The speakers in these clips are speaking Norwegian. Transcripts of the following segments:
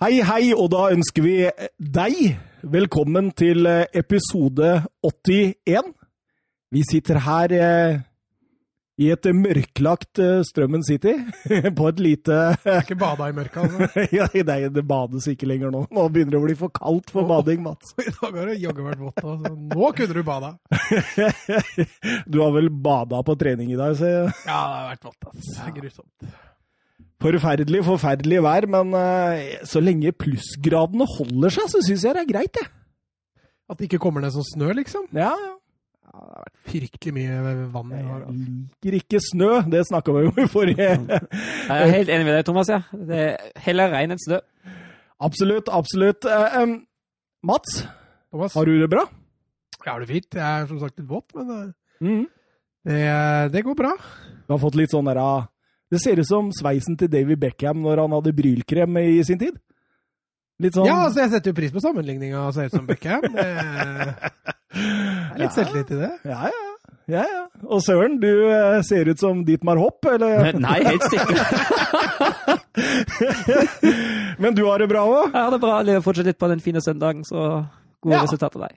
Hei, hei, og da ønsker vi deg velkommen til eh, episode 81. Vi sitter her eh, i et mørklagt eh, Strømmen City på et lite Ikke bada i mørket, altså. ja, nei, det bades ikke lenger nå. Nå begynner det å bli for kaldt for bading, Mats. I dag har det jaggu vært vått. Altså. Nå kunne du bada. Du har vel bada på trening i dag, så Ja, det har vært vått. Altså. Grusomt. Forferdelig, forferdelig vær, men eh, så lenge plussgradene holder seg, så syns jeg det er greit, jeg. At det ikke kommer ned som snø, liksom. Ja, ja. Ja, det har vært fryktelig mye vann i dag. Jeg Altså. liker ikke snø, det snakka vi jo i forrige Jeg er helt enig med deg, Thomas. Ja. Det er heller regn enn snø. Absolutt, absolutt. Em, Mats, Thomas, har du det bra? jeg har det fint. Jeg er som sagt litt våt, men Mhm. det, det går bra. Du har fått litt sånn der ah, Det ser ut som sveisen til David Beckham når han hadde brylkrem i sin tid. Litt sånn Ja, altså, jeg setter jo pris på sammenligninga og ser ut som Beckham. Det er litt Ja. selvtillit i det. Ja, ja. ja, ja. Og Søren, du eh, ser ut som Dietmar Hopp, eller? Nei, helt stikke. Men du har det bra òg? Jeg har det bra. Lever fortsatt litt på den fine søndagen, så gode Ja. resultater der.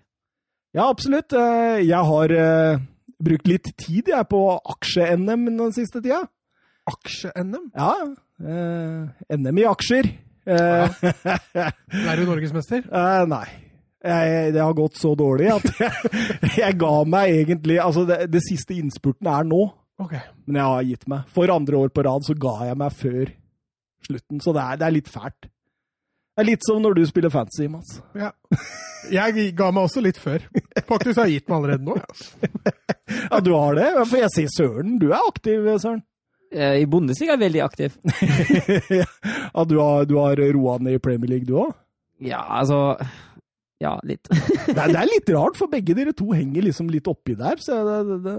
Ja, absolutt. Eh, Jeg har eh, brukt litt tid jeg på aksje-NM den siste tida. Aksje-NM. Ja. eh, NM i aksjer. Eh, Er du norgesmester? eh, nei. Jeg, det har gått så dårlig at jeg, jeg ga meg egentlig Altså, det, det siste innspurten er nå, Okay. men jeg har gitt meg. For andre år på rad så ga jeg meg før slutten, så det er, det er litt fælt. Det er litt som når du spiller fantasy, Mats. Ja. Jeg ga meg også litt før. Faktisk har jeg gitt meg allerede nå. Ja. Ja, du har det? For jeg ser Søren. Du er aktiv, Søren. Eh, I Bundesliga er jeg veldig aktiv. ja, du har, du har roa ned i Premier League, du òg? Ja, altså Ja, litt. Det, er- det er litt rart, for begge dere to henger liksom litt oppi der. Så det, det, det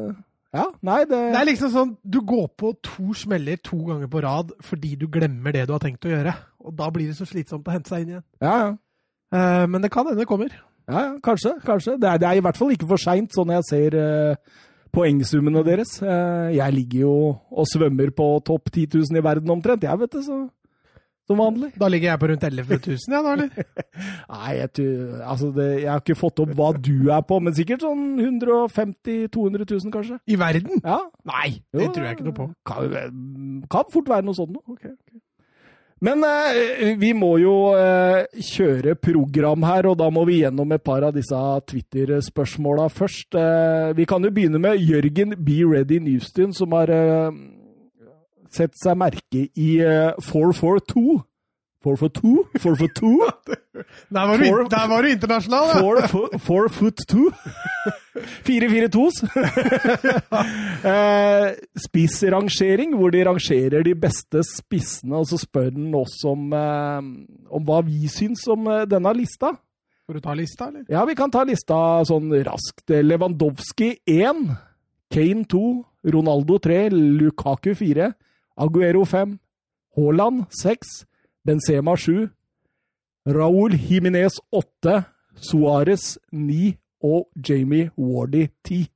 Ja, nei, det, Det er liksom sånn, du går på to smeller to ganger på rad fordi du glemmer det du har tenkt å gjøre. Og da blir det så slitsomt å hente seg inn igjen. Ja, ja. Uh, men det kan hende det kommer. Ja, ja, kanskje. kanskje. Det er, det er i hvert fall ikke for seint, sånn jeg ser eh, poengsummene deres. Eh, jeg ligger jo og svømmer på topp 10 000 i verden omtrent, jeg, vet du. Så, som vanlig. Da ligger jeg på rundt 11 000, ja, da, eller? Nei, jeg, altså det, jeg har ikke fått opp hva du er på, men sikkert sånn 150 000-200 000, kanskje. I verden? Ja. Nei, Jo, det tror jeg ikke noe på. Kan, kan fort være noe sånt noe. Men eh, vi må jo eh, kjøre program her, og da må vi gjennom et par av disse Twitter-spørsmåla først. Eh, vi kan jo begynne med Jørgen Be Ready Newstun, som har eh, sett seg merke i eh, 442. 442? 442? Der var du, For- der var du internasjonal, ja! Four, fo- four foot two. Fire, fire tos. eh, spissrangering, hvor de rangerer de beste spissene, og så spør den oss om, eh, om hva vi syns om eh, denne lista. Får du ta lista, eller? Ja, vi kan ta lista sånn raskt. Lewandowski 1, Kane 2, Ronaldo 3, Lukaku 4, Aguero 5, Haaland 6, Benzema 7, Raúl Jiminez 8, Suárez 9 og Jamie Wardy 10.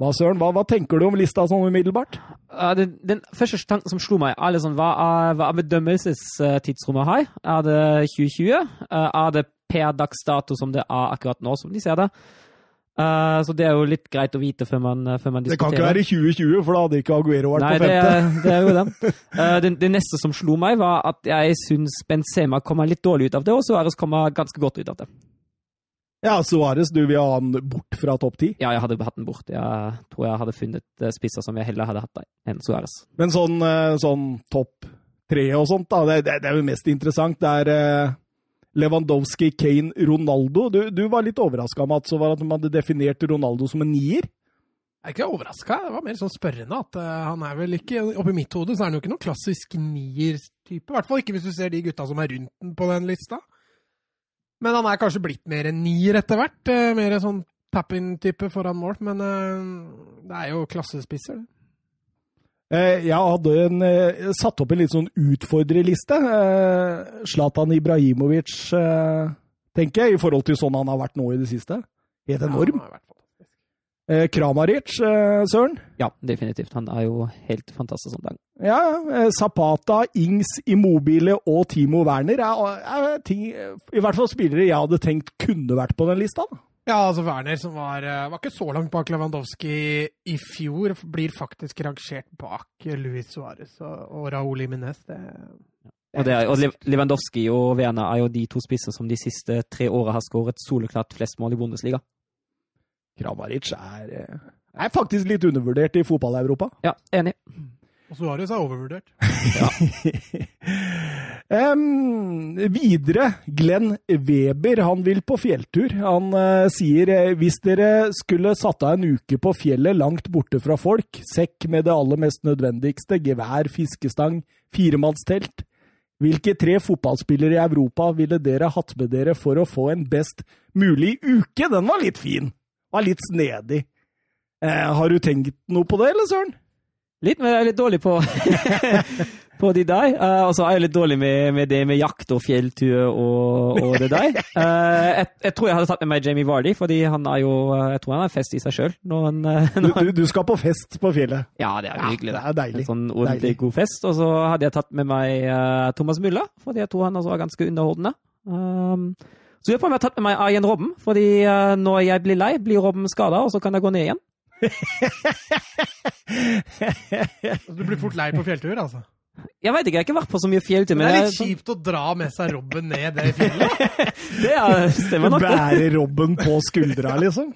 Hva, Søren, hva, hva tenker du om lista sånn umiddelbart? Uh, den, den første tanken som slo meg, er liksom, hva er, hva er bedømmelsestidsrommet her? Er det 2020? Uh, er det per dags dato som det er akkurat nå, som de ser det? Uh, så det er jo litt greit å vite før man, før man Det kan ikke være i 2020, for da hadde ikke Aguero vært Nei, på det, femte. Det, det er jo det. Eh, det. Det neste som slo meg, var at jeg syns Benzema kommer litt dårlig ut av det, og Suárez kommer ganske godt ut av det. Ja, Suárez, du vil ha han bort fra topp ti? Ja, jeg hadde hatt den bort. Jeg tror jeg hadde funnet eh, spisser som jeg heller hadde hatt enn Suárez. Men sånn, eh, sånn topp tre og sånt, da, det, det, det er jo mest interessant. Det er eh, Lewandowski, Kane, Ronaldo. Du, du var litt overraska, Mats, over at de hadde definert Ronaldo som en nier. Jeg er ikke overraska, det var mer sånn spørrende at uh, han er vel ikke Oppi mitt hode så er han jo ikke noen klassisk nier-type. I hvert fall ikke hvis du ser de gutta som er rundt den på den lista. Men han er kanskje blitt mer en nier etter hvert. mer Mer sånn tap-in-type foran mål. Men eh, det er jo klassespisser, det. Eh, jeg hadde en, eh, satt opp en litt sånn utfordrerliste. Eh, Zlatan Ibrahimovic, eh, tenker jeg, i forhold til sånn han har vært nå i det siste. Helt enorm. Ja, han har vært fantastisk. Eh, Kramaric, eh, Søren. Ja, definitivt. Han er jo helt fantastisk om dagen. Ja, eh, Zapata, Ings, Immobile og Timo Werner er, er ting, i hvert fall spillere jeg hadde tenkt kunne vært på den lista. da. Ja, altså Werner, som var, eh, var ikke så langt bak Lewandowski i fjor, blir faktisk rangert bak Luis Suárez og, og Raúl Iminez. Det, Og, det er, og Lewandowski og Werner er jo de to spissene som de siste tre åra har skåret soleklart flest mål i Bundesliga. Kramaric er, eh, er faktisk litt undervurdert i fotball-Europa. Ja, enig. og Suárez er overvurdert. um, videre, Glenn Weber, han vil på fjelltur. Han uh, sier eh, hvis dere skulle satt av en uke på fjellet langt borte fra folk, sekk med det aller mest nødvendigste, gevær, fiskestang, firemannstelt, hvilke tre fotballspillere i Europa ville dere hatt med dere for å få en best mulig uke? Den var litt fin. Var litt snedig. Eh, har du tenkt noe på det, eller Søren? Litt, men jeg er litt dårlig på, på de der. Eh, og så er jeg litt dårlig med, med det med jakt og fjelltur og, og det der. Eh, jeg, jeg tror jeg hadde tatt med meg Jamie Vardy, fordi han er jo eh, Jeg tror han er fest i seg sjøl. Eh, Du, du, du skal på fest på fjellet. Ja, det er jo Ja, hyggelig. det er deilig. En sånn ordentlig god fest. Og så hadde jeg tatt med meg uh, Thomas Mulla, fordi jeg tror han også var ganske underholdende. Um, så jeg på om jeg har tatt med meg Arjen Robben, fordi eh, når jeg blir lei, blir Robben skada, og så kan jeg gå ned igjen. Du blir fort lei på fjelltur, altså. Jeg veit ikke, jeg har ikke vært på så mye fjelltur, Men men det er jeg- litt kjipt å dra med seg Robben ned det fjellet. det er, stemmer nok. Bære Robben på skuldra, liksom.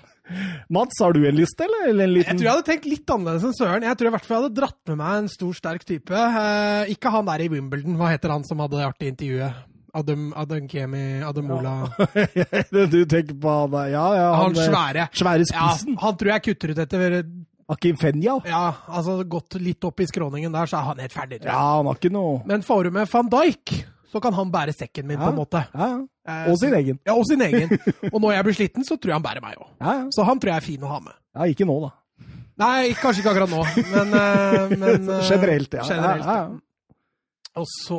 Mats, har du en liste, eller? eller en Jeg tror jeg hadde tenkt litt annerledes enn Søren. Jeg tror i hvert fall jeg hadde dratt med meg en stor, sterk type. Eh, ikke han der i Wimbledon. Hva heter han som hadde det artige intervjuet? Adam, Adam Kemi, Ademola du tenker på han der, ja, ja. Han han svære. Svære Ja, spissen. han tror jeg kutter ut etter Akim Fenya? Ja, altså gått litt opp i skråningen der, så er han helt ferdig. Ja, han har ikke noe Men får du med van Dijk, så kan han bære sekken min, Ja. på en måte. ja, ja. Eh, Og sin egen. Ja, og sin egen. Og når jeg blir sliten, så tror jeg han bærer meg òg. Ja, ja. Så han tror jeg er fin å ha med. ja, ikke nå, da. Nei, kanskje ikke akkurat nå, men, eh, men eh, Generelt, ja. generelt, ja, ja. Og så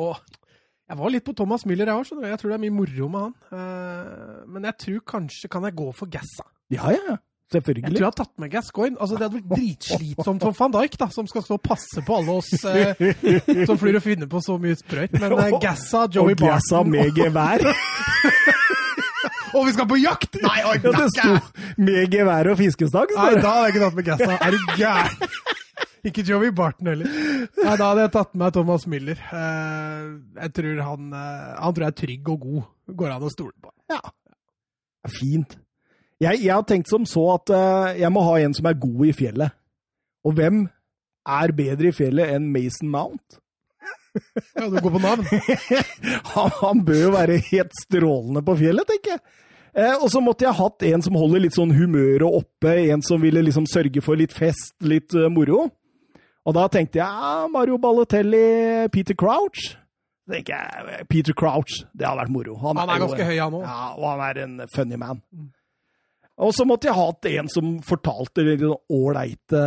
Jeg var litt på Thomas Müller, jeg òg. Jeg tror det er mye moro med han. Eh, men jeg tror kanskje Kan jeg gå for Gassa? Ja, ja, Selvfølgelig. Jeg tror jeg har tatt med Gascoigne. Altså, det hadde blitt dritslitsomt for van Dijk, da, som skal stå og passe på alle oss eh, som flyr og finner på så mye sprøyt. Men eh, Gassa, Joey Og Gassa Barton med gevær. Og vi skal på jakt! Nei, oi, Ja, det sto med gevær og fiskestang. Nei, da hadde jeg ikke tatt med Gassa. Er du gæren? Ikke Joey Barton heller. Nei, da hadde jeg tatt med Thomas Müller. Eh, jeg tror han, eh, han tror jeg er trygg og god. Går an å stole på. Ja. Fint. Jeg, jeg har tenkt som så at eh, jeg må ha en som er god i fjellet. Og hvem er bedre i fjellet enn Mason Mount? Ja, du går på navn. Han, han bør jo være helt strålende på fjellet, tenker jeg. Eh, og så måtte jeg hatt en som holder litt sånn humøret oppe, en som ville liksom sørge for litt fest, litt uh, moro. Og da tenkte jeg ja, Mario Balotelli, Peter Crouch. Jeg, Peter Crouch, det hadde vært moro. Han er er, ganske høy, han òg. Ja, og han er en funny man. Og så måtte jeg hatt en som fortalte sånn ålreite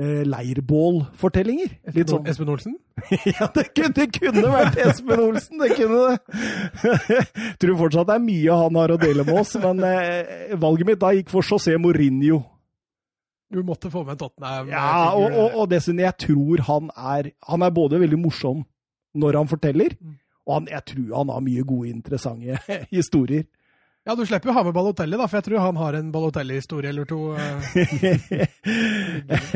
eh, leirbålfortellinger. Litt sånn Espen Olsen? Ja, det kunne, det kunne vært Espen Olsen, det kunne det. Tror fortsatt det er mye han har å dele med oss, men eh, valget mitt da gikk for José Mourinho. Du måtte få med en Tottenham. Ja, og, og, og dessuten, jeg tror han er Han er både veldig morsom når han forteller, og han, jeg tror han har mye gode, interessante historier. ja, du slipper jo ha med Balotelli, da, for jeg tror han har en Balotelli-historie eller to. eh.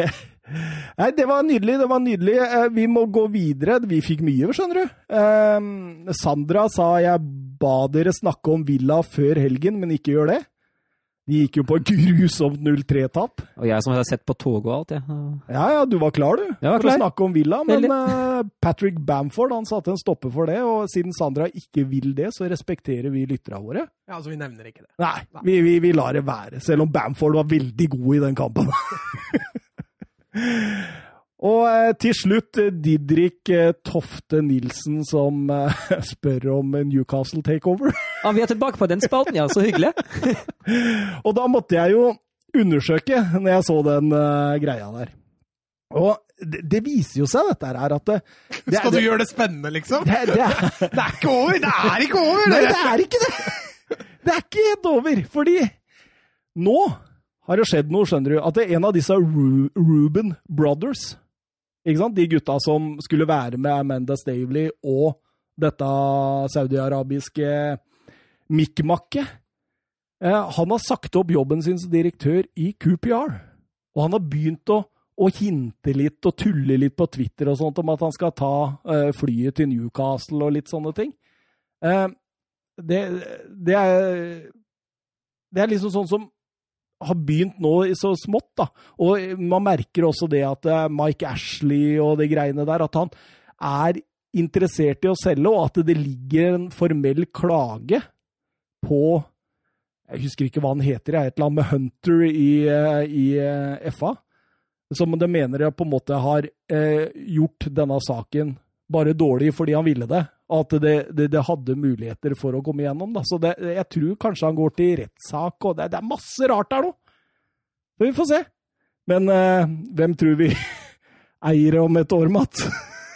Nei, det var nydelig, det var nydelig. Eh, Vi må gå videre. Vi fikk mye, skjønner du. Eh, Sandra sa jeg ba dere snakke om Villa før helgen, men ikke gjør det. De gikk jo på grusomt 0-3-tap. Og jeg som har sett på toget og alt, jeg. Ja, ja, du var klar, du, Jeg var for å klar. snakke om Villa. Men eh, Patrick Bamford han satte en stopper for det, og siden Sandra ikke vil det, så respekterer vi lytterne våre. Ja, altså, vi nevner ikke det. Nei, vi, vi, vi lar det være, selv om Bamford var veldig god i den kampen. Og eh, til slutt eh, Didrik eh, Tofte Nilsen som spør om Newcastle takeover. Ja, vi er tilbake på den spalten, ja. Så hyggelig. Og da måtte jeg jo undersøke når jeg så den greia der. Og det, det viser jo seg, dette her, at det, det, Skal du det, gjøre det spennende, liksom? det, det, er, Det er ikke over! Det er ikke over! Nei, det! det er ikke det! Det er ikke helt over, fordi nå har det skjedd noe, skjønner du. At det er en av disse Ru Ruben Brothers, ikke sant? de gutta som skulle være med Amanda Stavely og dette saudiarabiske mikmakket. eh, han har sagt opp jobben sin som direktør i QPR. Og han har begynt å, å hinte litt og tulle litt på Twitter og sånt om at han skal ta eh, flyet til Newcastle og litt sånne ting. Eh, det, det, er, det er liksom sånn som har begynt nå så smått, da. Og man merker også det at eh, Mike Ashley og de greiene der, at han er interessert i å selge, og at det ligger en formell klage på Jeg husker ikke hva han heter, et eller annet med Hunter i, eh, i eh, FA. Som de mener jeg på en måte har eh, gjort denne saken bare dårlig fordi han ville det. Og at det, det, det hadde muligheter for å komme igjennom. Da. Så det, jeg tror kanskje han går til rettssak, og det, det, er masse rart der nå. Så vi får se. Men eh, hvem tror vi eier om et år, Matt?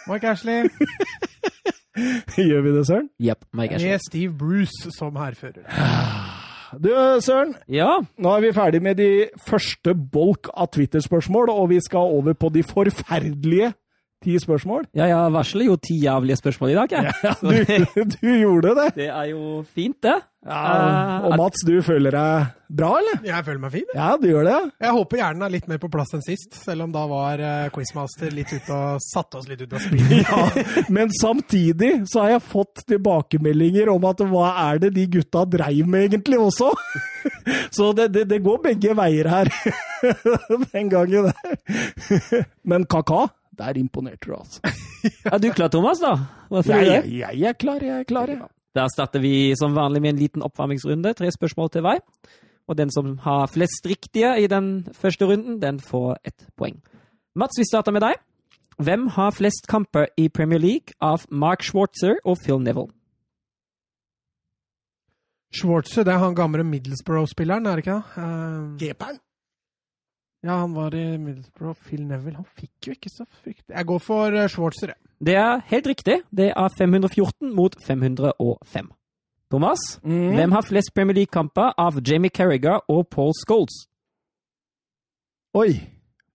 Mike Ashley. Gjør vi det, Søren? Yep, Mike Ashley. Med Steve Bruce som hærfører. Du, Søren. Ja. Nå er vi ferdig med de første bolk av Twitter-spørsmål, og vi skal over på de forferdelige ti spørsmål. Ja, jeg varsler jo ti jævlige spørsmål i dag, jeg. Ja, du, du gjorde det. Det er jo fint, det. Ja, og Mats, du føler deg bra, eller? Jeg føler meg fin. jeg. Ja, du gjør det. Jeg håper hjernen er litt mer på plass enn sist, selv om da var eh, Quizmaster litt ute og satte oss litt ut av spillet. Ja, men samtidig så har jeg fått tilbakemeldinger om at hva er det de gutta dreiv med egentlig også? Så det, det, det går begge veier her den gangen der. Men kaka, der imponerte du, altså. Er du klar, Thomas, da? Jeg, du? jeg, jeg er klar, jeg er klar. Ja. Da starter vi som vanlig med en liten oppvarmingsrunde. Tre spørsmål til hver. Og den som har flest riktige i den første runden, den får ett poeng. Mats, vi starter med deg. Hvem har flest kamper i Premier League av Mark Schwartzer og Phil Neville? Schwartzer, det er han gamle Middlesbrough-spilleren, er det ikke det? Uh. Ja, han var i Middlesbrough. Phil Neville, han fikk jo ikke så fryktelig Jeg går for Schwarzer, Schwartzer, jeg. Det er helt riktig. Det er 514 mot 505. Thomas, Mm. hvem har flest Premier League-kamper av Jamie Carragher og Paul Scholes? Oi.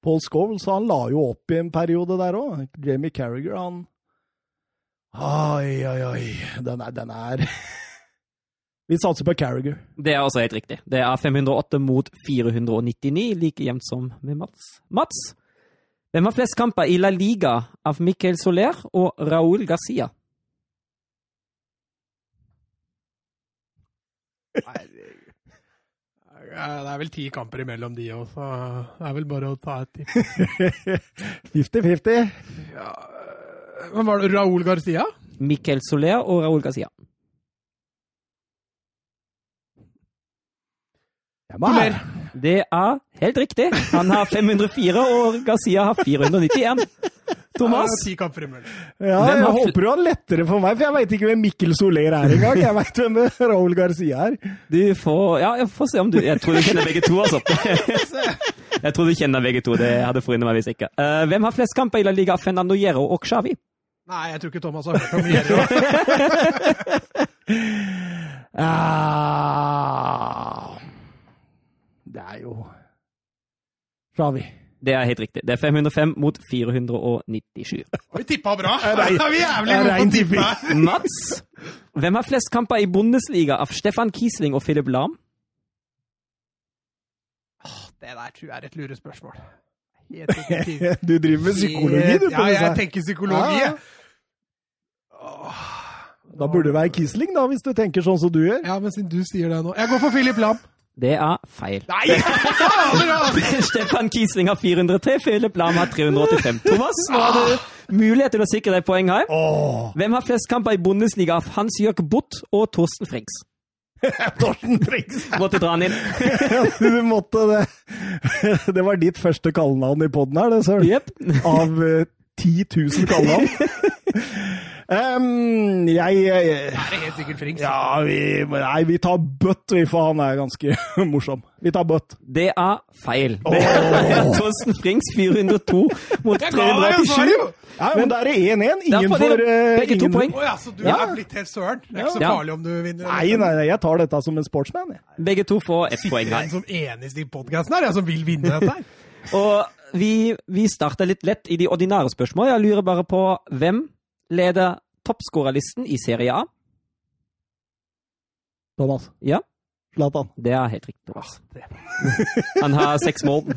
Paul Scholes, han la jo opp i en periode der òg. Jamie Carragher, han Oi, oi, oi. Den er, den er Vi satser på Carragher. Det er også helt riktig. Det er 508 mot 499, like jevnt som med Mats. Mats, hvem har flest kamper i La Liga av Miquel Soler og Raúl Garcia? Ja, Det er vel ti kamper imellom de òg, så det er vel bare å ta et tipp. 50-50. Ja, Hvem var det? Raúl Garcia? Miquel Soler og Raúl Garcia. Jeg. Det er helt riktig. Han har 504, og Gazia har 491. Thomas, Ja, Ti kamper imellom. Ja, jeg har håper du har lettere for meg, for jeg veit ikke hvem Mikkel Soler er engang. Jeg veit hvem Raúl Garcia er. du får Ja, jeg får se om du Jeg tror du kjenner begge to, altså. Jeg tror du kjenner begge to. Det hadde forundret meg hvis ikke. Eh, hvem har flest kamper i La Liga? Fernando Hierro og Xavi? Nei, jeg tror ikke Thomas har hørt om Hierro. Er jo Xavi. Det er helt riktig. Det er 505 mot 497. Vi tippa bra! Rein- Er vi jævlig gode på å tippe? Mats, hvem har flest kamper i Bundesliga av Stefan Kiesling og Philip Lahm? Det der tror jeg er et lurespørsmål. Helt Du driver med psykologi, du. Ja, jeg tenker psykologi. Ja. Da burde det være Kisling, da, hvis du tenker sånn som du gjør. Ja, men siden du sier det nå Jeg går for Philip Lam. Det er feil. Nei! Stefan Kiesling har 403, Philip Lahm har 385. Thomas, nå har du mulighet til å sikre deg poeng her. Hvem har flest kamper i Bundesliga av Hans-Jørg Butt og Torsten Frings? Torsten Frings! Måtte dra han inn. Du måtte det. Det var ditt første kallenavn i poden her, det, søren. Yep. Av eh, 10 000 kallenavn. Ehm, jeg, jeg Er helt sikkert Frings? Ja, vi, nei, vi tar Bøtt, vi, for han er ganske morsom. Vi tar Bøtt. Det er feil. Det er Thorsten Frings 402 mot Jeg ga deg jo 327. svaret, jo! Ja, men da er det 1-1. Da Ingen får eh, begge to poeng. Å ja, så du Ja. er blitt helt søren? Det er ikke så farlig om du vinner? Nei, nei, nei, jeg tar dette som en sportsman. Jeg. Begge to får ett poeng Sitter her. en som eneste i podkasten her, jeg som vil vinne dette her. Og vi, vi starter litt lett i de ordinære spørsmål. Jeg lurer bare på hvem leder toppskårerlisten i Serie A? Thomas. Ja, Zlatan. det er helt riktig. Thomas. Han har seks mål.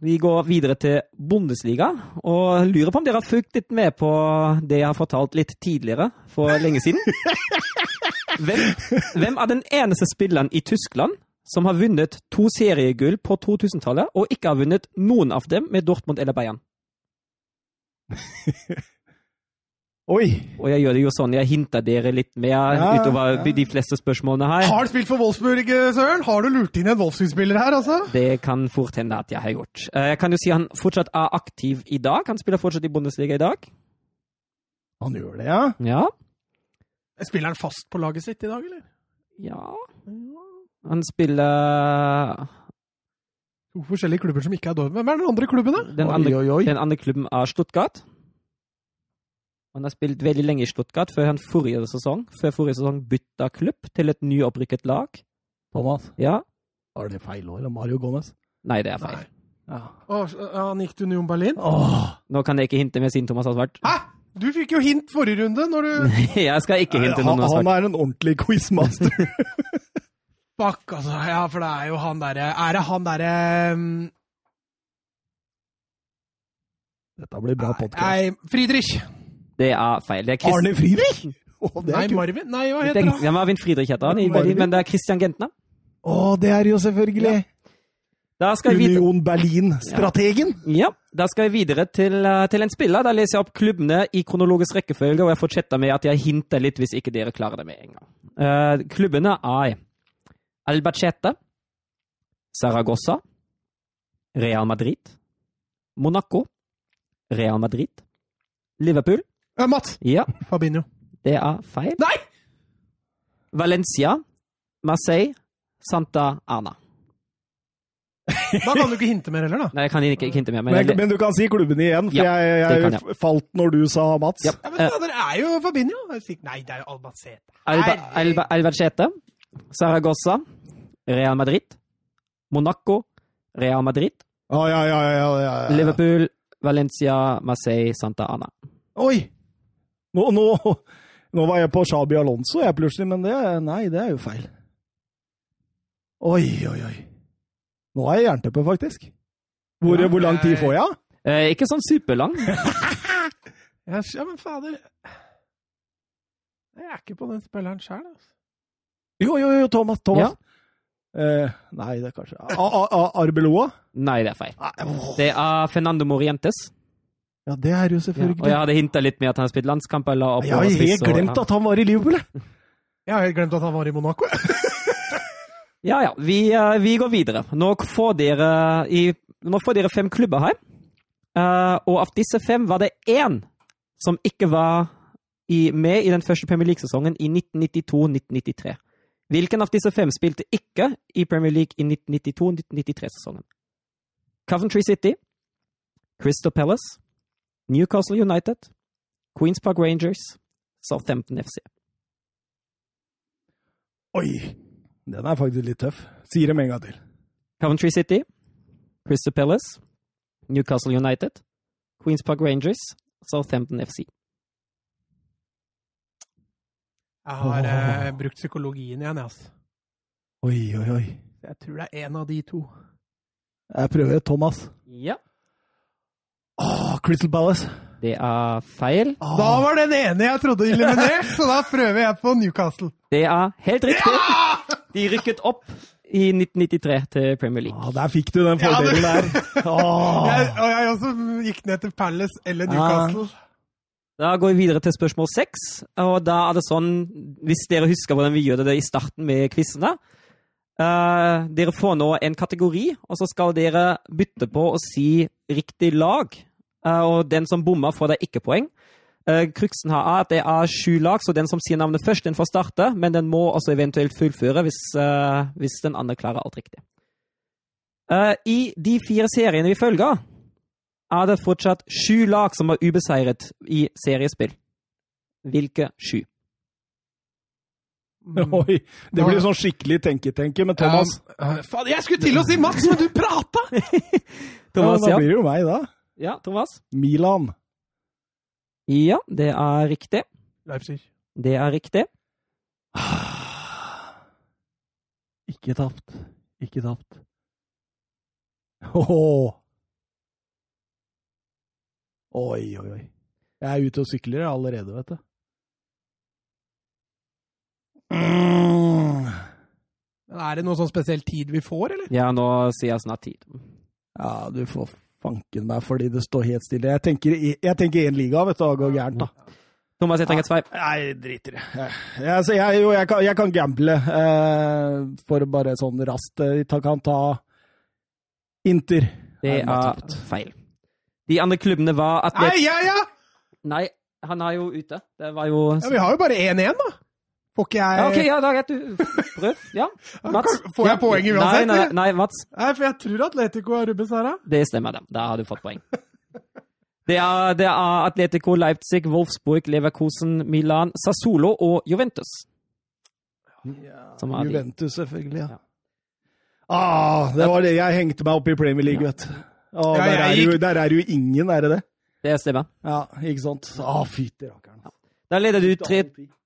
Vi går videre til Bundesliga, og lurer på om dere har fulgt litt med på det jeg har fortalt litt tidligere, for lenge siden. Hvem, hvem er den eneste spilleren i Tyskland som har vunnet to seriegull på 2000-tallet, og ikke har vunnet noen av dem med Dortmund eller Bayern? Oi! Og jeg gjør det jo sånn, jeg hinter dere litt mer Ja, utover ja. de fleste spørsmålene her. Har du spilt for Wolfsburg, Søren? Har du lurt inn en Wolfsburg-spiller her, altså? Det kan fort hende at jeg har gjort. Eh, Jeg kan jo si han fortsatt er aktiv i dag. Han spiller fortsatt i Bundesliga i dag. Han gjør det, ja. Ja. Spiller han fast på laget sitt i dag, eller? Ja Han spiller To forskjellige klubber som ikke er Dortmund. Hvem er den andre klubben, da? Den andre, oi, oi. den andre klubben er Stuttgart. Han har spilt veldig lenge i Stuttgart før han forrige sesong Før forrige sesong bytta klubb til et nyopprykket lag. Thomas. Ja. Var det feil år? Eller Mario Gomez? Nei, det er feil. Ja. Åh, han gikk til Union Berlin? Åh, Nå kan jeg ikke hinte med siden Thomas har svart. Hæ? Du fikk jo hint forrige runde når du Jeg skal ikke hinte noen Han, han er en ordentlig quizmaster. Fuck, altså. Ja, for det er jo han derre Er det han derre um, Dette blir bra podkast. Nei, Friedrich. Det er feil. Det er Arne Friedrich! Oh, det Nei, er. Marvin. Nei, hva Det heter er, han? ja, Marvin Friedrich heter han, Marvin. Men det er Christian Gentner. Åh, det er jo selvfølgelig Da skal vi Union Berlin-strategen. Ja, da skal vi videre til, eh, til en spiller. Da leser jeg opp klubbene i kronologisk rekkefølge, og jeg fortsetter med at jeg hinter litt hvis ikke dere klarer det med en gang. Uh, klubbene er Albacete, Saragossa, Real Madrid, Monaco, Real Madrid, Liverpool. Eh, Mats. Ja, Fabinho. det er feil. Nei! Valencia, Marseille, Santa Ana. Da kan du ikke hinte mer heller, da. Nei, jeg kan ikke hinte mer, men, Men, men du kan si klubben igjen, for Ja, jeg, jeg, kan falt når du sa Mats. Ja. Ja, men fader, det er jo Fabinho. Nei, det er jo Albacete. Alba. Alba, Albacete, Saragossa, Real Madrid, Monaco, Real Madrid, Oh, ja, ja, ja, ja, ja, ja. Liverpool, Valencia, Marseille, Santa Ana. Oi! Nå, nå, nå var jeg på Shabi Alonso, jeg plutselig, men det, nei, det er jo feil. Oi, oi, oi. Nå er jeg jernteppe, faktisk. Hvor, Ja, hvor lang tid får jeg? Eh, ikke sånn superlang. Ja, ja, men fader Jeg er ikke på den spilleren sjøl, altså. Jo, jo, jo, Thomas. Thomas. Eh, nei, det er kanskje A A A Arbeloa? Nei, det er feil. Det er Fernando Morientes. Ja, det er jo Ja, selvfølgelig. og jeg hadde hinta litt med at han har spilt landskamp. Eller jeg har helt glemt at han var i Liverpool, jeg. Jeg har helt glemt at han var i Monaco. Ja, ja. Vi, eh, vi går videre. Nå får dere, i, nå får dere fem klubber her. Eh, og av disse fem var det én som ikke var i, med i den første Premier League-sesongen i 1992-1993. Hvilken av disse fem spilte ikke i Premier League i 1992-1993-sesongen? Coventry City, Crystal Palace, Newcastle United, Queens Park Rangers, Southampton FC. Oi! Den er faktisk litt tøff. Sier med en gang til. Coventry City, Crystal Palace, Newcastle United, Queens Park Rangers, Southampton FC. Jeg har eh, brukt psykologien igjen, jeg, altså. Oi, oi, oi. Jeg tror det er en av de to. Jeg prøver Thomas. Ja. Åh, Crystal Palace. Det er feil. Åh. Da var den ene jeg trodde eliminert, så da prøver jeg på Newcastle. Det er helt riktig. De rykket opp i 1993 til Premier League. Ah, der fikk du den fordelen der. Åh. Jeg, og jeg også gikk ned til Palace eller Newcastle. Da går vi videre til spørsmål seks. Og da er det sånn, hvis dere husker hvordan vi gjør det i starten med quizene uh, Dere får nå en kategori, og så skal dere bytte på å si riktig lag. Uh, og den som bommer, får da ikke poeng. Uh, Kruksen her er at det er sju lag, så den som sier navnet først, den får starte, men den må også eventuelt fullføre hvis, uh, hvis den andre klarer alt riktig. I de fire seriene vi følger, er det fortsatt sju lag som er ubeseiret i seriespill. Hvilke sju? Oi, det blir sånn skikkelig tenke-tenke med Thomas. Ja, faen, jeg skulle til å si Mats, men du prata! Thomas, ja, da blir det jo meg, da. Ja, Thomas? Milan. Ja, det er riktig. Leipzig. Det er riktig. Ikke tapt. Ikke tapt. Åh. Oi, oi, oi. Jeg er ute og sykler allerede, vet du. Mm. Er det noe sånn spesiell tid vi får, eller? Ja, nå sier jeg snart tid. Ja, du får fanken meg fordi det står helt stille. Jeg tenker, jeg tenker én liga, vet du, og går gærent, da. Thomas, jeg trenger et sveip. Nei, driter i det. Jeg, jeg, jeg, jo, jeg, kan, jeg kan gamble, eh, for bare sånn raskt. Jeg kan ta Inter. Det er er feil. De andre klubbene var Nei, Atlet... ja, ja! Nei, han er jo ute. Det var jo ja! Vi har jo bare 1-1, da. Får ikke jeg Ja, OK, ja, da er greit. Du prøv. Ja. Mats? Får jeg Ja. poeng uansett, Nei, nei, nei, Mats. Nei, for jeg tror Atletico har Rubens her, da. Det stemmer, det. Da har du fått poeng. Det er, det er Atletico, Leipzig, Wolfsburg, Leverkusen, Milan, Sassolo og Juventus. Er. Juventus, selvfølgelig. Ja. Ja. Ah, det var det jeg hengte meg opp i Premier League, vet du. Ja, der, er jo, der er jo ingen, er det det? Det stemmer. Ja, ikke sant? Å, fytti rakkeren. Da leder du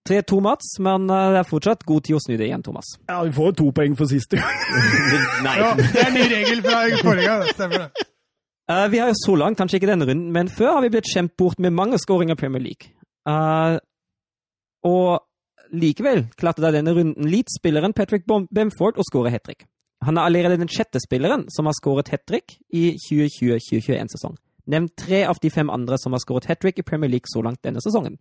3-2, Mats, men eh, det er fortsatt god tid å snu det igjen, Thomas. Ja, vi får jo to poeng for siste gang. Nei. Ja, det er en ny regel fra forrige gang. det Stemmer det. Uh, vi har jo så langt, kanskje ikke denne runden, men før har vi blitt skjemt bort med mange skåringer i Premier League. Uh, og likevel klarte da denne runden Leeds-spilleren Patrick Bamford å skåre hat trick. Han er allerede den sjette spilleren som har skåret hat trick i 2020-2021-sesong. Nevn tre av de fem andre som har skåret hat trick i Premier League så langt denne sesongen.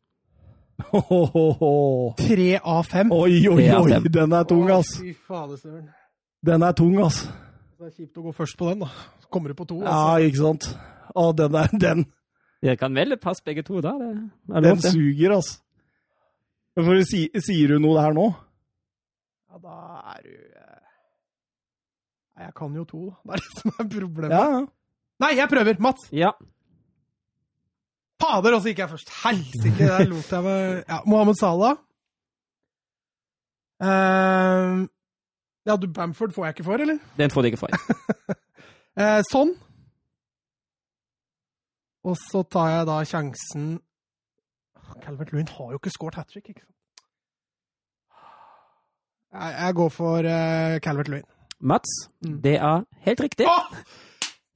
Tre av fem. Oi, oi, oi, den er tung, ass. Fy fader, Den er tung, ass. Det er kjipt å gå først på den, da. Så kommer du på to. Ja, Altså. ikke sant? Å, den er Den, Dere kan vel passe begge to, da. Det er den lov, det. suger, ass. For, si, sier du noe der nå? Ja, da er du Nei, jeg kan jo to. Det er det som er problemet. Ja, ja. Nei, jeg prøver! Mats! Ja. Fader, og så gikk jeg først. Helsike! Der lot jeg meg Ja, Mohammed Salah. Uh, ja, du, Bamford får jeg ikke for, eller? Den får du ikke for. uh, sånn. Og så tar jeg da sjansen Calvert Lewin har jo ikke scoret hat trick, ikke sant? Jeg, jeg går for uh, Calvert Lewin. Mats, Mm. det er helt riktig.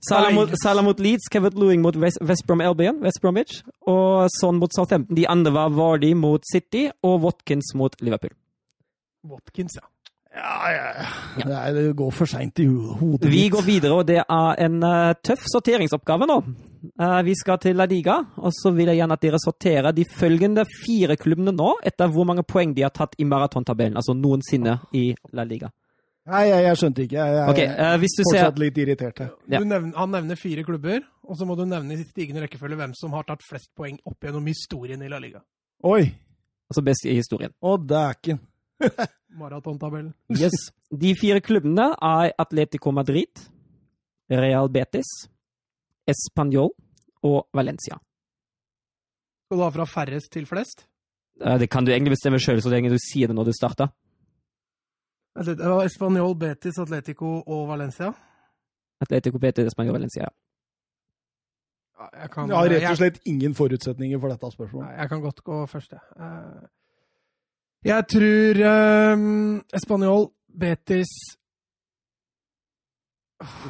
Salah mot, Salah mot Leeds, Kevin Lewing mot West, West Brom Albion, West Bromwich, og Son mot Southampton. De andre var Vardy mot City og Watkins mot Liverpool. Watkins, ja. Ja, ja, ja. Det, er, det går for seint i hodet hodet Vi går videre, og det er en uh, tøff sorteringsoppgave nå. Uh, vi skal til La Liga, og så vil jeg gjerne at dere sorterer de følgende fire klubbene nå, etter hvor mange poeng de har tatt i maratontabellen, altså noensinne i La Liga. Nei, jeg, jeg skjønte ikke. Jeg, jeg okay, uh, hvis du ser fortsatt litt irritert. Ja. Du nevner, han nevner fire klubber, og så må du nevne i stigende rekkefølge hvem som har tatt flest poeng opp gjennom historien i La Liga. Oi! Altså best i historien. Å, dæken. Maratontabellen. Yes. De fire klubbene er Atletico Madrid, Real Betis, Español og Valencia. Skal du ha fra færrest til flest? Eh, Det kan du egentlig bestemme sjøl, så lenge du sier det når du starter. Altså, Det var Español, Betis, Atletico og Valencia. Atletico Betis, Español, Valencia. ja. Jeg kan, Jeg har rett og slett ingen forutsetninger for dette spørsmålet. Jeg kan godt gå først, jeg. Eh, Jeg tror um, Español, Betis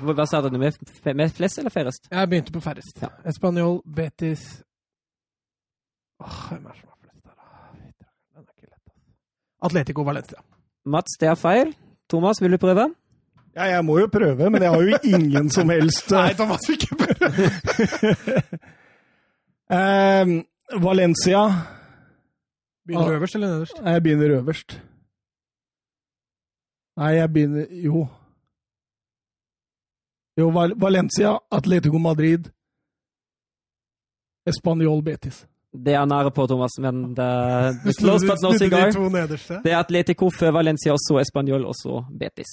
Hva sa du med, med flest eller færrest? Jeg begynte på færrest. Ja. Español, Betis Åh, Hvem er det som har flest der, da? Den er ikke lett. Atletico Valencia. Mats, det er feil. Thomas, vil du prøve? Ja, jeg må jo prøve, men jeg har jo ingen som helst Nei, Thomas, ikke prøve! eh, Valencia Begynner du Ah. øverst eller nederst? Jeg begynner øverst. Nei, jeg begynner Jo. Jo, Valencia, Atletico Madrid, Español Betis. Det er nære på, Thomas, men det, det close but no cigar. Det er Atletico før Valencia, og så Español, og så Betis.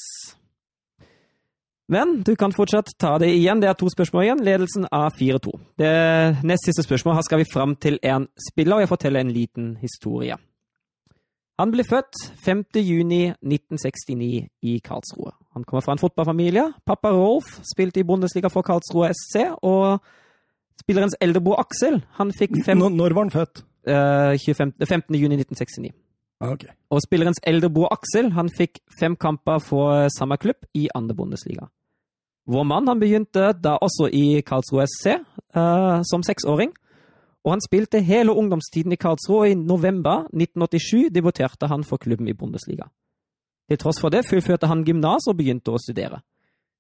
Men du kan fortsatt ta det igjen. Det er to spørsmål igjen. Ledelsen er 4-2. Det nest siste spørsmålet her skal vi fram til en spiller, og jeg forteller en liten historie. Han ble født 5. juni 1969 i Karlsruhe. Han kommer fra en fotballfamilie. Pappa Rolf spilte i Bundesliga for Karlsruhe SC, og spillerens eldrebror Aksel han fikk fem, Når, når var han født? Uh, 25, 15. juni 1969. Ah, ok. Og spillerens eldrebror Aksel han fikk fem kamper for samme klubb i andre Bundesliga. Vår mann han begynte da også i Karlsruhe SC uh, som seksåring. Og han spilte hele ungdomstiden i Karlsruhe, og i november 1987 debuterte han for klubben i Bundesliga. Til tross for det fullførte han gymnas og begynte å studere.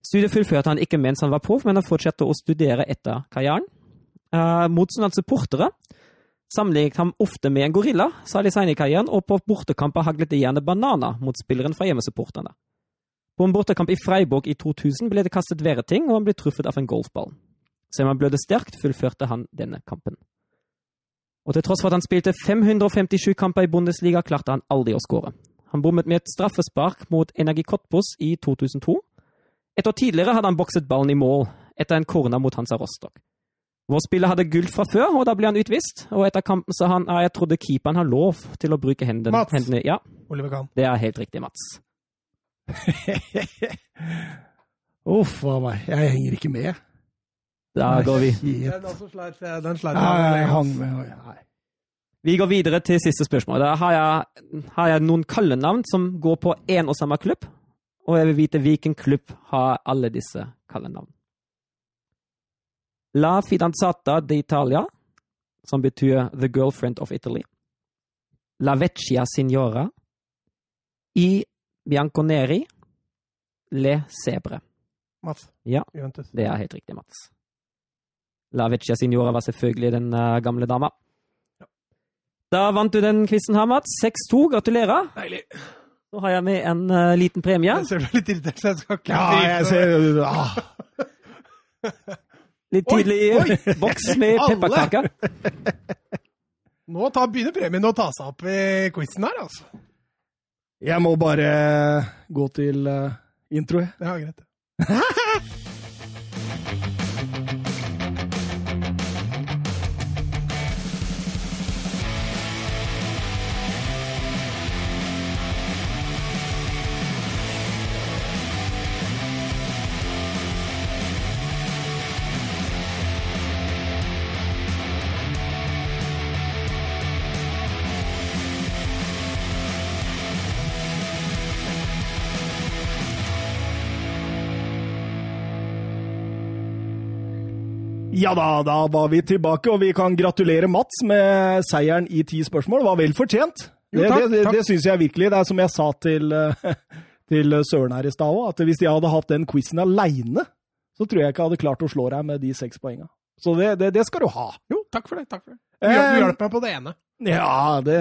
Studiet fullførte han ikke mens han var proff, men han fortsatte å studere etter karrieren. Uh, sånne supportere sammenlignet ham ofte med en gorilla, sa de senere i karrieren, og på bortekamper haglet det gjerne bananer mot spilleren fra hjemmesupporterne. På en bortekamp i Freiburg i 2000 ble det kastet ting, og han ble truffet av en golfball. Selv om han blødde sterkt, fullførte han denne kampen. Og til tross for at han spilte 557 kamper i Bundesliga, klarte han aldri å skåre. Han bommet med et straffespark mot Energi Cottbus i 2002. Et år tidligere hadde han bokset ballen i mål etter en corner mot Hansa Rostock. Vår spiller hadde gull fra før, og da ble han utvist. Og etter kampen sa han at jeg trodde keeperen har lov til å bruke hendene. Mats. hendene. Ja, Oliver Kahn. det er helt riktig, Mats. Uff a meg. Jeg henger ikke med. Da går vi. Shit. Den, sleit, den sleit Ja, jeg jeg. hang med. Nei. Vi går videre til siste spørsmål. Da har jeg, har jeg noen kallenavn som går på én og samme klubb. Og jeg vil vite hvilken klubb har alle disse kallenavn. La fidanzata d'Italia, som betyr The Girlfriend of Italy. La vecchia signora. I Bianconeri. Le Sebre. Mats. Ja. Juventus. Det er helt riktig, Mats. La vecchia signora var selvfølgelig den eh, gamle dama. Da vant du den quizen her, Mats. 6-2. Gratulerer. Deilig. Nå har jeg med en uh, liten premie. Jeg ser du er litt irritert, så jeg skal ikke Ja, jeg ser ah. Litt tidlig i boks med pepperkaker. Nå tar, begynner premien å ta seg opp i quizen her, altså. Jeg må bare gå til uh, intro, jeg. Ja, greit. Ja da, da var vi tilbake, og vi kan gratulere Mats med seieren i ti spørsmål. Det var vel fortjent. Jo, Det, takk, det, det, det, det syns jeg virkelig. Det er som jeg sa til, eh, til Søren her i stad òg, at hvis jeg hadde hatt den quizen aleine, så tror jeg ikke jeg hadde klart å slå deg med de seks poenga. Så det, det, det skal du ha. Jo, takk for det. takk for det. Du hjalp- du Eh, hjalp meg på det ene. Ja, det,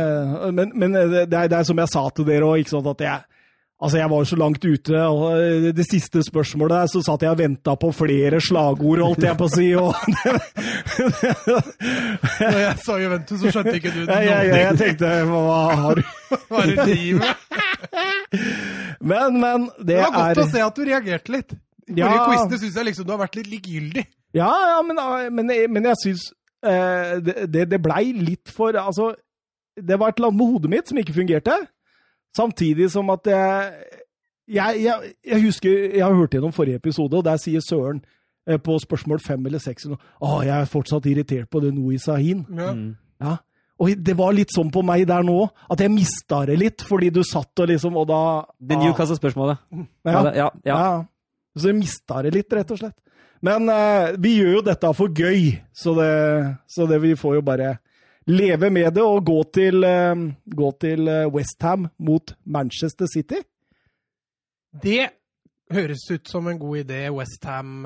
men, men det, er, det er som jeg sa til dere òg, at jeg Altså, jeg var jo så langt ute, og det siste spørsmålet der, så satt jeg og venta på flere slagord, holdt jeg på å si, og Når jeg sa Juventus, så skjønte ikke du jeg, jeg, jeg, jeg tenkte hva har du Hva er det du driver med? Men, men, det Det var godt er å se at du reagerte litt. Ja. forrige quizene syns jeg liksom du har vært litt likegyldig. Ja, ja, men, men, men jeg syns uh, det, det, det blei litt for Altså, det var et eller annet med hodet mitt som ikke fungerte. Samtidig som at jeg Jeg, jeg, jeg husker Jeg har hørt gjennom forrige episode, og der sier Søren eh, på spørsmål fem eller seks Å, jeg er fortsatt irritert på det Noe Sahin. Ja. Mm. Ja. Og det var litt sånn på meg der nå, at jeg mista det litt, fordi du satt og liksom Og da Det Newcastle-spørsmålet. Ja. Ja, ja, ja. Ja. Så jeg mista det litt, rett og slett. Men eh, vi gjør jo dette for gøy, så det, så det vi får jo bare leve med det og gå til, uh, gå til eh, Westham mot Manchester City. Det høres ut som en god idé. Westham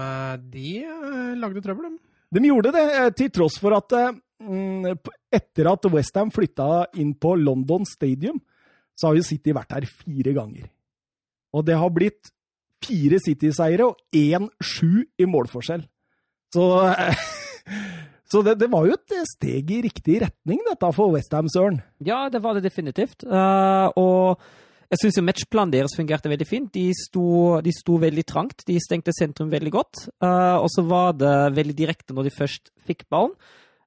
de eh, lagde trøbbel, de. De gjorde det, eh, til tross for at eh, mm, etter at Westham flytta inn på London Stadium, så har jo City vært her fire ganger. Og det har blitt fire City-seiere og én sju i målforskjell. Så, Så det, det var jo et steg i riktig retning, dette for Westham, Søren. Ja, det var det definitivt. Uh, og jeg syns matchplanen deres fungerte veldig fint. De sto, de sto, veldig trangt. De stengte sentrum veldig godt. Uh, og så var det veldig direkte når de først fikk ballen.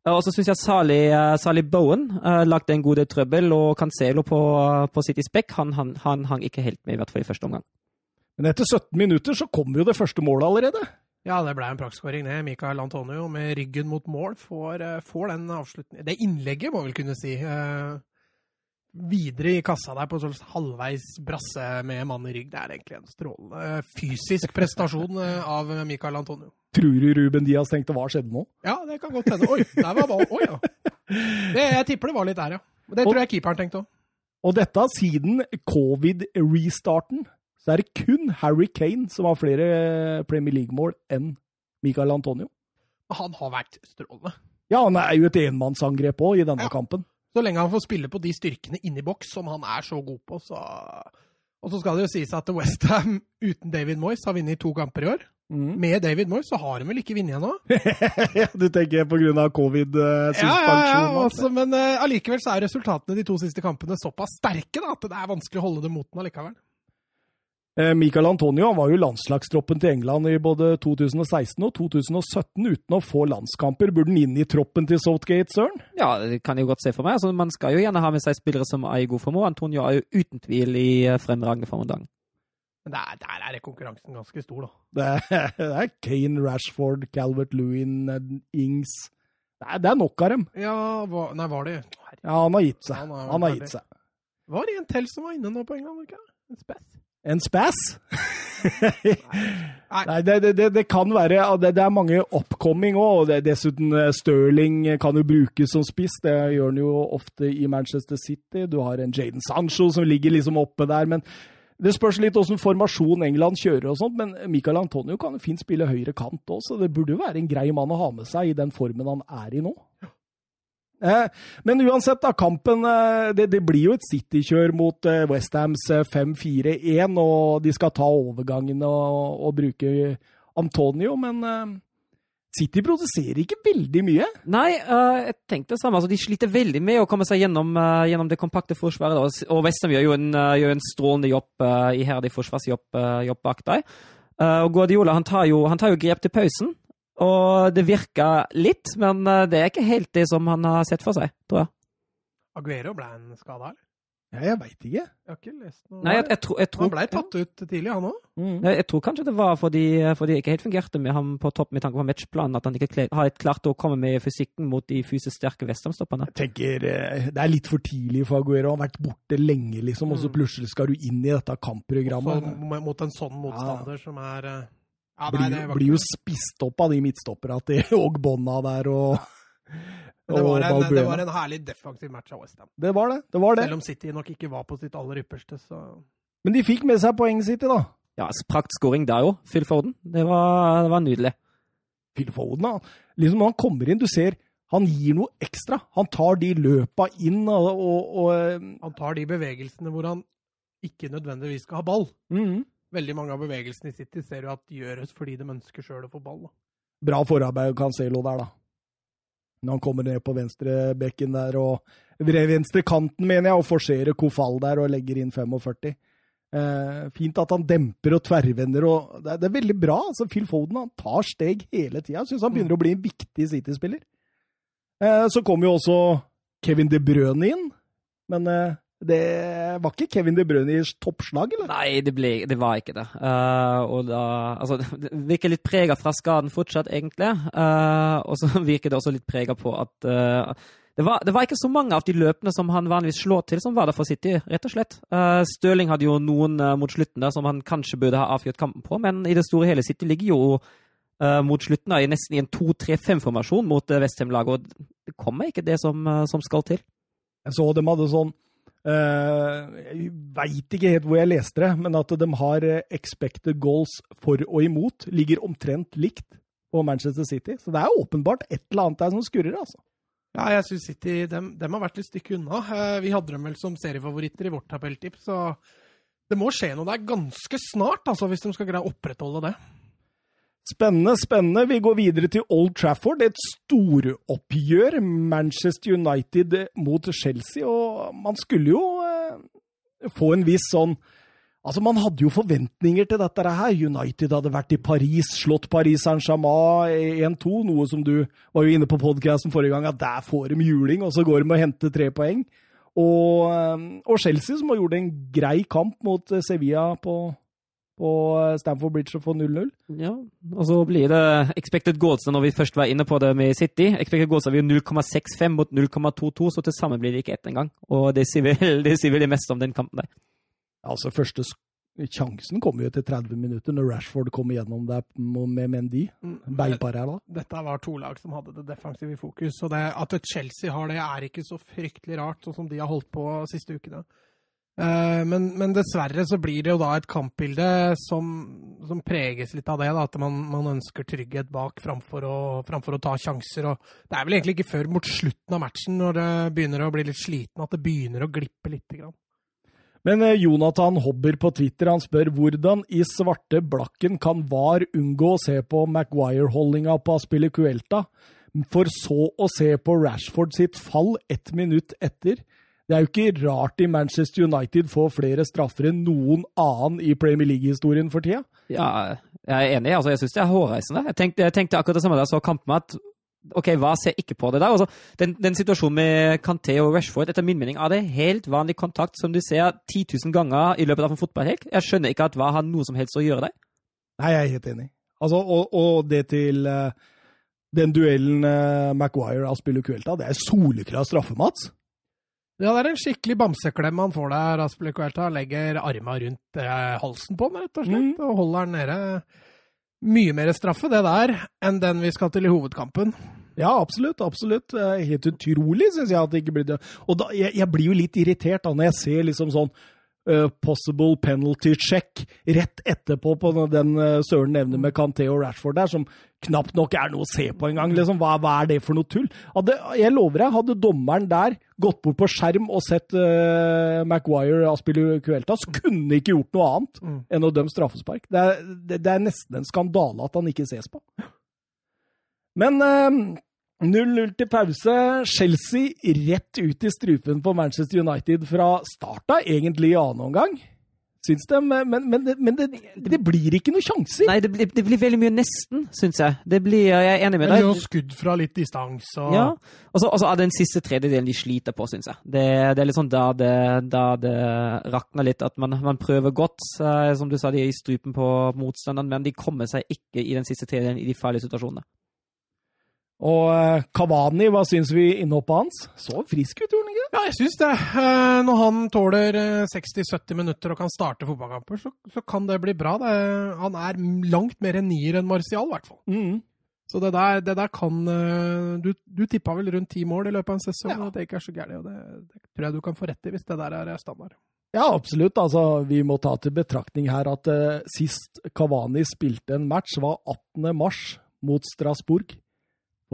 Uh, og så syns jeg Sali, Sali Bowen lagde en god del trøbbel, og Cancelo på, på City Spec han, han, han, hang ikke helt med, i hvert fall i første omgang. Men etter 17 minutter så kommer jo det første målet allerede. Ja, det ble en praktskåring, det. Mikael Antonio med ryggen mot mål får, får den avslutningen Det innlegget, må vi vel kunne si. Eh, videre i kassa der på sånn halvveis brasse med mann i rygg. Det er egentlig en strålende fysisk prestasjon eh, av Michael Antonio. Tror du Ruben Diaz tenkte hva skjedde nå? Ja, det kan godt hende. Oi, der var ballen. Oi, ja. Det, jeg tipper det var litt der, ja. Det tror jeg keeperen tenkte òg. Og dette siden covid-restarten, så er det kun Harry Kane som har flere Premier League-mål enn Michael Antonio. Han har vært strålende. Ja, han er jo et enmannsangrep òg i denne ja. kampen. Så lenge han får spille på de styrkene inni boks som han er så god på, så Og så skal det jo sies at Westham uten David Moyes har vunnet to kamper i år. Mm. Med David Moyes så har de vel ikke vunnet ennå? ja, du tenker pga. covid-suspensjon? Ja, ja, ja men uh, så er resultatene de to siste kampene såpass sterke da, at det er vanskelig å holde dem mot den allikevel. Eh, Michael Antonio var jo landslagstroppen til England i både 2016 og 2017 uten å få landskamper. Burde han inn i troppen til Southgate, Søren? Ja, det kan jeg godt se for meg. Altså, man skal jo gjerne ha med seg spillere som er i god form, og Antonio er jo uten tvil i eh, fremragende form om dagen. Der, der, er konkurransen ganske stor, da. Det er, det er Kane, Rashford, Calvert Lewin, Ings det er, det er, nok av dem. Ja, hva, nei, var det Ja, han har gitt seg. Han har, han har gitt seg. Var det en til som var inne nå på England? Ikke? En spess? En spass? Nei, det, det, det, kan være det, det, er mange oppkomming òg. og Dessuten eh, Sterling kan jo brukes som spiss. Det gjør han jo ofte i Manchester City. Du har en Jaden Sancho som ligger liksom oppe der. men det spørs litt åssen formasjon England kjører, og sånt, men Michael Antonio kan jo fint spille høyre kant òg, så det burde jo være en grei mann å ha med seg i den formen han er i nå. Eh, men uansett, da, kampen eh, det, det blir jo et City-kjør mot eh, Westhams 5-4-1, og de skal ta overgangene og, og bruke Antonio, men City produserer ikke veldig mye. Nei, uh, jeg tenkte det samme. Altså, de sliter veldig med å komme seg gjennom, uh, gjennom det kompakte forsvaret. Da. Og Westham gjør jo en, uh, gjør en strålende jobb, iherdig forsvarsjobb jobb bak deg. og Guardiola han tar, jo, han tar jo grep til pausen. Og det virka litt, men eh, det er ikke helt det som han har sett for seg, tror jeg. Aguero ble en skada, eller? Ja, jeg veit ikke. Jeg har ikke lest noe. Nei, jeg, jeg, tror, jeg tror, han ble tatt ut tidlig, han òg. Mm. Jeg tror kanskje det var fordi, fordi det ikke helt fungerte med ham på topp med tanke på matchplanen, at han ikke har klart å komme med fysikken mot de fysisk sterke Westham-stopperne. Jeg tenker eh, Det er litt for tidlig for Aguero. Han har vært borte lenge, liksom, og så mm. plutselig skal du inn i dette kampprogrammet. Også mot en sånn motstander ja. som er eh, ja, nei, blir, blir, jo spist opp av de midtstopperne til bånda der og, det var, en, det var, en, herlig defensiv match av Westham. Det var det. det var det. Selv om City nok ikke var på sitt aller ypperste, så Men de fikk med seg poeng City, da. Ja, praktskåring der jo. Phil Forden. Det var, det var nydelig. Phil Foden, da. Liksom når han kommer inn, du ser han gir noe ekstra. Han tar de løpa inn og, og, og eh, Han tar de bevegelsene hvor han ikke nødvendigvis skal ha ball. Mm -hmm veldig mange av bevegelsene i City ser du at gjøres fordi de ønsker sjøl å få ball. Da. Bra forarbeid Cancelo der, da. Når han kommer ned på venstrebekken der og venstre kanten, mener jeg, og forserer Kofal der og legger inn 45. Eh, fint at han demper og tverrvender. og Det er, det er veldig bra. altså Phil Foden han tar steg hele tida. Syns han begynner å bli en viktig City-spiller. Eh, så kommer jo også Kevin De Brøne inn. Men eh, det var ikke Kevin De Bruyne i toppslag, eller? Nei, det, ble, det var ikke det. Uh, og da, altså, det virker litt prega fra skaden fortsatt, egentlig. Uh, og så virker det også litt prega på at uh, det, var, det, var, ikke så mange av de løpene som han vanligvis slår til, som var der for City, rett og slett. Stirling hadde jo noen mot slutten der som han kanskje burde ha avgjort kampen på, men i det store hele City ligger jo mot slutten da, nesten i en 2-3-5-formasjon mot Westham-laget, og det kommer ikke det som, som skal til. Jeg så dem hadde sånn Uh, jeg veit ikke helt hvor jeg leste det, men at de har eh, expected goals for og imot ligger omtrent likt på Manchester City. Så det er åpenbart et eller annet der som skurrer, altså. Ja, jeg syns City dem, dem, har vært litt stykke unna. Uh, vi hadde dem vel som seriefavoritter i vårt tabelltipp, så det må skje noe der ganske snart, altså, hvis de skal greie å opprettholde det. Spennende, spennende. Vi går videre til Old Trafford. Et storoppgjør. Manchester United mot Chelsea. Og man skulle jo eh, få en viss sånn Altså, Man hadde jo forventninger til dette her. United hadde vært i Paris, slått Paris Saint-Germain 1-2, noe som du var jo inne på podkasten forrige gang, at der får de juling, og så går de og henter tre poeng. Og, eh, og Chelsea, som har gjort en grei kamp mot Sevilla på, på Stamford Bridge og få 0-0. Ja, og så blir det expected goals når vi først var inne på det med City. Expected goals er vi 0,65 mot 0,22, så til sammen blir det ikke ett engang. Og det sier vel det, sier vel det meste om den kampen der. Altså, første sjansen kommer jo etter 30 minutter, når Rashford kommer gjennom der med Mendy. Beinpar her, da. Dette var to lag som hadde det defensive i fokus. Og det, at Chelsea har det, er ikke så fryktelig rart, sånn som de har holdt på siste ukene. Uh, men, men, dessverre så blir det jo da et kampbilde som, som preges litt av det. Da, at man, man, ønsker trygghet bak framfor å, framfor å, ta sjanser. Og det er vel egentlig ikke før mot slutten av matchen, når det begynner å bli litt sliten, at det begynner å glippe litt. Grann. Men Jonathan Hobber på Twitter han spør hvordan i svarte blakken kan VAR unngå å se på Maguire-holdninga på Aspilicuelta, for så å se på Rashford sitt fall ett minutt etter? Det er jo ikke rart i Manchester United får flere straffer enn noen annen i Premier League-historien for tida. Ja, jeg er enig. altså Jeg syns det er hårreisende. Jeg tenkte, jeg tenkte akkurat det samme da jeg så kampen, at OK, hva ser ikke på det der? Altså, den, den, situasjonen med Canté og Rashford, etter min mening, er det helt vanlig kontakt som du ser 10 000 ganger i løpet av en fotballhelg. Jeg skjønner ikke at hva har noe som helst å gjøre der. Nei, jeg er helt enig. Altså, og, og det til uh, den duellen uh, Maguire-Aspilicuelta, det er soleklar straffe, Mats. Ja, det er en skikkelig bamseklem han får der. Aspilicuelta legger arma rundt eh, halsen på den, rett og slett, mm. og holder den nede mye mer straffe, det der, enn den vi skal til i hovedkampen. Ja, absolutt. absolutt. Helt utrolig, syns jeg. at det ikke blir det. Og da, jeg, jeg, blir jo litt irritert da, når jeg ser liksom sånn uh, possible penalty check rett etterpå på den uh, Søren nevner med Canté og Rashford der, som knapt nok er noe å se på engang. Liksom, hva, hva er det for noe tull? Hadde, jeg lover deg, hadde dommeren der gått bort på skjerm og sett uh, Maguire Aspilicuelta, så kunne ikke gjort noe annet mm. enn å dømme straffespark. Det er, det, det er, nesten en skandale at han ikke ses på. Men uh, 0-0 til pause. Chelsea rett ut i strupen på Manchester United fra starta, egentlig i annen omgang syns de. Men, men, det, men det, det, blir ikke noen sjanser. Nei, det blir, det blir veldig mye nesten, syns jeg. Det blir, jeg er enig med deg. Noen skudd fra litt distanse. Og... Ja. Og så er det den siste tredjedelen de sliter på, syns jeg. Det, er litt sånn da det, da det rakner litt. At man, man prøver godt, som du sa, de er i strupen på motstanderen, men de kommer seg ikke i den siste tredjedelen i de farlige situasjonene. Og Kavani, hva syns vi innhoppet hans? Så frisk ut, gjorde han ikke? Ja, jeg syns det. Eh, når han tåler 60-70 eh, minutter og kan starte fotballkamper, så, så kan det bli bra. Det, han er langt mer en nier enn Martial, i hvert fall. Mm. Så det der, det der, kan eh, Du, du tippa vel rundt ti mål i løpet av en sesong, ja. og det ikke er så gærent. Og det, det, tror jeg du kan få rett i, hvis det der er standard. Ja, absolutt. Altså, vi må ta til betraktning her at uh, sist Kavani spilte en match, var 18. mars mot Strasbourg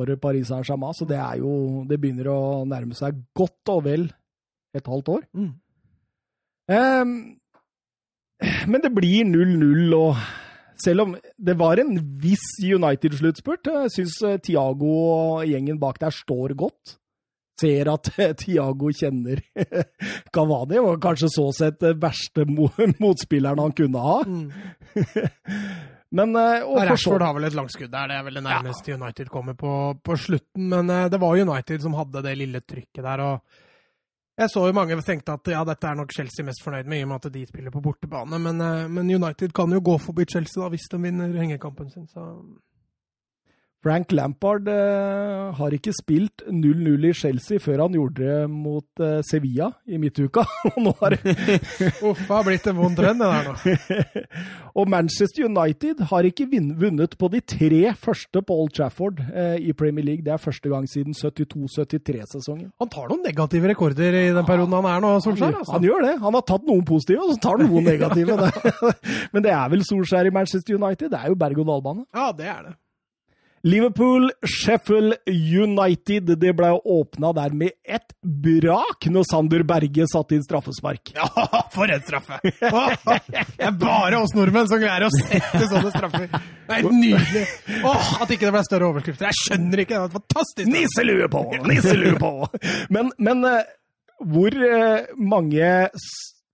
for Paris Saint-Germain. Så det er jo Det begynner å nærme seg godt og vel et halvt år. Mm. Um, men det blir 0-0, og selv om det var en viss United-sluttspurt, jeg syns eh, Tiago og gjengen bak der står godt. Ser at Tiago kjenner Cavani, og kanskje så sett den verste motspilleren han kunne ha. Mm. Men, uh, Rashford har vel et langskudd der, det er vel det nærmeste ja. United kommer på, på slutten. Men uh, det var United som hadde det lille trykket der. og jeg så jo mange tenkte at ja, dette er nok Chelsea mest fornøyd med, i og med at de spiller på bortebane. Men, uh, men United kan jo gå forbi Chelsea da, hvis de vinner hengekampen sin. så... Frank Lampard eh, har ikke spilt 0-0 i Chelsea før han gjorde det mot eh, Sevilla i midtuka. og nå har Uff, det har blitt en vond trend, det der nå. og Manchester United har ikke vunnet på de tre første på Old Trafford eh, i Premier League. Det er første gang siden 72-73-sesongen. Han tar noen negative rekorder i den perioden han er nå, Solskjær? Altså. Han gjør det. Han har tatt noen positive, og så tar han noen negative. Men det er vel Solskjær i Manchester United? Det er jo berg-og-dal-bane. Ja, det er det. Liverpool, Sheffield United. Det ble åpna der med et brak når Sander Berge satte inn straffespark. Ja, for en straffe! Det er bare oss nordmenn som greier å sette sånne straffer. Det er helt nydelig. Åh, at ikke det ble større overskrifter. Jeg skjønner ikke. Det var fantastisk. Nisselue på! Nisselue på! Men, men eh, hvor eh, mange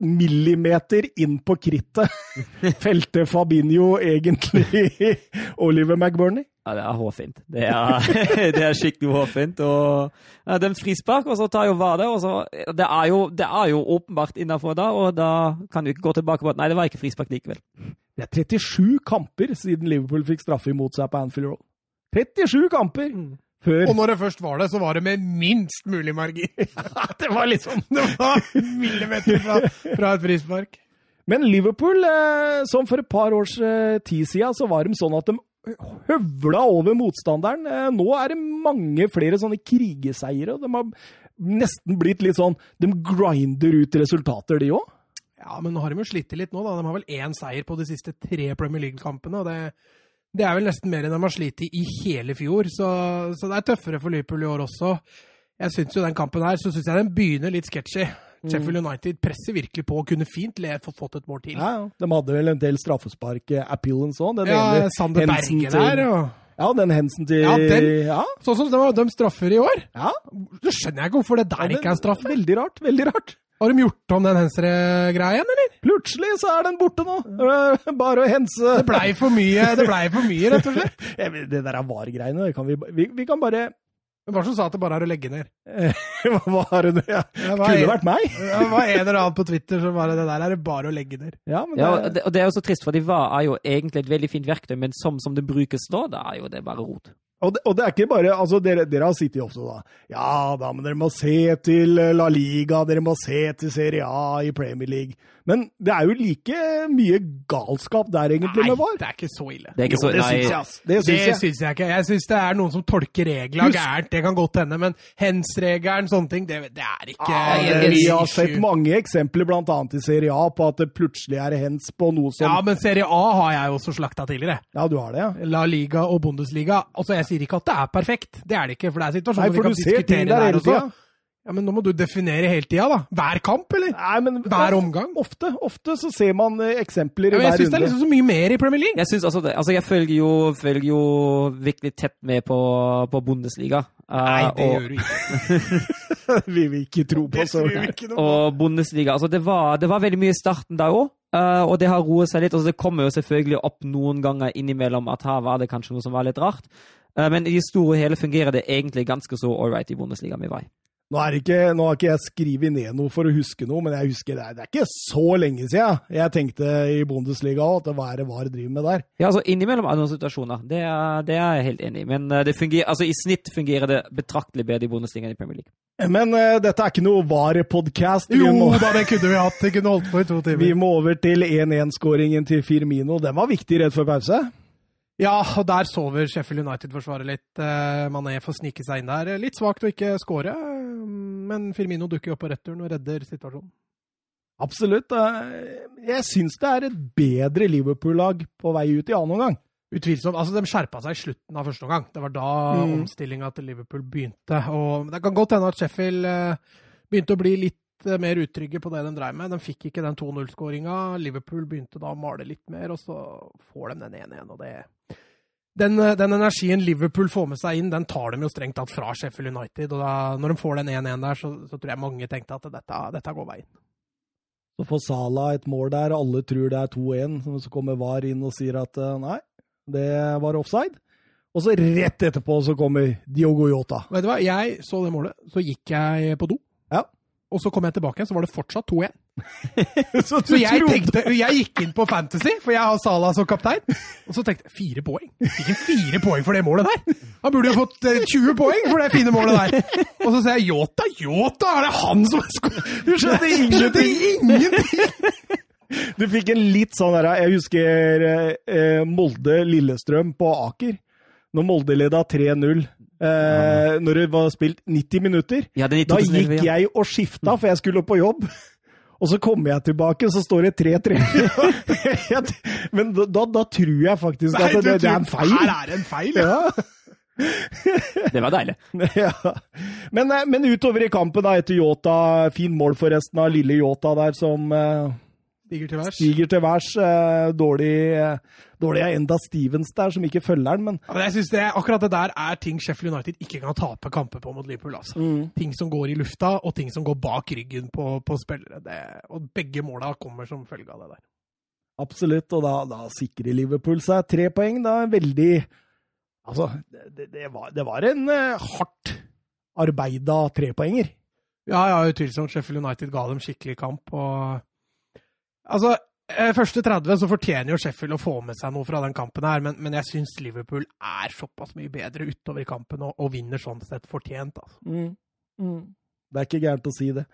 millimeter inn på krittet felte Fabinho egentlig Oliver McBurney? Ja, det er hårfint. Det er, det er skikkelig hårfint. Og ja, dømt frispark, og så tar jo VAR det. Og så, det, er jo, det er jo åpenbart innafor da, og da kan du ikke gå tilbake på at nei, det var ikke frispark likevel. Det er 37 kamper siden Liverpool fikk straffe imot seg på Anfield Road. 37 kamper! Før Og når det først var det, så var det med minst mulig margin. Det var liksom Det var millimeter fra, fra et frispark. Men Liverpool, eh, som for et par års eh, tid siden, så var de sånn at de høvla over motstanderen. Eh, nå er det mange flere sånne krigeseiere. og De har nesten blitt litt sånn De grinder ut resultater, de òg. Ja, men nå har de jo slitt litt nå, da. De har vel én seier på de siste tre Premier League-kampene. og det, det er vel nesten mer enn de har slitt i hele fjor, så, så det er tøffere for Liverpool i år også. Jeg syns jo den kampen her så synes jeg den begynner litt sketchy. Sheffield United presser virkelig på og kunne fint le, fått, et mål til. Ja, ja. De hadde vel en del straffespark-appellens òg. Ja, Sander Berge der, og Ja, den hensen til Ja, den- ja, Sånn som de har dømt straffer i år. ja. Så skjønner jeg ikke hvorfor det der Ja, ikke er en straff. Veldig rart. Veldig rart. Har de gjort om den Hensre-greien, eller? Plutselig så er den borte nå. Eh, Bare å hense Det blei for mye, det blei for mye, rett og slett. Det der er VAR-greiene. vi, vi, vi kan bare Men Hva som sa at det bare er å legge ned? Hva har det? Ja. Det Kunne en- vært meg. Det var en eller annen på Twitter som bare Det der er det bare å legge ned. Ja, men Ja, det, og det, og det er jo så trist, for de var er jo egentlig et veldig fint verktøy, men som, som det brukes nå, da er jo det bare rot. Og, det, og det er ikke bare altså Dere, dere har sittet ofte da Ja da, men dere må se til La Liga, dere må se til Serie A i Premier League. Men det er jo like mye galskap der, egentlig, Nei, med VAR. det er ikke så ille. Det er Jo, det syns jeg, ass. Det Det jeg. syns jeg ikke. Jeg syns det er noen som tolker regla Husk- gærent. Det kan godt hende, men hens-regelen, sånne ting, det, det er ikke Ja, det, vi har sett mange eksempler, bl.a. i Serie A, på at det plutselig er hens på noe som Ja, men Serie A har jeg også slakta tidligere. Ja, du har det, ja. La Liga og Bundesliga. Altså, Jeg sier ikke at det er perfekt, det er det ikke. For det er Nei, situasjoner for vi kan diskutere der hele også. tida. Ja, Men nå må du definere hele tida, da. Hver kamp, eller? Nei, men Hver omgang? Ofte, ofte så ser man eksempler eksempler Ja, hver runde. jeg syns det er liksom så mye mer i Premier League. Jeg synes altså det. Altså, jeg følger jo, følger jo virkelig tett med på, på Bundesliga. Uh, Nei, det og, gjør du ikke. vi vil ikke tro på så ikke noe og Bundesliga. Altså, det var, det var veldig mye i starten da òg, og det har roet seg litt. Altså, det kommer jo selvfølgelig opp noen ganger innimellom at her var det kanskje noe som var litt rart. Uh, men i det store og hele fungerer det egentlig ganske så all right i Bundesliga med vei. Nå, er ikke, nå har ikke jeg skrevet ned noe for å huske noe, men jeg husker det er, det er ikke så lenge siden jeg tenkte i Bundesliga at det var det VAR driver med der. Ja, altså Innimellom er noen situasjoner. Det er, det er jeg helt enig i. Men eh, det fungerer, altså, i snitt fungerer det betraktelig bedre i Bundesliga enn i Premier League. Men uh, dette er ikke noe VAR-podkast. Jo må- da, det kunne vi hatt. Det kunne holdt på i to timer. vi må over til 1-1-skåringen til Firmino. Den var viktig rett før pause. Ja, og der sover Sheffield United-forsvaret litt. Eh, Mané får snike seg inn der. Litt svakt å ikke skåre, eh, men Firmino dukker opp på returen og redder situasjonen. Absolutt. eh, Jeg syns det er et bedre Liverpool-lag på vei ut i annen omgang. Utvilsomt. Altså, de skjerpa seg i slutten av første omgang. Det var da Mm. omstillinga til Liverpool begynte. Og det kan godt hende at Sheffield begynte å bli litt eh, mer utrygge på det de dreiv med. De fikk ikke den 2-0-skåringa. Liverpool begynte da å male litt mer, og så får de den 1-1. og det... Den, eh, den energien Liverpool får med seg inn, den tar de jo strengt tatt fra Sheffield United. og da, Når de får den 1-1 der, så, så tror jeg mange tenkte at dette, dette går veien. Så får Salah et mål der, alle tror det er 2-1. Så kommer VAR inn og sier at eh, nei, det var offside. Og så rett etterpå så kommer Diogo Jota. Vet du hva, jeg så det målet, så gikk jeg på do. Ja. Og så kom jeg tilbake så var det fortsatt 2-1. Så Så jeg tenkte, jeg gikk inn på Fantasy, for jeg har Sala som kaptein. Og så tenkte jeg fire poeng? Fikk jeg fire poeng for det målet der? Han burde jo fått eh, 20 poeng for det fine målet der. Og så ser jeg Yota. Yota, er det han som sko- Du skjønner ingenting! ingenting. Du fikk en litt sånn derre Jeg husker eh, Molde-Lillestrøm på Aker. Når Molde leda 3-0. Eh, når det var spilt 90 minutter. Ja, den i Da 2011, gikk jeg og skifta, for jeg skulle på jobb. Og så kommer jeg tilbake, og så står det 3-3. Men da, da, tror jeg faktisk at det, det er en feil. Her er det en feil, ja. Ja. Det var deilig. ja. men, eh, men utover i kampen, da, etter Yota Fin mål forresten av lille Yota der, som eh, Stiger til værs. stiger til værs. Eh, dårlig, eh, dårlig er enda Stevens der, som ikke følger den, men Ja, jeg synes det, Akkurat det der er ting Sheffield United ikke kan tape kamper på mot Liverpool. altså. Ting som går i lufta, og ting som går bak ryggen på, på spillere. Det, og begge måla kommer som følge av det der. absolutt. Og da, da sikrer Liverpool seg tre poeng. Da veldig Altså, det, det, var, det var en uh, hardt arbeida trepoenger. Ja, ja, utvilsomt. Sheffield United ga dem skikkelig kamp. og... Altså, eh, Første 30 så fortjener jo Sheffield å få med seg noe fra den kampen, her, men, men jeg syns Liverpool er såpass mye bedre utover i kampen og, og vinner sånn sett fortjent. altså. Mm. Det er ikke gærent å si det.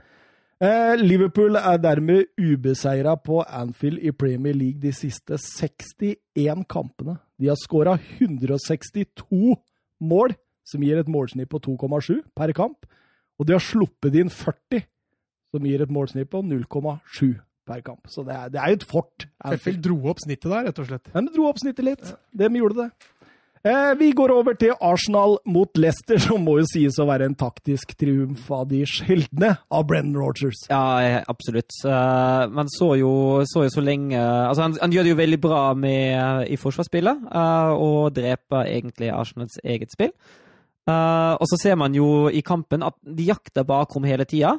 Eh, Liverpool er dermed ubeseira på Anfield i Premier League de siste 61 kampene. De har skåra 162 mål, som gir et målsnitt på 2,7 per kamp. Og de har sluppet inn 40, som gir et målsnitt på 0,7 per kamp. Så det er, det er jo et fort. Sheffield dro opp snittet der, rett og slett. Men de dro opp snittet litt. De gjorde det. Eh, vi går over til Arsenal mot Leicester, som må jo sies å være en taktisk triumf av de sjeldne av Brennan Rogers. Ja, absolutt. Uh, men så jo, så jo så lenge Altså, han, han gjør det jo veldig bra med, i forsvarsspillet, uh, og dreper egentlig Arsenals eget spill. Uh, og så ser man jo i kampen at de jakter bakrom hele tida.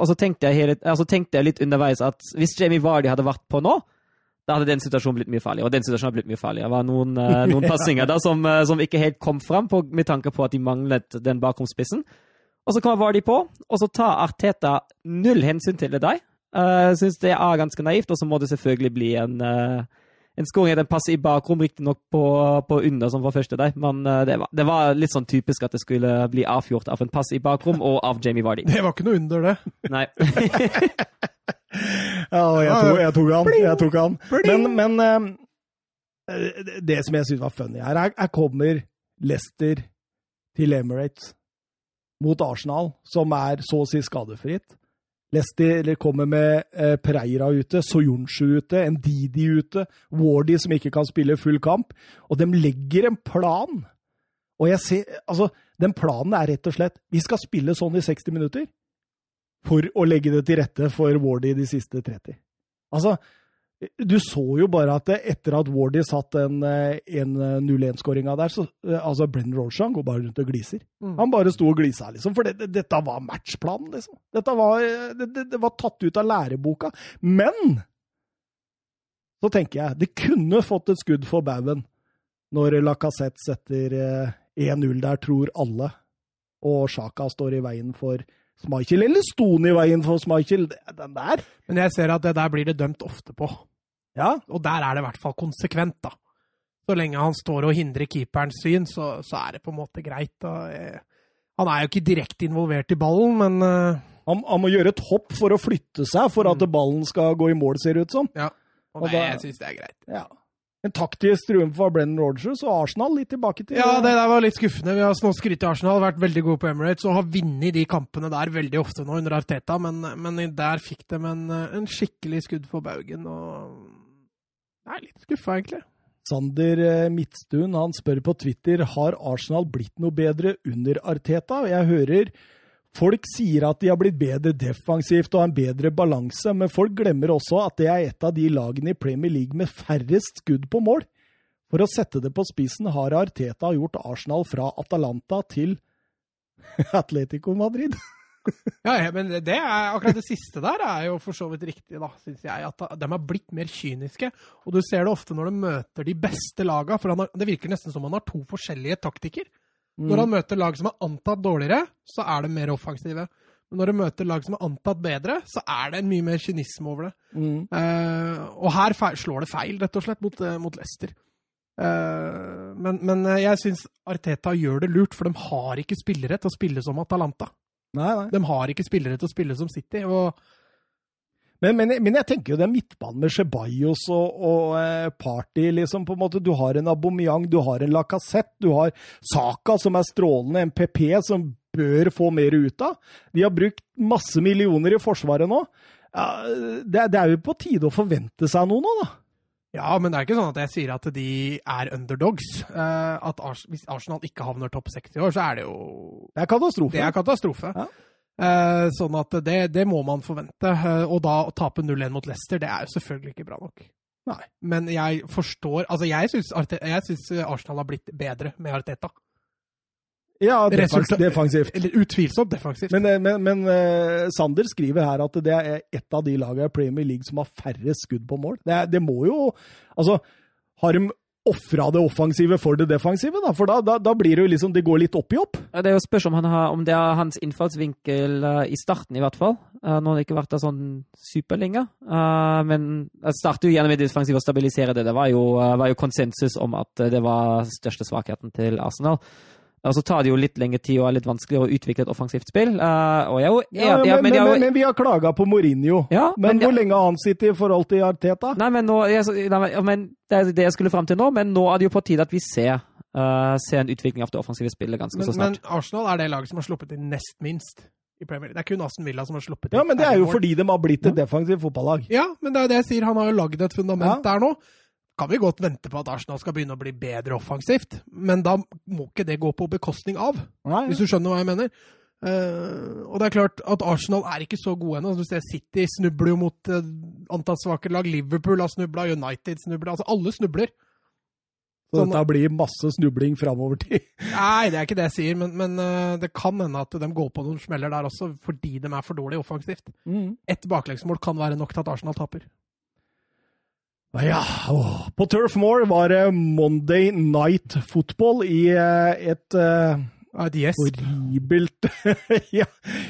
Og så tenkte, jeg hele, altså tenkte jeg litt underveis at hvis Jamie Vardy hadde vært på nå, da hadde den situasjonen blitt mye farligere. Og den situasjonen hadde blitt mye farligere. Det var noen, uh, noen passinger der som, uh, som, ikke helt kom fram, på, med tanke på at de manglet den bakromspissen. Og så kommer Vardy på, og så tar Arteta null hensyn til det der. Uh, Syns det er ganske naivt, og så må det selvfølgelig bli en, uh, en skåring etter en passe i bakrom, riktignok på, på under, som var første der. Men det var, det, var, litt sånn typisk at det skulle bli avgjort av en pass i bakrom og av Jamie Vardy. Det var ikke noe under, det. Nei. Ja, jeg tok, jeg tok han. Jeg tok han. Men, men uh, det som jeg syns var funny her, er her kommer Leicester til Emirates mot Arsenal, som er så å si skadefritt. Leicester kommer med eh, Pereira ute, Soyuncu ute, Ndidi ute, Wardy som ikke kan spille full kamp. Og de legger en plan. Og jeg ser Altså, den planen er rett og slett Vi skal spille sånn i 60 minutter for å legge det til rette for Wardy de siste 30. Altså, du så jo bare at etter at Wardy satt en, en 0-1-skåringa der, så altså Brenn Roshan går bare rundt og gliser. Mm. Han bare sto og glisa, liksom. For det, det, dette var matchplanen, liksom. Dette var, det, det, var tatt ut av læreboka. Men så tenker jeg, det kunne fått et skudd for baugen når Lacassette setter 1-0 der, tror alle, og Sjaka står i veien for Schmeichel, eller Stone i veien for Schmeichel? Den der. Men jeg ser at det der blir det dømt ofte på. Ja. Og der er det i hvert fall konsekvent, da. Så lenge han står og hindrer keeperens syn, så, så er det på en måte greit. Eh, han er jo ikke direkte involvert i ballen, men uh... han, han, må gjøre et hopp for å flytte seg for at mm. ballen skal gå i mål, ser det ut som. Ja, og, og nei, da, jeg syns det er greit. Ja en taktisk triumf for Brennan Rogers og Arsenal litt tilbake til Ja, det der var litt skuffende. Vi har skrytt i Arsenal, vært veldig gode på Emirates og har vunnet de kampene der veldig ofte nå under Arteta, men, men der fikk de en, en, skikkelig skudd for baugen, og Jeg er litt skuffa, egentlig. Sander eh, Midtstuen han spør på Twitter har Arsenal blitt noe bedre under Arteta. Jeg hører Folk sier at de har blitt bedre defensivt og har en bedre balanse, men folk glemmer også at det er et av de lagene i Premier League med færrest skudd på mål. For å sette det på spissen har Arteta gjort Arsenal fra Atalanta til Atletico Madrid. ja, men det er, akkurat det siste der er jo for så vidt riktig, da, syns jeg. At de har blitt mer kyniske. Og du ser det ofte når de møter de beste lagene, for har, det virker nesten som han har to forskjellige taktikker. Mm. Når han møter lag som er antatt dårligere, så er de mer offensive. Men når de møter lag som er antatt bedre, så er det en mye mer kynisme over det. Mm. Uh, og her slår det feil, rett og slett, mot, uh, mot Leicester. Uh, men, men, jeg syns Arteta gjør det lurt, for de har ikke spillere til å spille som Atalanta. Nei, nei. De har ikke spillere til å spille som City. og men, men, men, jeg tenker jo er midtbanen med Ceballos og, og eh, Party, liksom, på en måte. Du har en Aubameyang, du har en Lacassette, du har Saka, som er strålende, MPP, som bør få mer ut av. De har brukt masse millioner i Forsvaret nå. Ja, det, det, er jo på tide å forvente seg noe nå, da. Ja, men det er ikke sånn at jeg sier at de er underdogs. Eh, at Ars hvis Arsenal ikke havner topp 60 i år, så er det jo Det er katastrofe. Det er katastrofe. Ja. Eh, sånn at det, det må man forvente. Eh, og da å tape 0-1 mot Leicester, det er jo selvfølgelig ikke bra nok. Nei. Men jeg forstår Altså, jeg syns, Arsenal har blitt bedre med Arteta. Ja, defens defensivt. Eller utvilsomt defensivt. Men, eh, men, men uh, Sander skriver her at det er et av de lagene i Premier League som har færre skudd på mål. Det, er, det må jo Altså, har de ofra det offensive for det defensive, da? For da, da, da blir det jo liksom Det går litt opp i opp. Det er jo spørs om, har, om det er hans innfallsvinkel uh, i starten, i hvert fall. Uh, nå har det ikke vært der sånn superlenge. Uh, men jeg starter jo gjerne med defensiv og stabilisere det. Det var jo, var jo konsensus om at det var største svakheten til Arsenal. Og så tar det jo litt lengre tid og er litt vanskeligere å utvikle et offensivt spill. Eh, jo Ja, men, ja, men, men, jo- men vi har klaga på Mourinho. Ja, Men men- hvor lenge har han sittet i forhold til Arteta? Nei, men, nå, jeg, nei, det er det jeg skulle fram til nå, men nå er det jo på tide at vi ser, uh, ser en utvikling av det offensive spillet ganske Men, så men. Arsenal er det laget som har sluppet inn nest minst i Premier League. Det er kun Aston Villa som har sluppet inn Ja, men det er jo fordi de har blitt et defensivt fotballag. Ja, men det er jo det jeg sier. Han har jo lagd et fundament Ja. der nå. Kan vi godt vente på at Arsenal skal begynne å bli bedre offensivt, men da må ikke det gå på bekostning av, Nei. hvis du skjønner hva jeg mener. Uh, og det er klart at Arsenal er ikke så gode ennå. City snubler jo mot uh, antall svake lag. Liverpool har snubla, United snubler. Altså, alle snubler. Så sånn- dette blir masse snubling framover tid. Nei, det er ikke det jeg sier, men, men uh, det kan hende at de går på noen smeller der også, fordi de er for dårlige offensivt. Ett baklengsmål kan være nok til at Arsenal taper. Ja. På Turf Moor var det Monday Night Football i eh, et eh, Ja, horribelt Ja,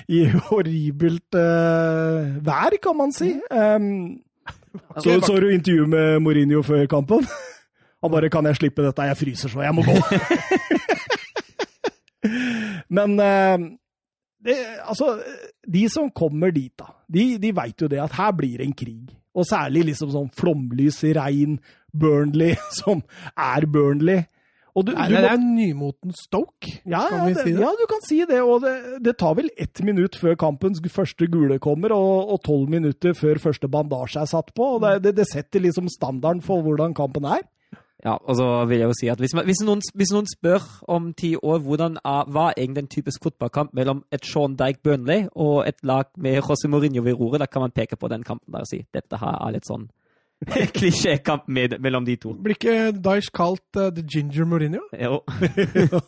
i horribelt uh, vær, kan man si. Um, så, så du intervjuet med Mourinho før kampen? Han bare 'Kan jeg slippe dette? Jeg fryser så, jeg må gå'. Men uh, det, altså, de som kommer dit, da, de, de veit jo det at her blir det en krig. Og særlig liksom sånn flomlys, regn, Burnley, som er Burnley. Og du, Nei, du det er en nymoten Stoke. ja, Kan ja, vi det, si det? ja, du kan si det. Og det, det tar vel ett minutt før kampens første gule kommer, og og tolv minutter før første bandasje er satt på. og Det, det, det setter liksom standarden for hvordan kampen er. Ja, og så vil jeg jo si at hvis, man, hvis, noen, hvis noen spør om ti år hvordan er, hva er egentlig en typisk fotballkamp mellom et Sean Dyke Burnley og et lag med José Mourinho ved roret, da kan man peke på den kampen der og si dette her er litt sånn klisjékamp mellom de to. Blir ikke Dyche kalt uh, The Ginger Mourinho? Jo.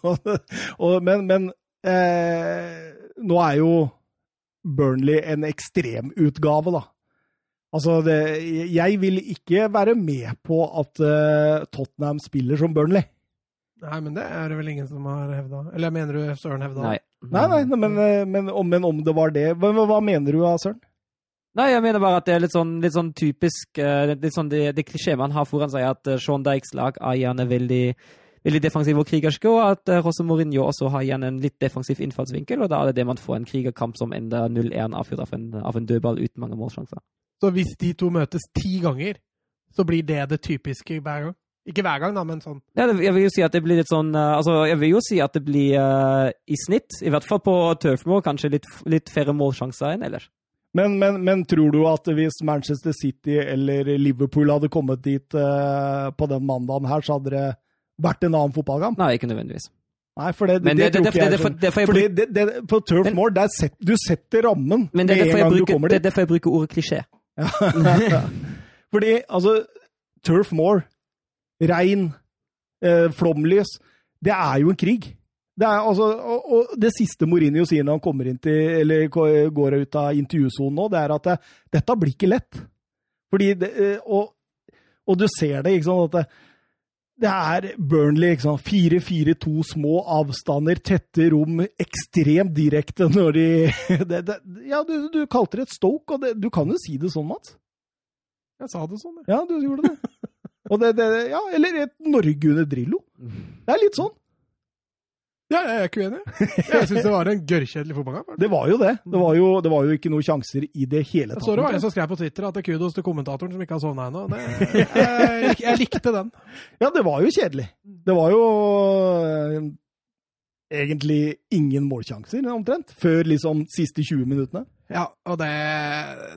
og, men men eh, nå er jo Burnley en ekstremutgave, da. Altså, det, jeg vil ikke være med på at uh, Tottenham spiller som Burnley. Nei, men det er det vel ingen som har hevda. Eller mener du Søren hevda? Nei. Nei, nei, nei, men, eh, men, om, men om det var det Hva, hva mener du, Søren? Nei, jeg mener bare at det er litt sånn, litt sånn typisk eh, litt sånn det, det klisjé man har foran seg, at eh, Sean Dykes lag er gjerne veldig, veldig defensiv og krigerske, og at Rosse Mourinho også har gjerne en litt defensiv innfallsvinkel, og da er det det man får en krigerkamp som ender 0-1 avfyrt av en, av en dødball uten mange målsjanser. Så hvis de to møtes ti ganger, så blir det det typiske hver gang? Ikke hver gang, da, men sånn. Ja, jeg vil jo si at det blir litt sånn eh, Altså, jeg vil jo si at det blir uh, i snitt, i hvert fall på Turfmoor, kanskje litt, litt færre målsjanser enn ellers. Men, men, men tror du at hvis Manchester City eller Liverpool hadde kommet dit uh, på den mandagen her, så hadde det vært en annen fotballkamp? Nei, ikke nødvendigvis. Nei, for det, det, det, det- det- tror ikke det- jeg. det- sånn. det jeg Fordi det, det, på Turf der set, du setter rammen det med en gang du kommer dit. det er derfor jeg bruker ordet klisjé. Fordi, altså, Turf Moor, regn, eh, flomlys, det er jo en krig. Det er, altså, og, og det siste Mourinho sier når han kommer inn til, eller går ut av intervjusonen nå, det er at det, dette blir ikke lett. Fordi det, eh, og, og du ser det, ikke sant, at det, det er Burnley, ikke sant, 4-4-2, små avstander, tette rom, ekstremt direkte når de det, det, Ja, du, du kalte det et Stoke, og det, du kan jo si det sånn, Mats. Jeg sa det sånn, jeg. Ja, du gjorde det. Og det, det ja, eller et Norge under Drillo. Det er litt sånn. Ja, jeg er ikke uenig. Jeg syns det var en gørrkjedelig fotballkamp. Det var jo det. Det var jo, det var jo ikke noen sjanser i det hele tatt. så det var en som skrev på Twitter at det er kudos til kommentatoren som ikke har sovna ennå. Jeg, jeg likte den. Ja, det var jo kjedelig. Det var jo eh, egentlig ingen målsjanser, omtrent, før liksom siste 20 minuttene. Ja, og det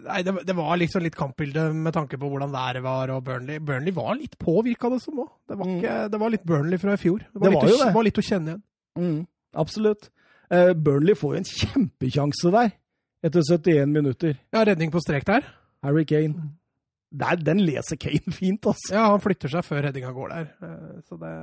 Nei, det, det var liksom litt kampbilde med tanke på hvordan været var og Burnley. Burnley var litt påvirka, det som òg. Det, var Mm. det var litt Burnley fra i fjor. Det var, Det litt, var å, det. var litt å kjenne igjen. Mm, absolutt. Uh, Burnley får jo en kjempekjanse der, etter 71 minutter. Ja, redning på strek der. Harry Kane. Der, den leser Kane fint, altså. Ja, han flytter seg før redninga går der. Uh, Så det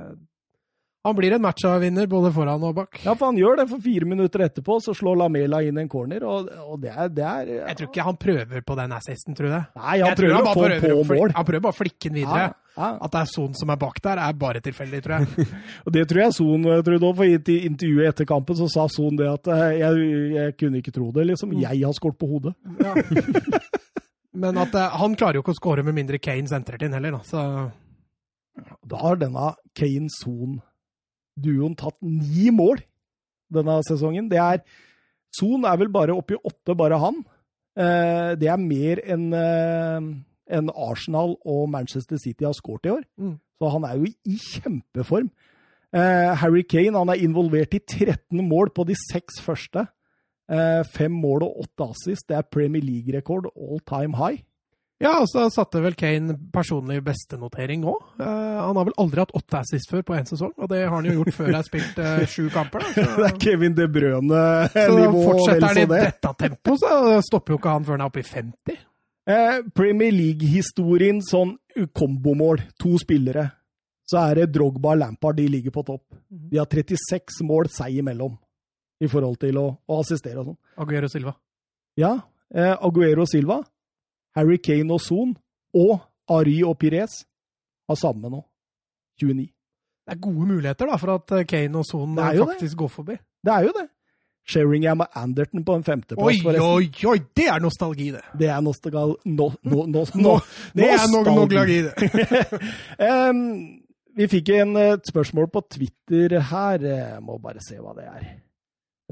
Han blir en matcha-vinner både foran og bak. Ja, for han gjør det, for fire minutter etterpå så slår Lamela inn en corner, og, og det er, det er Jeg tror ikke han prøver på den assisten, tror jeg. Nei, han jeg prøver å bare få prøver på mål. Han prøver bare å flikke den videre. Ja, ja. At det er Son som er bak der, er bare tilfeldig, tror jeg. Og det tror jeg Son trodde òg, for I intervjuet etter kampen så sa Son det at eh, jeg, jeg kunne ikke tro det. liksom. Jeg har skåret på hodet. Ja. Men at eh, han klarer jo ikke å score med mindre Kane sentrer til heller, da. Så Da har denne Kane-Son-duoen tatt ni mål denne sesongen. Det er Son er vel bare oppi åtte, bare han. Eh, det er mer enn eh, enn Arsenal og Manchester City har skåret i år. Mm. Så han er jo i kjempeform. Eh, Harry Kane han er involvert i 13 mål på de seks første. Eh, fem mål og åtte assist. Det er Premier League-rekord all time high. Ja, og så satte vel Kane personlig bestenotering òg. Uh, han har vel aldri hatt åtte assist før på én sesong, og det har han jo gjort før jeg har spilt uh, sju kamper. Da, Det er Kevin De så Brøne-nivå. fortsetter han i det. dette tempoet, så stopper jo ikke han før han er oppe i 50. Eh, Premier League-historien, sånn kombomål, to spillere, så er det Drogba og Lampard de ligger på topp. De har 36 mål seg imellom i forhold til å, å assistere og sånn. Aguero Silva. Ja, eh, Aguero Silva, Harry Kane og Son, og Ari og Pires har samme nå. 29. Det er gode muligheter da, for at eh, Kane og Son er det. faktisk går forbi. Det er jo det. Sheringham og Anderton på en femteplass, Oi, forresten. oi, oi! Det er nostalgi, det. Det er nostalgi... No, no, no, no, det er nostalgi. det. um, vi fikk en, eh, et spørsmål på Twitter her. Jeg må bare se hva det er.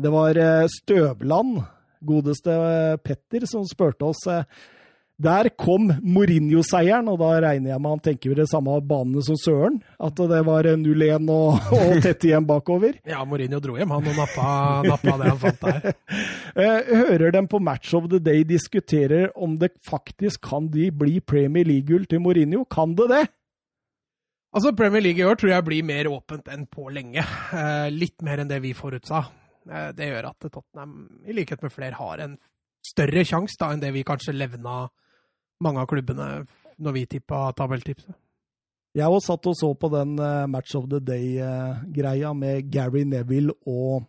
Det var eh, Støvland, godeste eh, Petter, som spurte oss. Der kom Mourinho-seieren, og da regner jeg med han tenker det samme banene som Søren. At det var eh, 0-1 og, og tett igjen bakover. Ja, Mourinho dro hjem, han, og nappa, nappa det han fant der. Eh, hører dem på Match of the Day diskuterer om det faktisk kan de bli Premier League-gull til Mourinho. Kan det det? Altså, Premier League i år tror jeg blir mer åpent enn på lenge. Eh, litt mer enn det vi forutsa. Eh, det gjør at Tottenham, i likhet med flere, har en større sjanse enn det vi kanskje levna mange av klubbene når vi tippa tabelltipset. Jeg også satt og så på den eh, Match of the Day-greia med Gary Neville og,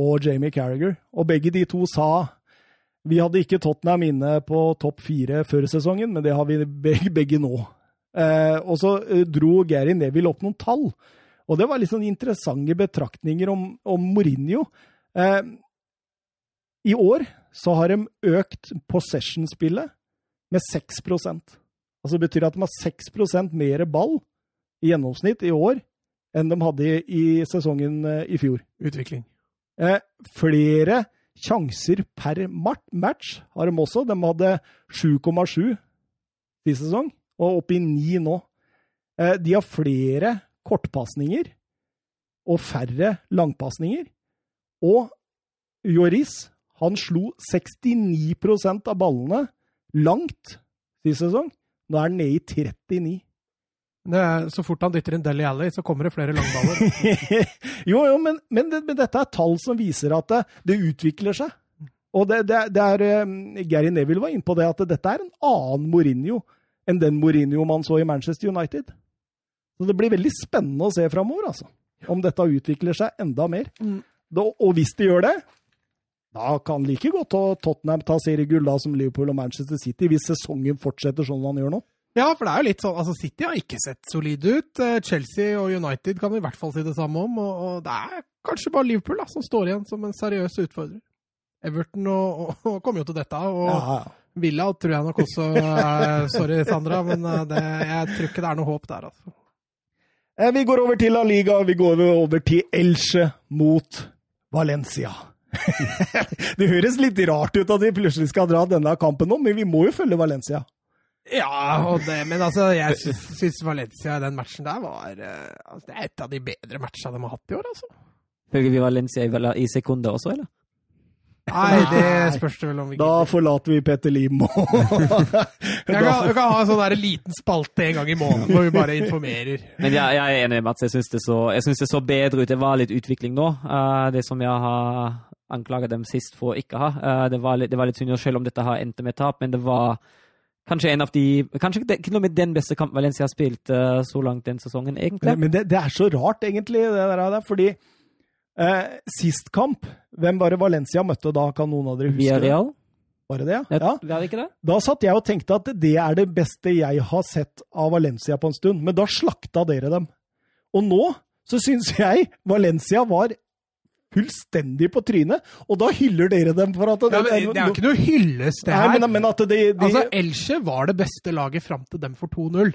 og Jamie Carragher. Og begge de to sa vi hadde ikke Tottenham inne på topp fire før sesongen, men det har vi begge nå. Eh, og så eh, dro Gary Neville opp noen tall. Og det var litt sånn interessante betraktninger om, om Mourinho. Eh, I år så har de økt possession-spillet med 6% Altså det betyr at de har 6% mer ball i gjennomsnitt i år enn de hadde i, i sesongen eh, i fjor. Utvikling. Eh, flere sjanser per match har de også. De hadde 7,7 sist sesong, og opp i 9 nå. Eh, de har flere kortpasninger og færre langpasninger. Og Joris, han slo 69% av ballene langt sist sesong. Nå er han nede i 39. Det er, så fort han dytter inn Deli Alley, så kommer det flere langballer. jo, jo, men, men, det, men dette er tall som viser at det, det utvikler seg. Og det, det, det er um, Gary Neville var inne på det, at dette er en annen Mourinho enn den Mourinho man så i Manchester United. Så det blir veldig spennende å se framover, altså. Om dette utvikler seg enda mer. Mm. Da, og hvis det gjør det, da kan like godt Tottenham ta seriegull som Liverpool og Manchester City, hvis sesongen fortsetter sånn han gjør nå. Ja, for det er jo litt sånn altså City har ikke sett solide ut. Eh, Chelsea og United kan vi i hvert fall si det samme om. Og, og det er kanskje bare Liverpool da, som står igjen som en seriøs utfordrer. Everton og, og, og kommer jo til dette. Og Ja, ja. Villa tror jeg nok også Sorry, Sandra, men eh, det, jeg tror ikke det er noe håp der. altså. Eh, Vi går over til La Liga. Vi går over til Elche mot Valencia. det høres litt rart ut at vi plutselig skal dra denne kampen nå, men vi må jo følge Valencia. Ja, og det, men altså, jeg syns, syns Valencia i den matchen der var eh, altså, Det er et av de bedre matchene de har hatt i år, altså. Følger vi Valencia i, i sekunder også, eller? Nei, det spørs det vel om vi Da forlater vi Petter Lim. og- Jeg kan, kan ha en sånn der liten spalte en gang i måneden hvor vi bare informerer. Men jeg, jeg er enig med Mats. Jeg syns det, det så bedre ut. Det var litt utvikling nå. Eh, det som jeg har anklaget dem sist for å ikke ha. Eh, det, var litt, det var litt synd, selv om dette har endt med tap, men det var kanskje en av de Kanskje ikke noe med den beste kampen Valencia har spilt eh, så langt den sesongen, egentlig. Men det, det er så rart, egentlig, det der. Fordi eh, sist kamp, hvem var det Valencia møtte da? Kan noen av dere huske? Villarreal? Var det det? Ja. Ja. Det ikke det? Da satt jeg og tenkte at det er det beste jeg har sett av Valencia på en stund. Men da slakta dere dem. Og nå så syns jeg Valencia var fullstendig på trynet, og da hyller dere dem for at Ja, men det er jo ikke noe hyllest, det Nei, her. men, men at de, de Altså, Elche var det beste laget fram til dem for 2-0.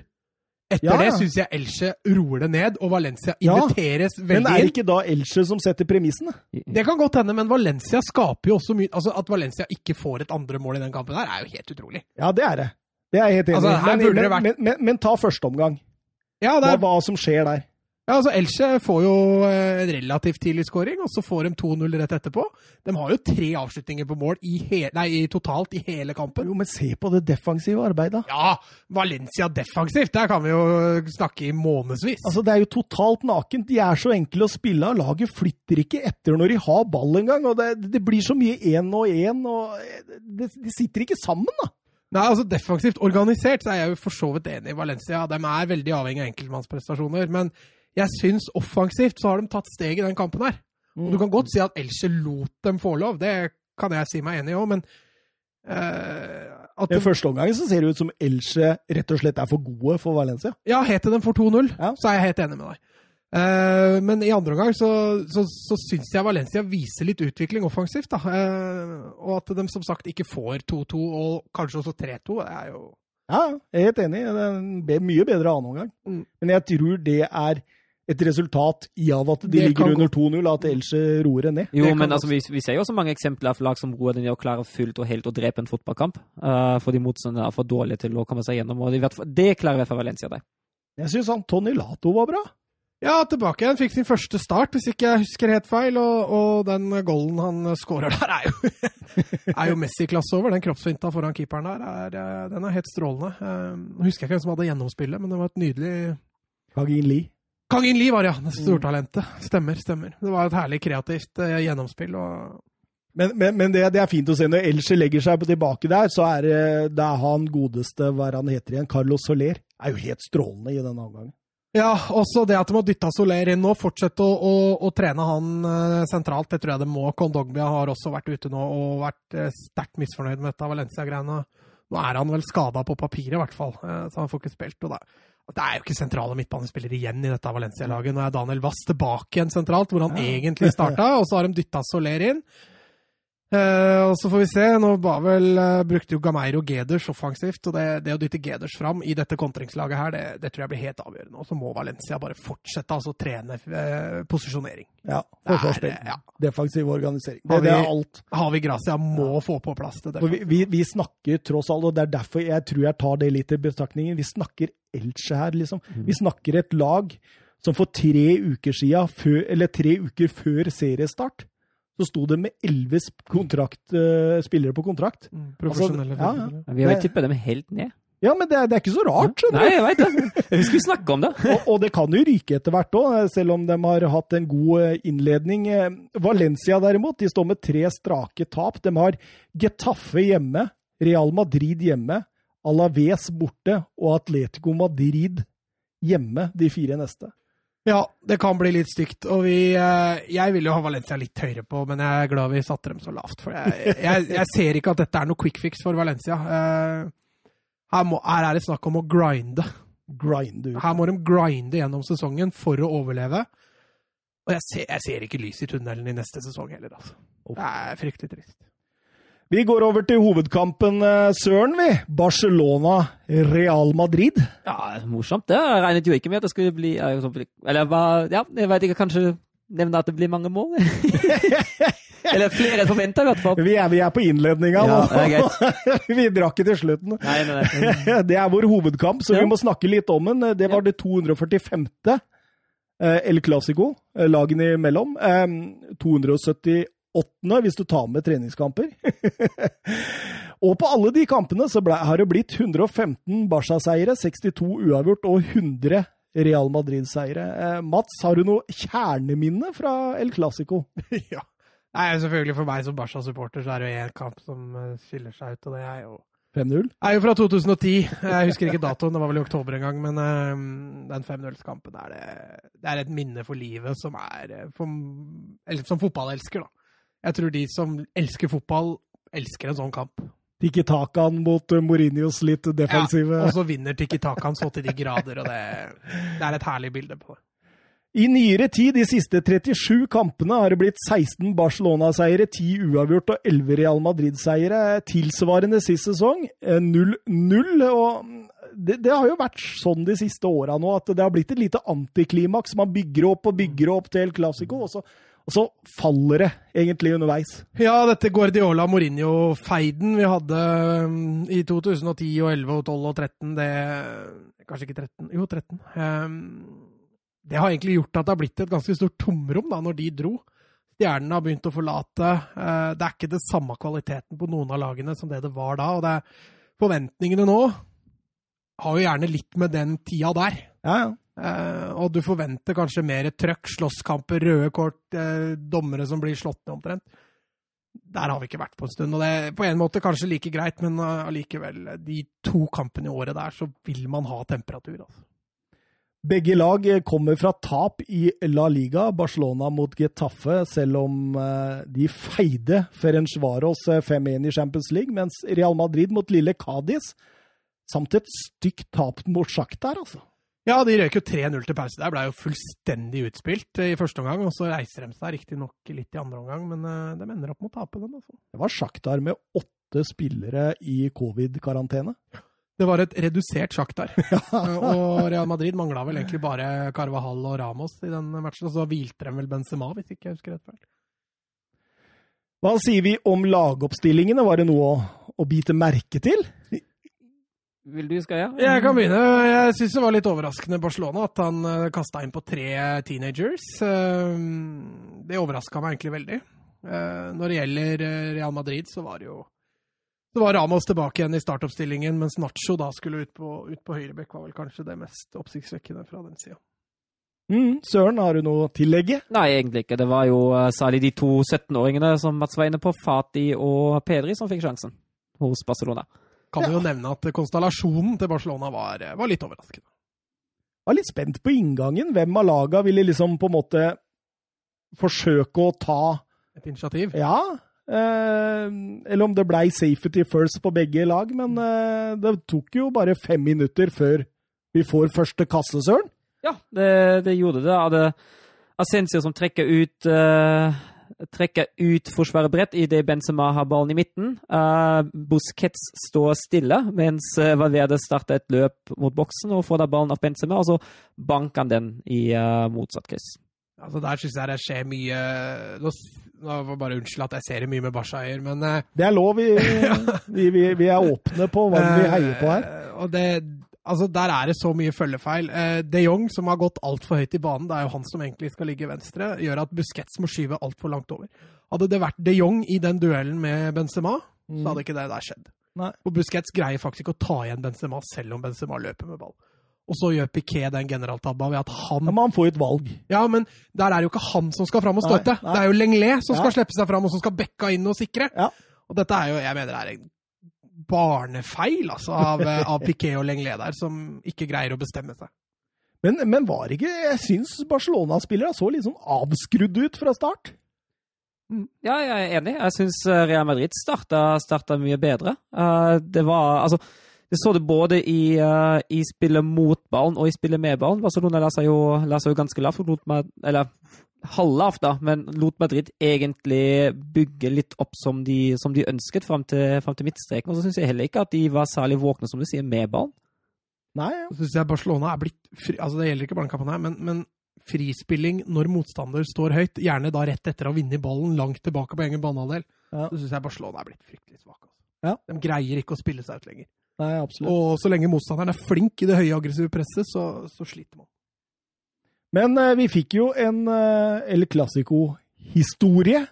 Etter Ja, det syns jeg Elche roer det ned, og Valencia Ja, inviteres Men er det ikke da Elche som setter premissene? Det kan godt hende, men Valencia skaper jo også mye Altså, At Valencia ikke får et andre mål i den kampen her, er jo helt utrolig. Ja, det er det. Det er jeg helt enig i. Altså, men, men, vært- men, men, men ta første omgang. Ja, det Hva, er, hva som skjer der. Ja altså Elche får jo eh, en relativt tidlig scoring, og så får de 2-0 rett etterpå. De har jo tre avslutninger på mål i he nei, i totalt i hele kampen. Jo, men se på det defensive arbeidet. Ja, Valencia defensivt, der kan vi jo snakke i månedsvis. Altså, Det er jo totalt nakent. De er så enkle å spille av. Laget flytter ikke etter når de har ball engang. det, det blir så mye én og én. og det, De sitter ikke sammen, da. Nei, altså Defensivt organisert så er jeg jo for så vidt enig i Valencia. De er veldig avhengig av enkeltmannsprestasjoner. Men jeg syns offensivt så har de tatt steg i den kampen her. Og Du kan godt si at Elche lot dem få lov, det kan jeg si meg enig i òg, men uh, at I første omgang så ser det ut som Elche rett og slett er for gode for Valencia. Ja, het de for 2-0, Ja. så er jeg helt enig med deg. Uh, men i andre omgang så, så, så syns jeg Valencia viser litt utvikling offensivt. da. uh, og at de som sagt ikke får 2-2, og kanskje også 3-2, det er jo Ja, jeg er helt enig. Det er en mye bedre annen omgang. Mm. Men jeg tror det er et resultat i av at de Det ligger under 2-0, at Elche roer det ned. Jo, Det men altså, vi, vi ser jo også mange eksempler av lag som roer den i å klare fullt og helt å drepe en fotballkamp. for fordi motstanderne er for dårlige til å komme seg gjennom. og i Det klarer i hvert fall Valencia der. Jeg syns han Tony Lato var bra. Ja, tilbake igjen. Fikk sin første start, hvis ikke jeg husker helt feil. Og, og den golden han skårer der, er jo, er jo Messi-klasse over. Den kroppsfinta foran keeperen der, er, eh, den er helt strålende. Eh, Nå husker jeg ikke hvem som hadde gjennomspillet, men det var et nydelig Kagin Lee. Kang In Lee var ja. Det stortalentet. Stemmer, stemmer. Det var et herlig kreativt eh, gjennomspill. og Men, men, men det, det er fint å se. Når Elche legger seg på tilbake der, så er det, det er han godeste, hva han heter igjen, Carlos Soler, er jo helt strålende i denne omgangen. Ja, også det at de har dytta Soler inn nå. Fortsette å, å, å trene han eh, sentralt, det tror jeg det må. Kondogbia har også vært ute nå og vært eh, sterkt misfornøyd med dette Valencia-greiene. Nå er han vel skada på papiret, i hvert fall, eh, så han får ikke spilt. og det, det er jo ikke sentrale midtbanespillere igjen i dette Valencia-laget. Nå er Daniel Wass tilbake igjen sentralt, hvor han egentlig starta, og så har de dytta Soler inn. Eh, og så får vi se. Nå var vel, uh, brukte jo Gameiro Geders offensivt. og det, det å dytte Geders fram i dette kontringslaget her, det, det tror jeg blir helt avgjørende. Og så må Valencia bare fortsette altså trene uh, posisjonering. Ja, forsvarsspill. ja. Defensiv organisering. Det, Det, det er vi- alt. Havi Gracia må få på plass det. Vi, vi, vi snakker tross alt, og det er derfor jeg tror jeg tar det litt i betraktningen, vi snakker Elche her, liksom. Vi snakker et lag som for tre uker siden, før, eller tre uker før seriestart, så sto det med elleve eh, spillere på kontrakt. Mm, Profesjonelle Altså, ja, ja. Vi har jo tippa dem helt ned. Ja, men det er, det er ikke så rart, skjønner Nei, jeg veit det. Vi skulle snakke om det. og, og det kan jo ryke etter hvert òg, selv om de har hatt en god eh, innledning. Eh, Valencia derimot, de står med tre strake tap. De har Getafe hjemme, Real Madrid hjemme, Alaves borte og Atletico Madrid hjemme de fire neste. Ja, det kan bli litt stygt. Og vi eh, Jeg vil jo ha Valencia litt høyere på, men jeg er glad vi satte dem så lavt. For jeg, jeg, jeg ser ikke at dette er noe quick fix for Valencia. Eh, her, må, her er det snakk om å grinde. Grinde. Her må de grinde gjennom sesongen for å overleve. Og jeg ser, jeg ser ikke lys i tunnelen i neste sesong heller, altså. Det er fryktelig trist. Vi går over til hovedkampen, eh, Søren, vi. Barcelona-Real Madrid. Ja, morsomt. Det regnet jo ikke med at det skulle bli eh, Eller Ja, jeg vet ikke. Kanskje nevne at det blir mange mål? Eller flere enn forventa, i hvert fall. Vi er, vi er på innledninga Ja, nå. vi drakk ikke til slutten. Nei, nei, nei. Det er vår hovedkamp, så Ja. vi må snakke litt om den. Det var det 245. eh, El Clásico, lagene imellom. Eh, 278. åttende hvis du tar med treningskamper. og på alle de kampene så ble, har det blitt 115 Barca-seiere, 62 uavgjort og 100 Real Madrid-seiere. Eh, Mats, har du noe kjerneminne fra El Clásico? ja. Nei, selvfølgelig For meg som Barca-supporter så er det jo én kamp som eh, skiller seg ut, og det er jo 5-0? er jo fra 2010. Jeg husker ikke datoen, det var vel i oktober en gang. Men uh, den 5-0-kampen er det, det er et minne for livet som er for, eller, Som fotballelsker, da. Jeg tror de som elsker fotball, elsker en sånn kamp. Tikki Takan mot Mourinhos litt defensive ja, Og så vinner Tikki Takan så til de grader, og det, det er et herlig bilde på det. I nyere tid, de siste 37 kampene, har det blitt 16 Barcelona-seiere, 10 uavgjort og 11 Real Madrid-seiere. Tilsvarende sist sesong 0-0. Eh, og det, det, har jo vært sånn de siste åra nå, at det har blitt et lite antiklimaks. Man bygger opp og bygger opp til El Clásico, og så, og så faller det egentlig underveis. Ja, dette Guardiola-Mourinho-feiden vi hadde um, i 2010 og 11 og 12 og 13, det Kanskje ikke 13, jo 13. Um, det har egentlig gjort at det har blitt et ganske stort tomrom da, når de dro. Stjernene har begynt å forlate. Uh, det er ikke det samme kvaliteten på noen av lagene som det det var da. og det er Forventningene nå har jo gjerne litt med den tida der. Ja, ja. Eh, og du forventer kanskje mer trøkk, slåsskamper, røde kort, eh, dommere som blir slått ned omtrent. Der har vi ikke vært på en stund. Og det er på en måte kanskje like greit, men allikevel, de to kampene i året der, så vil man ha temperatur. altså. Begge lag kommer fra tap i La Liga, Barcelona mot Getafe, selv om eh, de feide Ferencvaros 5-1 eh, i Champions League, mens Real Madrid mot lille Cádiz samt et stygt tap mot Shakhtar, altså. Ja, de røyk jo 3-0 til pause. Der ble jo fullstendig utspilt i første omgang, og så reiser de seg riktignok litt i andre omgang, men eh, de ender opp med å tape den. Altså. Det var Shakhtar med åtte spillere i covid-karantene. Det var et redusert sjakk Ja. og Real Madrid mangla vel egentlig bare Carvahall og Ramos i den matchen. Og så hvilte de vel Benzema, hvis ikke jeg husker rett feil. Hva sier vi om lagoppstillingene? Var det noe å, å bite merke til? Vil du, skal jeg? Jeg kan begynne. Jeg syns det var litt overraskende Barcelona at han eh, kasta inn på tre teenagers. Uh, det overraska meg egentlig veldig. Uh, når det gjelder Real Madrid, så var det jo så var Ramos tilbake igjen i startoppstillingen, mens Nacho da skulle ut på, ut på høyrebekk, var vel kanskje det mest oppsiktsvekkende fra den sida. Mm, Søren, har du noe å tillegge? Nei, egentlig ikke. Det var jo særlig de to 17-åringene som Mats var inne på, Fati og Pedri, som fikk sjansen hos Barcelona. Kan ja. jo nevne at konstellasjonen til Barcelona var, eh, var litt overraskende. Jeg var litt spent på inngangen. Hvem av laga ville liksom på en måte forsøke å ta Et initiativ? Ja, Eh, eller om det blei safety first på begge lag, men eh, det tok jo bare fem minutter før vi får første kasse, Søren. Ja, det, det, gjorde det. Asensio som trekker ut uh, trekker ut forsvaret bredt idet Benzema har ballen i midten. Uh, Busquets står stille mens Valverde starter et løp mot boksen og får da ballen av Benzema, og så banker han den i uh, motsatt kryss. Altså Der syns jeg det skjer mye Nå, nå bare Unnskyld at jeg ser det mye med Barca-eier, men uh, Det er lov. Vi, vi, vi, vi, er åpne på hva vi heier på her. Uh, og det, altså Der er det så mye følgefeil. Uh, De Jong, som har gått altfor høyt i banen, det er jo han som egentlig skal ligge venstre, gjør at Busquets må skyve altfor langt over. Hadde det vært De Jong i den duellen med Benzema, mm. så hadde ikke det der skjedd. Nei. Og Busquets greier faktisk ikke å ta igjen Benzema, selv om Benzema løper med ball. Og så gjør Piquet den generaltabba ved at han Ja, Men han får jo et valg. Ja, men der er det jo ikke han som skal fram og støtte. Nei, nei. Det er jo Lenglet som skal slippe seg fram, og som skal backa inn og sikre. Ja. Og dette er jo, jeg mener det er en barnefeil altså, av, av Piquet og Lenglet der, som ikke greier å bestemme seg. Men, men var ikke Jeg syns Barcelona-spillere så litt sånn avskrudd ut fra start. Mm. Ja, jeg er enig. Jeg syns eh, Real Madrid starta, starta mye bedre. Uh, det var Altså det så det både i, i spillet mot ballen og i spillet med ballen. Barcelona la seg jo, la seg jo ganske lavt, eller halvlavt, da, men lot Madrid egentlig bygge litt opp som de, som de ønsket fram til, fram til midtstreken. Og så syns jeg heller ikke at de var særlig våkne, som du sier, med ballen. Nei, ja. Så syns jeg Barcelona er blitt fri, altså Det gjelder ikke banekampen her, men, men frispilling når motstander står høyt, gjerne da rett etter å ha vunnet ballen langt tilbake på egen banehalvdel, ja. så syns jeg Barcelona er blitt fryktelig svak. Altså. Ja. De greier ikke å spille seg ut lenger. Nei, absolutt. Og så lenge motstanderen er flink i det høye aggressive presset, så, så sliter man. Men uh, vi fikk jo en uh, El Clásico-historie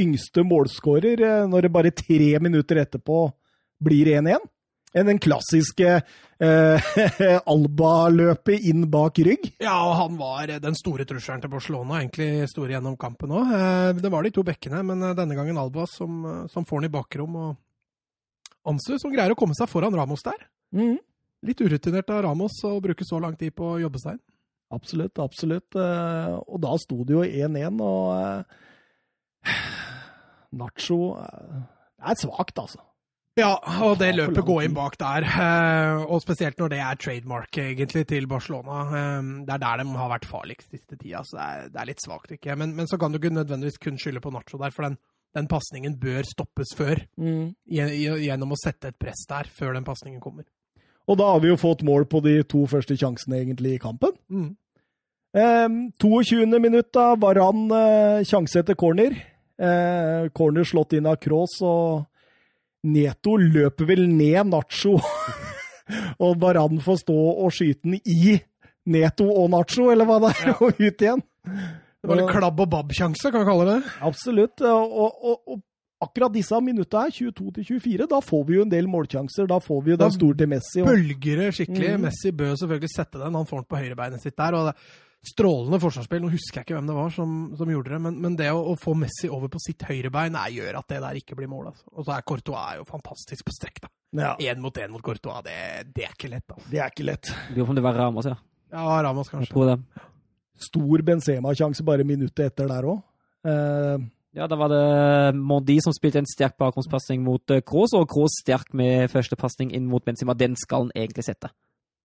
yngste målskårer eh, når det bare tre minutter etterpå blir 1-1. Enn den klassiske eh, Alba-løpet inn bak rygg. Ja, og han var den store trusselen til Barcelona, egentlig store gjennom kampen òg. Eh, det var de to bekkene, men eh, denne gangen Alba som, eh, som får den i bakrom. og Ansu som greier å komme seg foran Ramos der. Mm. Litt urutinert av Ramos å bruke så lang tid på å jobbe seg inn. Absolutt, absolutt. Eh, Og da sto det jo 1-1, og eh, Nacho eh, Det er svakt, altså. Ja, og det løpet går inn bak der, eh, og spesielt når det er trademark egentlig til Barcelona. eh, Det er der de har vært farligst siste tida, så det er, det er litt svakt, ikke Men, men så kan du ikke nødvendigvis kun skylde på Nacho der, for den, den pasningen bør stoppes før. Mm. Gjennom å sette et press der, før den pasningen kommer. Og da har vi jo fått mål på de to første sjansene egentlig i kampen. Mm. Eh, 22. minutt da, Varan eh, sjanse etter corner. Eh, corner slått inn av Kroos, og Neto løper vel ned Nacho. og Varan får stå og skyte den i Neto og Nacho, eller hva det er, Ja. og ut igjen. Det var en klabb og babb-sjanse, kan vi kalle det. Absolutt. Og, og, og akkurat disse minutta her, 22 til 24, da får vi jo en del målsjanser. Da får vi jo den store til Messi. Og, Bølger det skikkelig. Mm. Messi bør selvfølgelig sette den. Han får den på høyrebeinet sitt der. og det Strålende forsvarsspill. Nå husker jeg ikke hvem det var som, som gjorde det, men, men det å, å få Messi over på sitt høyrebein nei, gjør at det der ikke blir mål. Altså. Og så er Courtois er jo fantastisk på strekk. da. ja, mot én mot Courtois, det, det er ikke lett. altså. det er ikke lett. Lurer på om det var Ramos, ja. Ja, Ramos Jeg kanskje. tror det. Stor Benzema-sjanse bare minuttet etter der òg. Uh... Ja, da var det Mondi som spilte en sterk bakgrunnspasning mot uh, Kroos, og Kroos sterk med første pasning inn mot Benzema. Den skal han egentlig sette.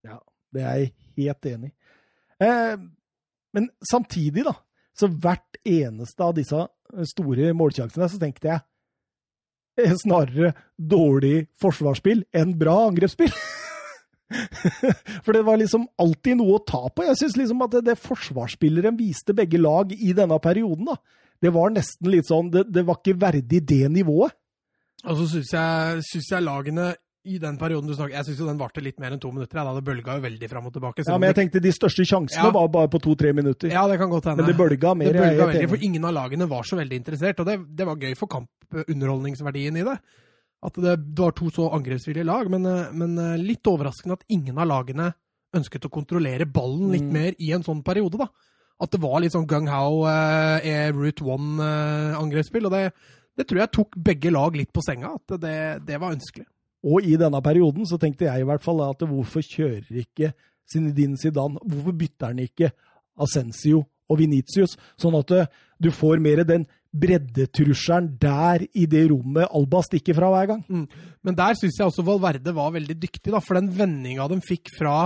Ja, det er jeg helt enig i. Eh, men samtidig, da, så hvert eneste av disse store målsjansene, så tenkte jeg eh, snarere dårlig forsvarsspill enn bra angrepsspill. For det var liksom alltid noe å ta på. Jeg syns liksom at det, det forsvarsspilleren viste begge lag i denne perioden, da, det var nesten litt sånn Det, det var ikke verdig det nivået. Og så syns jeg, synes jeg lagene i den perioden du snakker Jeg syns jo den varte litt mer enn to minutter. Ja, det bølga jo veldig fram og tilbake. Ja, Men jeg tenkte de største sjansene Ja. var bare på to-tre minutter. ja, det kan godt hende. Men det bølga mer. Det bølga veldig, for ingen av lagene var så veldig interessert. Og det, det var gøy for kampunderholdningsverdien i det. At det, det var to så angrepsvillige lag. Men, eh, men eh, litt overraskende at ingen av lagene ønsket å kontrollere ballen litt Mm. mer i en sånn periode. da. At det var litt sånn gung-how, eh, route one-angrepsspill. og det, det tror jeg tok begge lag litt på senga. At det, det var ønskelig. Og i denne perioden så tenkte jeg i hvert fall at hvorfor kjører ikke Zinedine Zidane Hvorfor bytter han ikke Ascencio og Venitius, sånn at eh, du får mer den breddetrusselen der i det rommet Alba stikker fra hver gang? Men der syns jeg også Valverde var veldig dyktig, da, for den vendinga de fikk fra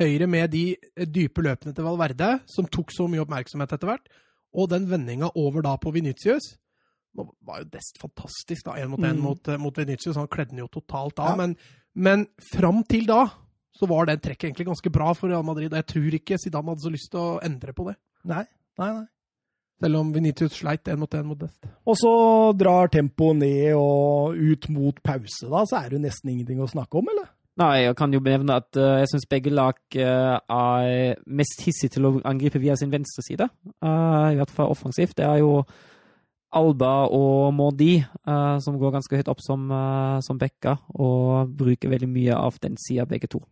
høyre med de eh, dype løpene til Valverde, som tok så mye oppmerksomhet etter hvert, og den vendinga over da på Venitius Nå var jo Dest fantastisk, da, én mot én Mm. mot, mot Venezia, så Han kledde den jo totalt av. Ja. Men, men fram til da så var det trekket egentlig ganske bra for Real Madrid. Og jeg tror ikke Zidane hadde så lyst til å endre på det. Nei, nei, nei. Selv om Venitius sleit én mot én mot Dest. Og så drar tempoet ned og ut mot pause, da, så er det jo nesten ingenting å snakke om, eller? Nei, jeg kan jo nevne at uh, jeg syns begge lag uh, er mest hissige til å angripe via sin venstre side. Uh, I hvert fall offensivt. Det er jo Alba og Mordi uh, som går ganske høyt opp som, uh, som backer, og bruker veldig mye av den sida, begge to.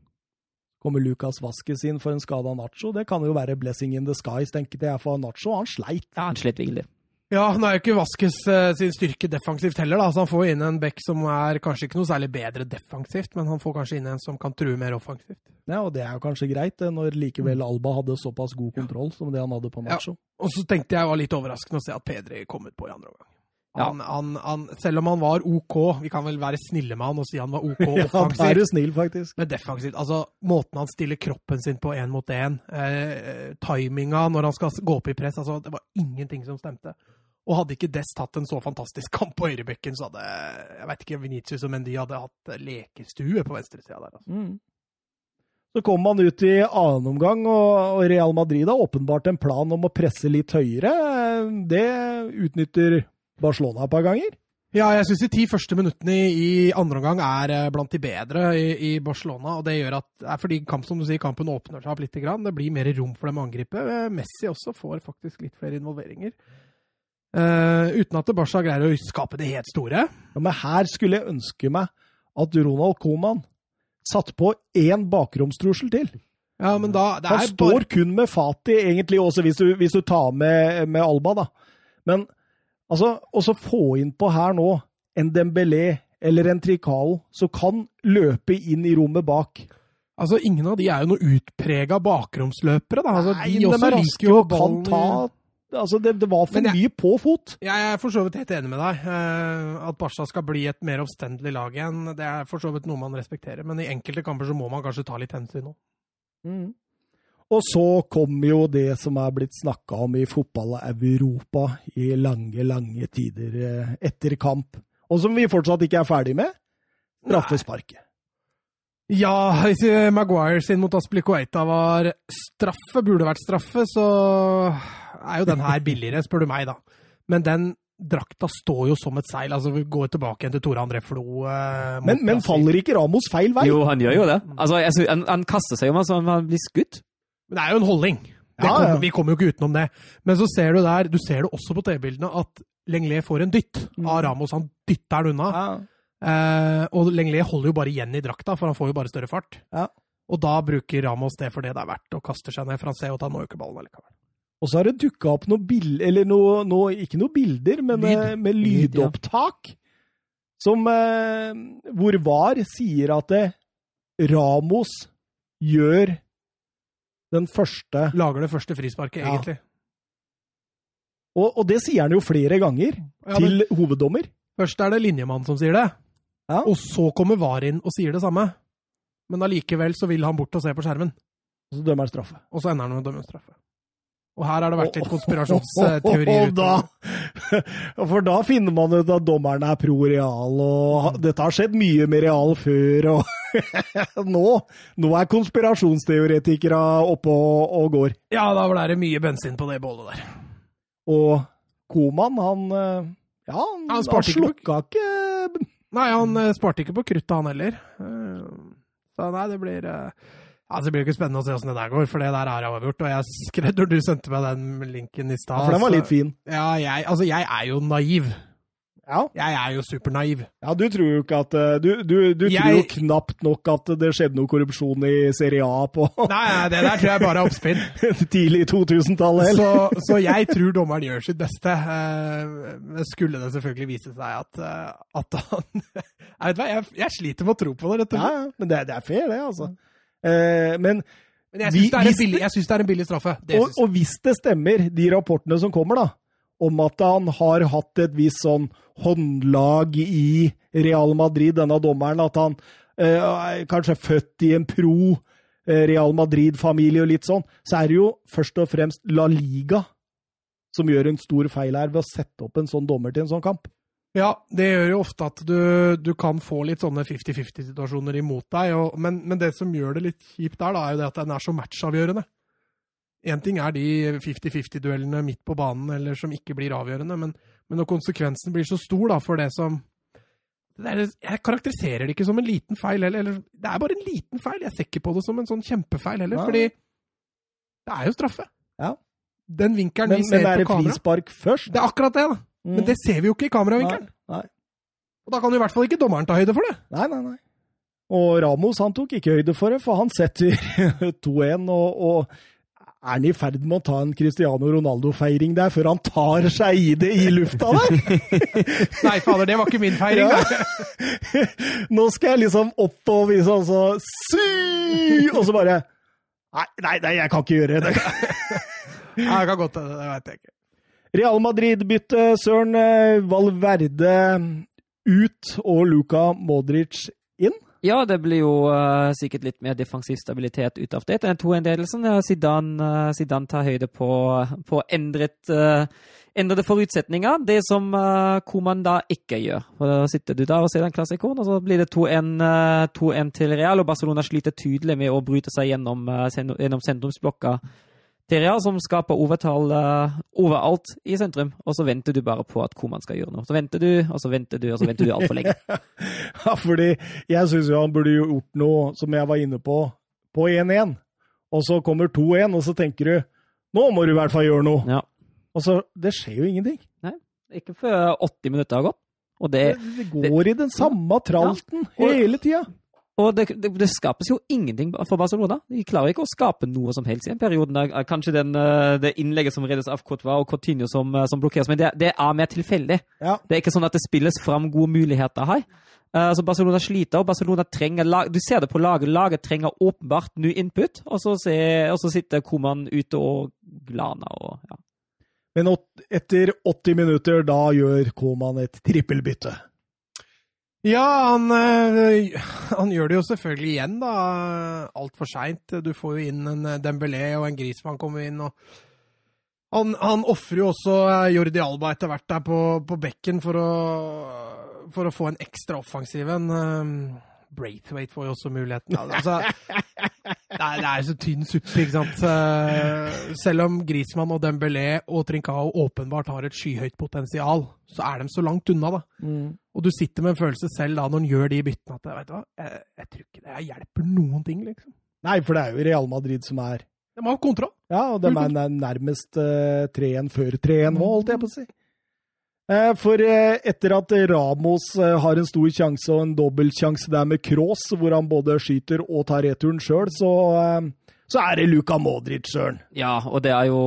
Kommer Lucas Vasques inn for en skada Nacho? Det kan jo være blessing in the skies, tenker jeg, for Nacho. Han sleit. Ja, han slet virkelig. Ja, han er jo ikke Vaskes eh, sin styrke defensivt heller, da, så han får inn en back som er kanskje ikke noe særlig bedre defensivt, men han får kanskje inn en som kan true mer offensivt. Ja, og det er jo kanskje greit, når likevel Alba hadde såpass god kontroll som det han hadde på Nacho. Og så tenkte jeg var litt overraskende å se at Pedri kom ut på i andre omgang. Ja. Han, han, han, selv om han var OK, vi kan vel være snille med han og si han var OK Ja, da er offensivt, snill, faktisk. men defensivt Altså, måten han stiller kroppen sin på én mot én, eh, timinga når han skal gå opp i press, altså, det var ingenting som stemte. Og hadde ikke Dest hatt en så fantastisk kamp på høyrebekken, så hadde jeg vet ikke, Venitius og Mendy hadde hatt lekestue på venstresida der. Altså. Mm. Så kom man ut i annen omgang, og Real Madrid har åpenbart en plan om å presse litt høyere. Det utnytter Barcelona et par ganger. Ja, jeg syns de ti første minuttene i, andre omgang er eh, blant de bedre i, i Barcelona. og Det gjør at, er fordi kamp, som du sier, kampen åpner seg opp litt. Det blir mer rom for dem å angripe. Eh, Messi også får faktisk litt flere involveringer. Eh, uten at Barca greier å skape det helt store. Ja, men her skulle jeg ønske meg at Ronald Koeman satt på én bakromstrussel til. Ja, men da det Han står bare, kun med Fati, egentlig også hvis du, hvis du tar med, med Alba, da. Men altså, også få inn på her nå en Dembélé eller en Tricao som kan løpe inn i rommet bak. Altså, Ingen av de er jo noe utprega bakromsløpere. da. Altså, Nei, de de også er liker jo og kan ballen ta Altså, det, det var for jeg- mye på fot. Jeg er for så vidt helt enig med deg. Eh, At Barca skal bli et mer omstendelig lag igjen, det er for så vidt noe man respekterer. Men i enkelte kamper så må man kanskje ta litt hensyn nå. Mm. Og så kom jo det som er blitt snakka om i fotball-Europa i lange, lange tider eh, etter kamp, og som vi fortsatt ikke er ferdig med. Straffesparket. Ja, hvis eh, Maguire sin mot Aspilicueta var straffe, burde vært straffe, så er jo den her billigere, spør du meg, da. Men den drakta står jo som et seil. Altså, Vi går tilbake igjen til Tore André Flo. Eh, Men, men faller ikke Ramos feil vei? Jo, han gjør jo det. Altså, jeg synes, han, han kaster seg jo, men så han blir skutt. Men det er jo en holdning. Ja, kom, ja. Vi kommer jo ikke utenom det. Men så ser du der, du ser det også på TV-bildene, at Lenglet får en dytt av Ramos. Han dytter den unna. Ja. Eh, og Lenglet holder jo bare igjen i drakta, for han får jo bare større fart. Ja. Og da bruker Ramos det for det det er verdt, og kaster seg ned, for han ser jo at han når jo ikke ballen allikevel. Og så har det dukka opp noen bilder eller noe, noe, ikke noen bilder, men Lyd. eh, med lydopptak. Som eh, Hvor VAR sier at det, Ramos gjør den første Lager det første frisparket, Ja. egentlig. og, og det sier han jo flere ganger Ja, til hoveddommer. Først er det linjemannen som sier det, Ja. og så kommer VAR inn og sier det samme. Men allikevel så vil han bort og se på skjermen, Og så dømmer han straffe. og så ender han med å dømme straffe. Og her har det vært litt Og konspirasjonsteorier. da, for da finner man ut at dommeren er pro Real, og dette har skjedd mye med Real før. og nå, nå er konspirasjonsteoretikere oppe og, og går. Ja, da ble det mye bensin på det bålet der. Og Koman, han eh, Ja, han, Han han, slukka ikke Nei, han eh, sparte ikke på kruttet, han heller. Eh, Så nei, det blir ja, Det blir jo ikke spennende å se åssen det der går, for det der er avgjort. Og jeg skrev når du sendte meg den linken i stad For den var litt fin. Ja, jeg, altså, jeg er jo naiv. Ja, Jeg er jo supernaiv. ja du tror jo ikke at eh, Du, du, du Jeg- tror jo knapt nok at det skjedde noe korrupsjon i Serie A på Nei, det der tror jeg bare er oppspinn. tidlig 2000-tallet. Så, så jeg tror dommeren gjør sitt beste. Eh, Skulle det selvfølgelig vise seg at, eh, at han Jeg vet hva, jeg, jeg sliter med å tro på det, rett og Ja, slett. ja, men det, det er fair, det, altså. Eh, men Men jeg syns det, det er en billig straffe. Og, og hvis det stemmer, de rapportene som kommer, da, om at han har hatt et visst sånn håndlag i Real Madrid, denne dommeren, at han eh, kanskje er født i en pro eh, Real Madrid-familie og litt sånn, så er det jo først og fremst La Liga som gjør en stor feil her ved å sette opp en sånn dommer til en sånn kamp. Ja, det gjør jo ofte at du, du kan få litt sånne 50-50-situasjoner imot deg. Og, men, men det som gjør det litt kjipt der, da, er jo det at den er så matchavgjørende. Én ting er de 50-50-duellene midt på banen eller som ikke blir avgjørende, men, men når konsekvensen blir så stor da, for det som det er, Jeg karakteriserer det ikke som en liten feil heller. Eller, det er bare en liten feil. Jeg ser ikke på det som en sånn kjempefeil heller, ja. fordi det er jo straffe. Ja. Den vinkelen Men, vi ser på kamera men er det frispark først? Det er akkurat det, da. Men det ser vi jo ikke i kameravinkelen. Nei, Og da kan jo i hvert fall ikke dommeren ta høyde for det. nei, nei. nei. Og Ramos han tok ikke høyde for det, for han setter 2-1. Og, og er han i ferd med å ta en Cristiano Ronaldo-feiring der før han tar seg i det i lufta der? Nei, fader, det var ikke min feiring. Ja. Nå skal jeg liksom opp og vise altså så sy! Og så bare Nei, nei, nei, jeg kan ikke gjøre det. Det kan godt hende, det vet jeg ikke. Real Madrid-bytte, Søren. eh, Valverde ut og Luka Modric inn. Ja, det blir jo uh, sikkert litt mer defensiv stabilitet ut av det. Den 2-1-ledelsen. Uh, Zidane, eh, Zidane tar høyde på, på endret, uh, endrede forutsetninger. Det som uh, Koman da ikke gjør. Da sitter du der og ser den klassikeren, og så blir det 2-1 eh, 2-1 til Real. Og Barcelona sliter tydelig med å bryte seg gjennom, gjennom sentrumsblokka til som skaper overtall eh, overalt i sentrum. Og så venter du bare på at Koman skal gjøre noe. Så venter du, og så venter du, og så venter du altfor lenge. Ja, fordi jeg syns jo han burde gjort noe, som jeg var inne på, på 1-1. Og så kommer 2-1, og så tenker du nå må du i hvert fall gjøre noe. Ja. Og så, Det skjer jo ingenting. Nei, Ikke før 80 minutter har gått. Og det, Det, det går i den samme tralten ja. hele tida. Og det, det, det skapes jo ingenting for Barcelona. De klarer ikke å skape noe som helst i en perioden. der. Kanskje den, eh, det innlegget som reddes av Courtois og Coutinho som, eh, som blokkeres, men det, det er mer tilfeldig. Ja. Det er ikke sånn at det spilles fram gode muligheter her. Eh, så Barcelona sliter, og Barcelona trenger lag, Du ser det på laget. Laget trenger åpenbart ny input, og så, se, og så sitter Koman ute og glaner og ja. Men etter 80 minutter, da gjør Koman et trippelbytte. Ja, han, øh, han gjør det jo selvfølgelig igjen, da. Altfor seint. Du får jo inn en eh, Dembélé og en Griezmann kommer inn. og Han, han ofrer jo også eh, Jordi Alba etter hvert der på, på bekken for å, for å få en ekstra offensiv en. eh, Braithwaite får jo også muligheten. Altså, er, det er så tynn suppe, ikke sant. Eh, Selv om Griezmann og Dembélé og Trincao åpenbart har et skyhøyt potensial, så er de så langt unna, da. Og du sitter med en følelse selv da når han gjør de byttene at vet du hva, jeg, jeg tror ikke det jeg hjelper noen ting, liksom. Nei, for det er jo Real Madrid som er De har kontroll. Ja, og de er nærmest eh, 3-1 før 3-1 nå, holdt jeg på å si. Eh, For eh, etter at Ramos eh, har en stor sjanse og en dobbeltsjanse der med Cross, hvor han både skyter og tar returen sjøl, så, så er det Luka Modric, søren. Ja, og det er jo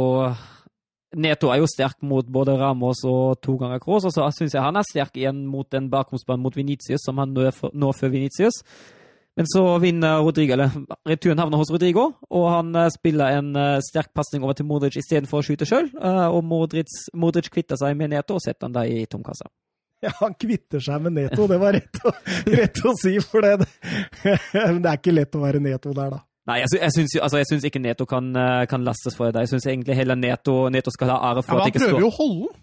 Neto er jo sterk mot både Ramos og to ganger Kroos, og så syns jeg han er sterk igjen mot den bakomstbanen mot Venitius, som han nå før Venitius. Men så vinner Rodrigo, eller returen havner hos Rodrigo, og han eh, spiller en eh, sterk pasning over til Modric istedenfor å skyte sjøl. Og Modric, Modric kvitter seg med Neto og setter han da i tomkassa. Ja, han kvitter seg med Neto, det var rett å, rett å si, for det, Men det er ikke lett å være Neto der, da. Nei, jeg, sy jeg, syns, altså, syns ikke Neto kan, eh, kan lastes for det. Jeg syns egentlig heller Neto, Neto skal ha ære for Ja, at det han prøver jo å holde den.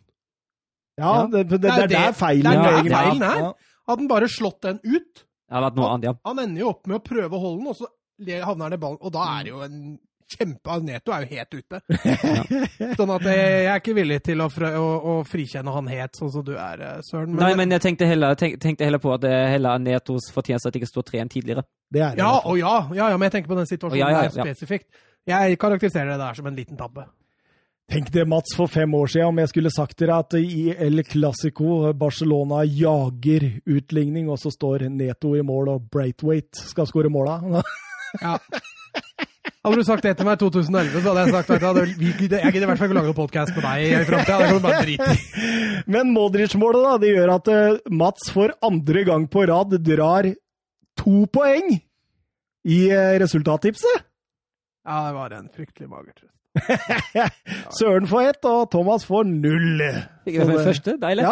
Ja, Ja. det, det, det, Det er er der det- feilen det er der feilen er. Ja. Hadde han bare slått den ut, Det har vært noe annet, ja. han ender jo opp med å prøve å holde den, og så havner han i ballen, og da er det jo en kjempe altså, Neto er jo helt ute. Sånn at jeg, jeg er ikke villig til å, frø, å, å frikjenne han helt, sånn som du er, Søren. Søren. Nei, men jeg tenkte heller, tenk, tenkte heller på at det heller er Netos fortjeneste at det ikke står 3-1 tidligere. Det er det. Ja, og ja, ja, ja, men jeg tenker på den situasjonen Ja, ja, ja, der spesifikt. Jeg karakteriserer det der som en liten tabbe. Tenk det, Mats, for fem år siden, om jeg skulle sagt dere at i El Clásico Barcelona jager utligning, og så står Neto i mål, og Braithwaite skal skåre måla. Ja. Hadde du sagt det til meg i 2011, så hadde jeg sagt at jeg gidder i hvert fall ikke lage noen podkast med deg i framtida. Men Modric-målet da, det gjør at eh, Mats for andre gang på rad drar to poeng i eh, resultattipset. Ja, det var en fryktelig mager. Søren får ett, og Thomas får null. Fikk jeg den første? Deilig.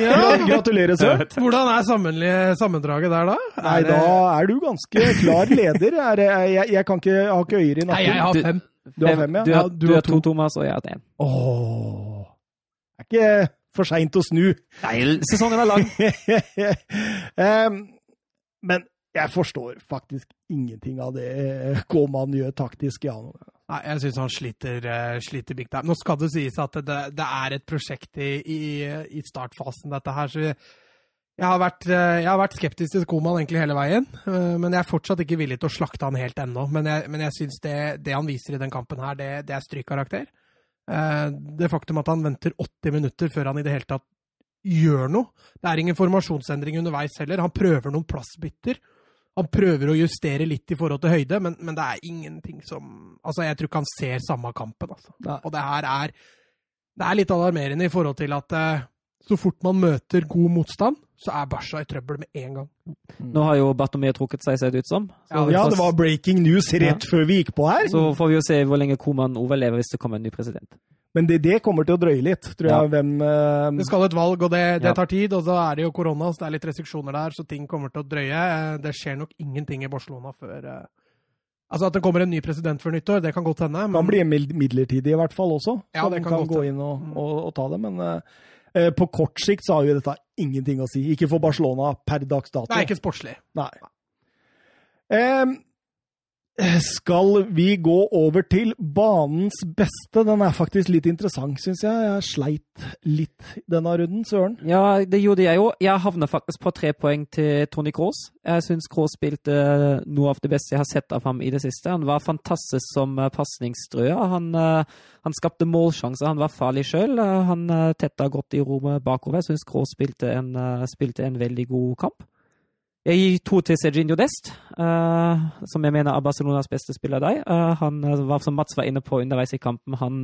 Ja, gratulerer, Søren. Hvordan er sammendraget der, da? Nei, Er da er du ganske klar leder. Er, det- jeg, jeg, kan ikke, jeg har ikke øyer i Nei, jeg har fem. Du har fem, ja? Du har, du har to, Thomas, og jeg har én. Åh. Det er ikke for seint å snu. Nei, sesongen er lang. um, men jeg forstår faktisk ingenting av det eh, Gåman gjør taktisk. Ja. Nei, jeg syns han sliter, eh, sliter big time. Nå skal det sies at det, det er et prosjekt i, i, i startfasen, dette her. Så jeg, har vært, eh, jeg har vært skeptisk til Skoman egentlig hele veien. eh, Men jeg er fortsatt ikke villig til å slakte han helt ennå. Men jeg, men jeg syns det, det han viser i den kampen her, det, det er strykkarakter. Det faktum at han venter 80 minutter før han i det hele tatt gjør noe. Det er ingen formasjonsendring underveis heller. Han prøver noen plassbytter. Han prøver å justere litt i forhold til høyde, men, men det er ingenting som Altså, jeg tror ikke han ser samme kampen, altså. Nei. Og det her er Det er litt alarmerende i forhold til at uh, så fort man møter god motstand, så er Barca i trøbbel med en gang. Nå har jo Bartomeu trukket seg, ser det ut som. Så, Ja, ja, det var breaking news rett før vi gikk på her. Så får vi jo se hvor lenge Koman overlever hvis det kommer en ny president. Men det, det kommer til å drøye litt, tror jeg. Ja. Hvem uh, Det skal et valg, og det, det tar tid. Og så er det jo korona, så det er litt restriksjoner der, så ting kommer til å drøye. Eh, Det skjer nok ingenting i Barcelona før uh, Altså at det kommer en ny president før nyttår, det kan godt hende. kan bli mid- midlertidig i hvert fall også. Ja, Så det kan kan gå inn og, Mm. og, og ta det. Men uh, på kort sikt så har jo dette ingenting å si. Ikke for Barcelona per dags dato. Det er ikke sportslig. Nei. Em, skal vi gå over til banens beste? Den er faktisk litt interessant, syns jeg. Jeg sleit litt denne runden, Søren. Ja, det gjorde jeg jo. Jeg havna faktisk på tre poeng til Tony Kroos. Jeg syns Kroos spilte noe av det beste jeg har sett av ham i det siste. Han var fantastisk som eh, pasningsstrøer. Han, eh, han, skapte målsjanser, han var farlig sjøl. Han eh, tetta godt i rommet bakover. Jeg syns Kroos spilte spilte en veldig god kamp. Jeg gir to til Serginho Dest, uh, som jeg mener er Barcelonas beste spiller der. Uh, han uh, var, som Mats var inne på underveis i kampen, han,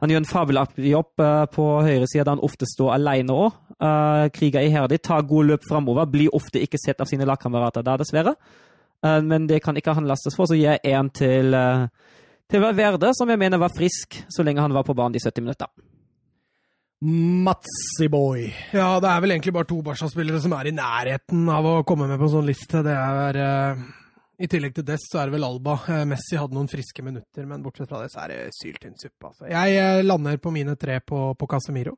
han gjør en fabelaktig jobb på høyresida, da han ofte står alene òg. kriger iherdig, tar gode løp framover, blir ofte ikke sett av sine lagkamerater der, dessverre. men det kan ikke han lastes for, så gir jeg én til, til Verde, som jeg mener var frisk så lenge han var på banen de 70 minutter. Matsiboy. Ja, det er vel egentlig bare to Barca-spillere som er i nærheten av å komme med på en sånn liste. Det er uh, I tillegg til Dess så er det vel Alba. Uh, Messi hadde noen friske minutter, men bortsett fra det så er det syltynn suppe. Altså. Jeg uh, lander på mine tre på, på Casemiro.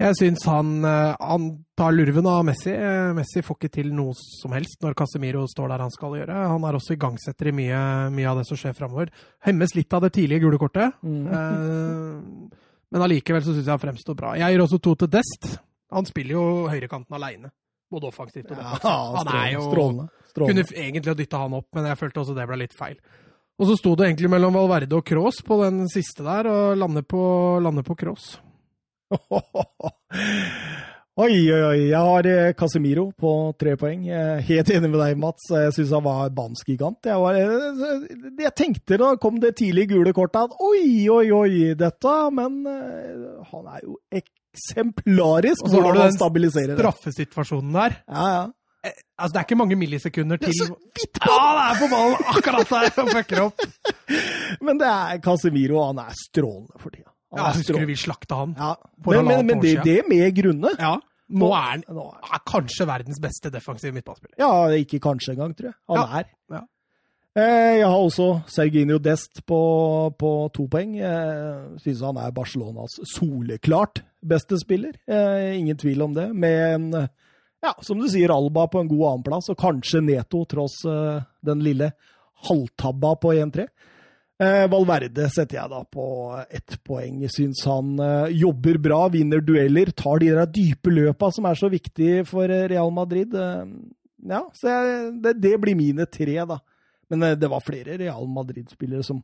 Jeg syns han, han, tar lurven av Messi. Messi får ikke til noe som helst når Casemiro står der han skal gjøre. Han er også igangsetter i mye, mye av det som skjer framover. Hemmes litt av det tidlige gule kortet. Mm. Men allikevel så syns jeg han fremstår bra. Jeg gir også to til Dest. Han spiller jo høyrekanten aleine. Både offensivt og defensivt. Ja, han er jo strålende. strålende. Kunne egentlig ha dytta han opp, men jeg følte også det ble litt feil. Og så sto det egentlig mellom Valverde og Cross på den siste der, og lander på, lander på Cross. Oi, oi, oi. Jeg har eh, Casemiro på tre poeng. Helt enig med deg, Mats. Jeg syns han var banskgigant. Jeg, var, eh, jeg tenkte da kom det tidlig gule kortet at oi, oi, oi, dette Men uh, han er jo eksemplarisk Og så har du den straffesituasjonen der. Ja, ja. Altså, det er ikke mange millisekunder til det er så vidt på! Ja, det er på ballen akkurat der og fucker opp. Men det er Casemiro, han er strålende for tida. Ja, husker du vi slakta han? Ja. Men, men, men det, det, med grunne. Ja. Nå er han nå er kanskje verdens beste defensive midtbanespiller. Ja, ikke kanskje engang, tror jeg. Han ja. er. Ja. Eh, jeg har også Serginio Dest på, på to poeng. Jeg synes han er Barcelonas soleklart beste spiller. Eh, ingen tvil om det. Med en, ja, som du sier, Alba på en god annenplass, og kanskje Neto, tross uh, den lille halvtabba på 1-3. Eh, Valverde setter jeg da på ett poeng. Syns han eh, jobber bra, vinner dueller, tar de der dype løpa som er så viktige for eh, Real Madrid. Ja, så jeg, det, det, blir mine tre, da. Men det var flere Real Madrid-spillere som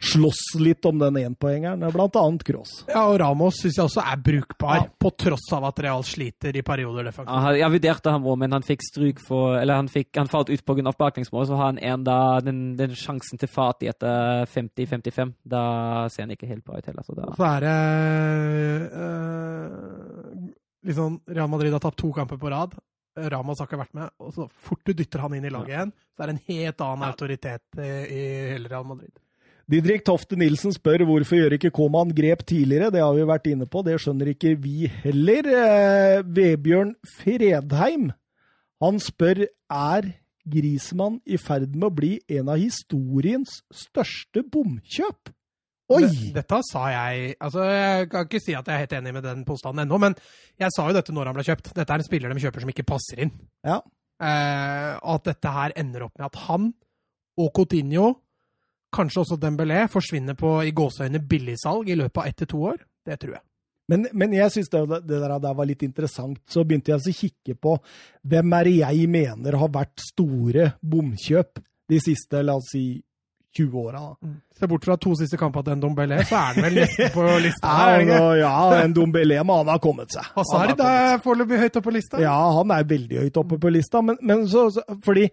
slåss litt om den énpoengeren, annet Cross. Ja, og Ramos syns jeg også er brukbar, ja. på tross av at Real sliter i perioder. det. Ja, jeg vurderte ham òg, men han fikk stryk for Eller han, fikk, han falt ut pga. baklengsmål, så har han en da, den, den sjansen til fat i etter 50-55. Da ser han ikke helt bra ut heller. Så, da... så er det øh, liksom Real Madrid har tapt to kamper på rad. Ramos har ikke vært med. og Så fort du dytter han inn i laget igjen, så er det en helt annen autoritet i, i hele Real Madrid. Didrik Tofte Nilsen spør hvorfor gjør ikke Koman grep tidligere. Det har vi vært inne på, det skjønner ikke vi heller. Eh, Vebjørn Fredheim han spør er Grismann i ferd med å bli en av historiens største bomkjøp. Oi! Dette sa jeg altså Jeg kan ikke si at jeg er helt enig med den påstanden ennå, men jeg sa jo dette når han ble kjøpt. Dette er en spiller de kjøper som ikke passer inn. Ja. Eh, at dette her ender opp med at han og Coutinho kanskje også Dembélé forsvinner på i gåseøyne billigsalg i løpet av ett til to år. Det tror jeg. Men, men jeg syns det, det, der var litt interessant. Så begynte jeg å kikke på hvem er det jeg mener har vært store bomkjøp de siste, la oss si, 20 åra. Mm. Se bort fra to siste kamper til en Dombélé, så er han vel nesten på lista? ja, ja, en Dombélé, men han har kommet seg. Hazard er foreløpig høyt oppe på lista? Ja, han er veldig høyt oppe på lista. Men, men så, så, fordi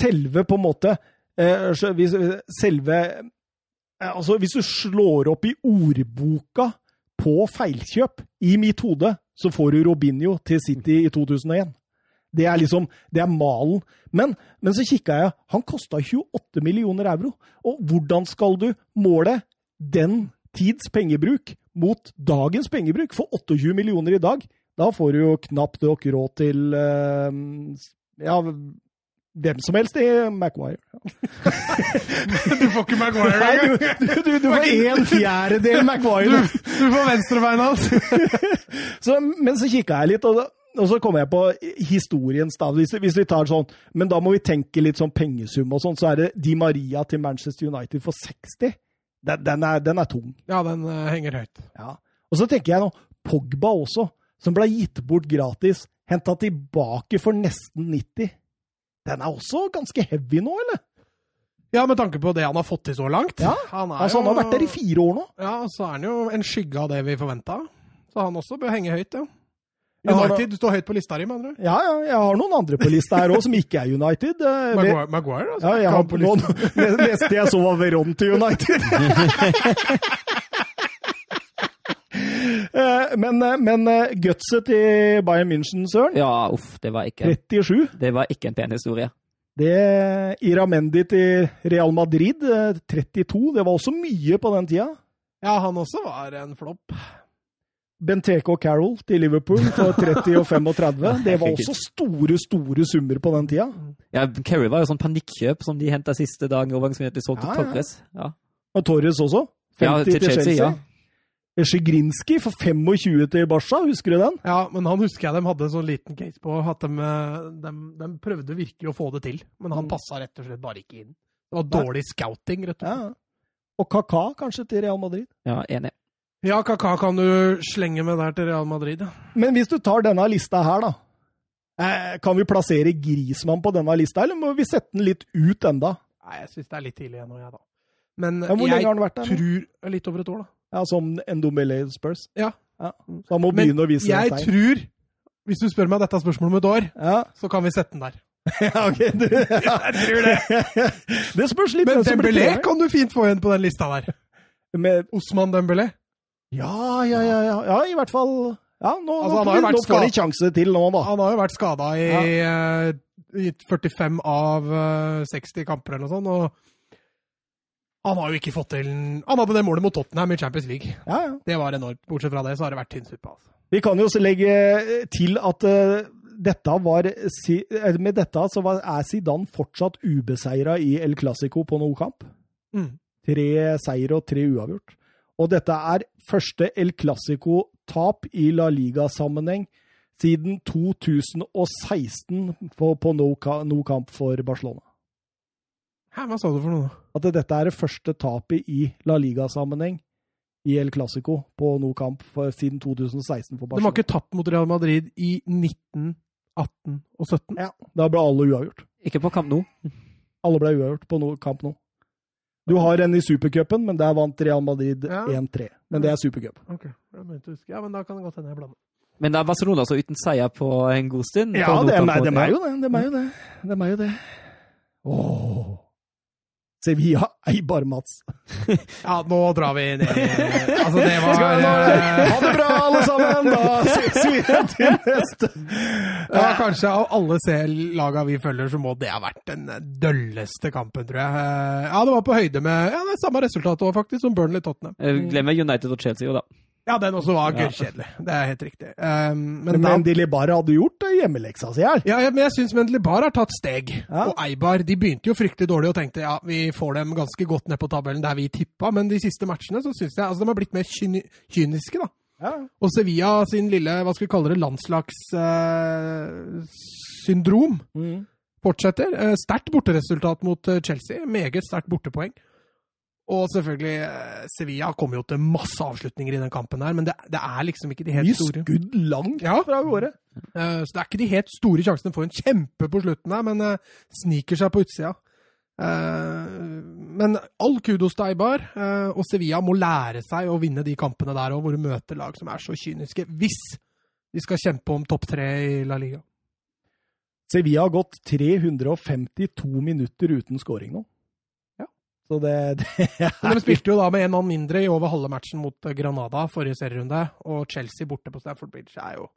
selve på en måte selve eh, Altså, hvis du slår opp i ordboka på feilkjøp i mitt hode, så får du Robinho til City i 2001. Det er liksom Det er malen. Men, men så kikka jeg. Han kosta 28 millioner euro. Og hvordan skal du måle den tids pengebruk mot dagens pengebruk? For 28 millioner i dag, da får du jo knapt nok råd til uh, ja, hvem som helst i Maguire. du får ikke Maguire engang! Du, du, du, du, får en fjerdedel Maguire. Du, får venstrebeina hans. så, men så kikka jeg litt, og og så kommer jeg på historiens da, hvis, hvis vi tar sånn, Men da må vi tenke litt sånn pengesum og sånn, så er det Di Maria til Manchester United for 60. Den, den, er, den er tung. Ja, den uh, henger høyt. Ja. Og så tenker jeg nå Pogba også, som ble gitt bort gratis, henta tilbake for nesten 90. Den er også ganske heavy nå, eller? Ja, med tanke på det han har fått til så langt. Ja, Han, Altså, han har vært der i fire år nå. Ja, så er han jo en skygge av det vi forventa. Så han også bør henge høyt, ja. United står høyt på lista di, med andre ord. Ja, ja, jeg har noen andre på lista her òg, som ikke er United. Eh, Maguire, Maguire altså. Ja, jeg har på det neste jeg så var Veron til United. Eh, men eh, men eh, gutset til Bayern München, Søren, Ja, uff, det var ikke, 37. det var ikke en pen historie. Det Iramendi til Real Madrid, eh, 32. Det var også mye på den tida. Ja, han også var en flopp. Benteke og Carroll til Liverpool for 30 og 35. Det var også store, store summer på den tida. Ja, Kerry var jo sånn panikkjøp som de henta siste dagen overgangsvinner til solgte Ja, ja. Torres. Ja. Og Torres også. 50 Ja, til til Chelsea. Chelsea, ja. Zigrinski for 25 til Barca, husker du den? Ja, men han husker jeg de hadde en sånn liten case på. At de, eh, de, de prøvde virkelig å få det til, men han Mm. passa rett og slett bare ikke inn. Det var dårlig scouting, rett og slett. Ja. Og Kaka kanskje til Real Madrid. ja, enig. Ja, Kaka kan du slenge med der til Real Madrid. Ja. Men hvis du tar denne lista her, da. Eh, kan vi plassere Grismann på denne lista, eller må vi sette den litt ut enda? Nei, jeg syns det er litt tidlig ennå, jeg, da. Men Ja, hvor jeg lenge har han vært der? tror Litt over et år, da. Ja, Som Ndombele Spurs? Ja. Så han må Men begynne å vise jeg tegn. tror Hvis du spør meg dette spørsmålet om et år, Ja. så kan vi sette den der. ja, ok. Du, jeg tror det. det spørs litt Men Dembélé kan du fint få igjen på den lista der. Med, Osman Dembélé. ja, ja, ja, ja, ja, i hvert fall Ja, nå, Altså, nå, vært nå får de sjanse til nå, da. Han har jo vært skada i, eh, i 45 av eh, 60 kamper eller noe sånt. og han har jo ikke fått til Han hadde det målet mot Tottenham i Champions League. Ja, ja. Det var enormt. Bortsett fra det så har det vært tynn suppe. Altså. Vi kan jo også legge til at uh, dette var, eh, med dette så var, er Zidane fortsatt ubeseira i El Clásico på noen kamp. Mm. Tre seier og tre uavgjort. Og dette er første El Clásico-tap i La Liga-sammenheng siden 2016 på, på no, no kamp for Barcelona. Hæ, hva sa du for noe? At dette er det første tapet i La Liga-sammenheng i El Clásico på no kamp for, siden 2016 for De har Barcelona. ikke tapt mot Real Madrid i 19, 18 og 17. Ja, da ble alle uavgjort. Ikke på kamp nå. Alle ble uavgjort på no kamp nå. Du har en i supercupen, men der vant Real Madrid Ja. 1-3. Men det er supercup. Ok, jeg begynte å huske. Ja, men da kan det godt hende jeg blander. Men da er Barcelona så uten seier på en god stund. Ja, det er, meg, det er jo det. De er jo det. De er jo det. Åh. Sevilla Eibar Mats. Ja, nå drar vi ned. Altså, det var eh, Ha det bra, alle sammen! Da ses vi igjen til neste. Ja, kanskje av alle C-laga vi følger, så må det ha vært den dølleste kampen, tror jeg. Eh, Ja, det var på høyde med ja, det samme resultat også, faktisk, som Burnley-Tottenham. Glemmer United og Chelsea, jo da. Ja, den også var Ja. Det er helt riktig. Um, men, Men da, Dili hadde gjort hjemmeleksa si her. ja, men jeg syns Mendley Bar har tatt steg. Ja. Og Eibar de begynte jo fryktelig dårlig og tenkte ja, vi får dem ganske godt ned på tabellen der vi tippa, men de siste matchene så syns jeg altså, de har blitt mer kyni kyniske, da. Ja. Og Sevilla sin lille, hva skal vi kalle det, landslagssyndrom Mm. fortsetter. Uh, sterkt borteresultat mot eh, Chelsea. Meget sterkt bortepoeng. Og selvfølgelig, eh, Sevilla kommer jo til masse avslutninger i den kampen her, men det, det er liksom ikke de helt Mye store. skudd langt Ja. fra gårde. Uh, så det er ikke de helt store sjansene. Får en kjempe på slutten her, men uh, sniker seg på utsida. Uh, men all kudos til Eibar, og Sevilla må lære seg å vinne de kampene der òg, hvor du møter lag som er så kyniske, hvis de skal kjempe om topp tre i La Liga. Sevilla har gått 352 minutter uten scoring nå. Så det, det er... de spilte jo da med en mann mindre i over halve matchen mot eh, Granada forrige serierunde, og Chelsea borte på Stafford Bridge er jo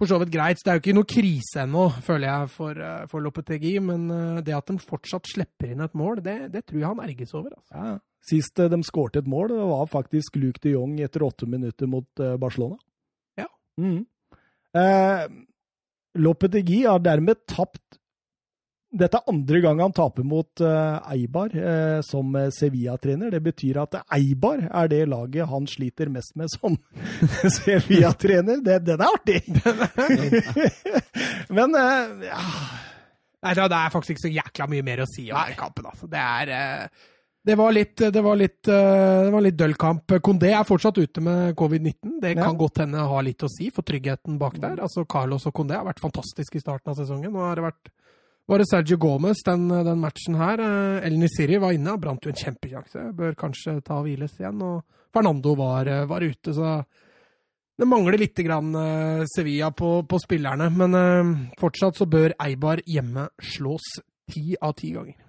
for så vidt greit. Det er jo ikke noe krise ennå, føler jeg, for, eh, for Lopetegi, men eh, det at de fortsatt slipper inn et mål, det, det tror jeg han erges over. Altså. Ja. Sist de skårte et mål, det var faktisk Luke de Jong etter åtte minutter mot Barcelona. Ja. Mm. Eh, Lopetegi har dermed tapt dette er andre gang han taper mot uh, Eibar uh, som Sevilla-trener. Det betyr at Eibar er det laget han sliter mest med som Sevilla-trener. Det, det, er artig! Men uh, ja. Nei, det er faktisk ikke så jækla mye mer å si om den kampen. Altså. Det er det var litt, det var litt, det var litt døll kamp. Kondé er fortsatt ute med covid-19. Det kan ja. godt hende ha litt å si for tryggheten bak der. Altså, Carlos og Kondé har vært fantastiske i starten av sesongen. Nå har det vært var det Sergio Gomez den, den matchen her. Eh, El Nisiri var inne, brant jo en kjempekjanse. Bør kanskje ta og hviles igjen. Og Fernando var, eh, var ute, så det mangler litt grann uh, Sevilla på, på, spillerne. Men fortsatt så bør Eibar hjemme slås ti av ti ganger.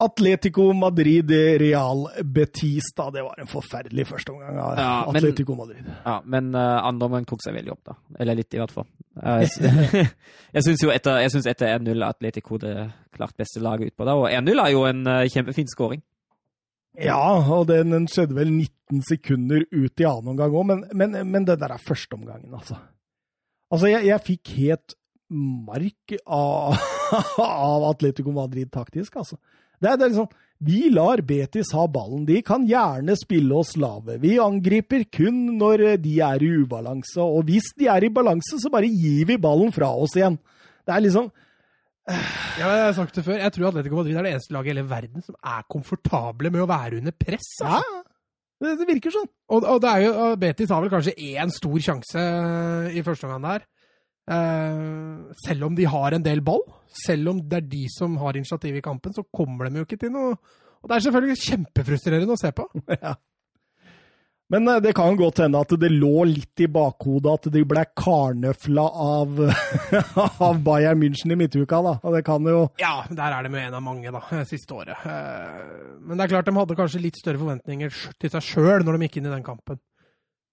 Atletico Madrid Real Betis, da. Det var en forferdelig førsteomgang av ja, Atletico Madrid. Ja, men uh, andre omgang tok seg veldig opp, da. Eller litt, i hvert fall. Uh, jeg syns jo etter, etter 1-0 Atletico det klart beste laget utpå da, og 1-0 er jo en uh, kjempefin skåring. Ja, og den, den, skjedde vel 19 sekunder ut i annen omgang òg, men, men, men, det der er førsteomgangen, altså. Altså, jeg, jeg fikk helt mark av, av Atletico Madrid taktisk, altså. Det er, det er liksom, vi lar Betis ha ballen. De kan gjerne spille oss lave. Vi angriper kun når de er i ubalanse. Og hvis de er i balanse, så bare gir vi ballen fra oss igjen. Det er liksom ja, jeg har sagt det før. Jeg tror Atletico Madrid er det eneste laget i hele verden som er komfortable med å være under press. Altså. Ja, det, det, virker sånn. Og, og, det er jo, Betis har vel kanskje én stor sjanse i første omgang der. Uh, selv om de har en del ball, selv om det er de som har initiativ i kampen, så kommer de jo ikke til noe Og det er selvfølgelig kjempefrustrerende å se på. Ja. Men uh, det kan godt hende at det lå litt i bakhodet at de ble karnøfla av, av Bayern München i midtuka, da. Og det kan jo Ja, der er de jo en av mange, da, siste året. Men det er klart de hadde kanskje litt større forventninger til seg sjøl når de gikk inn i den kampen.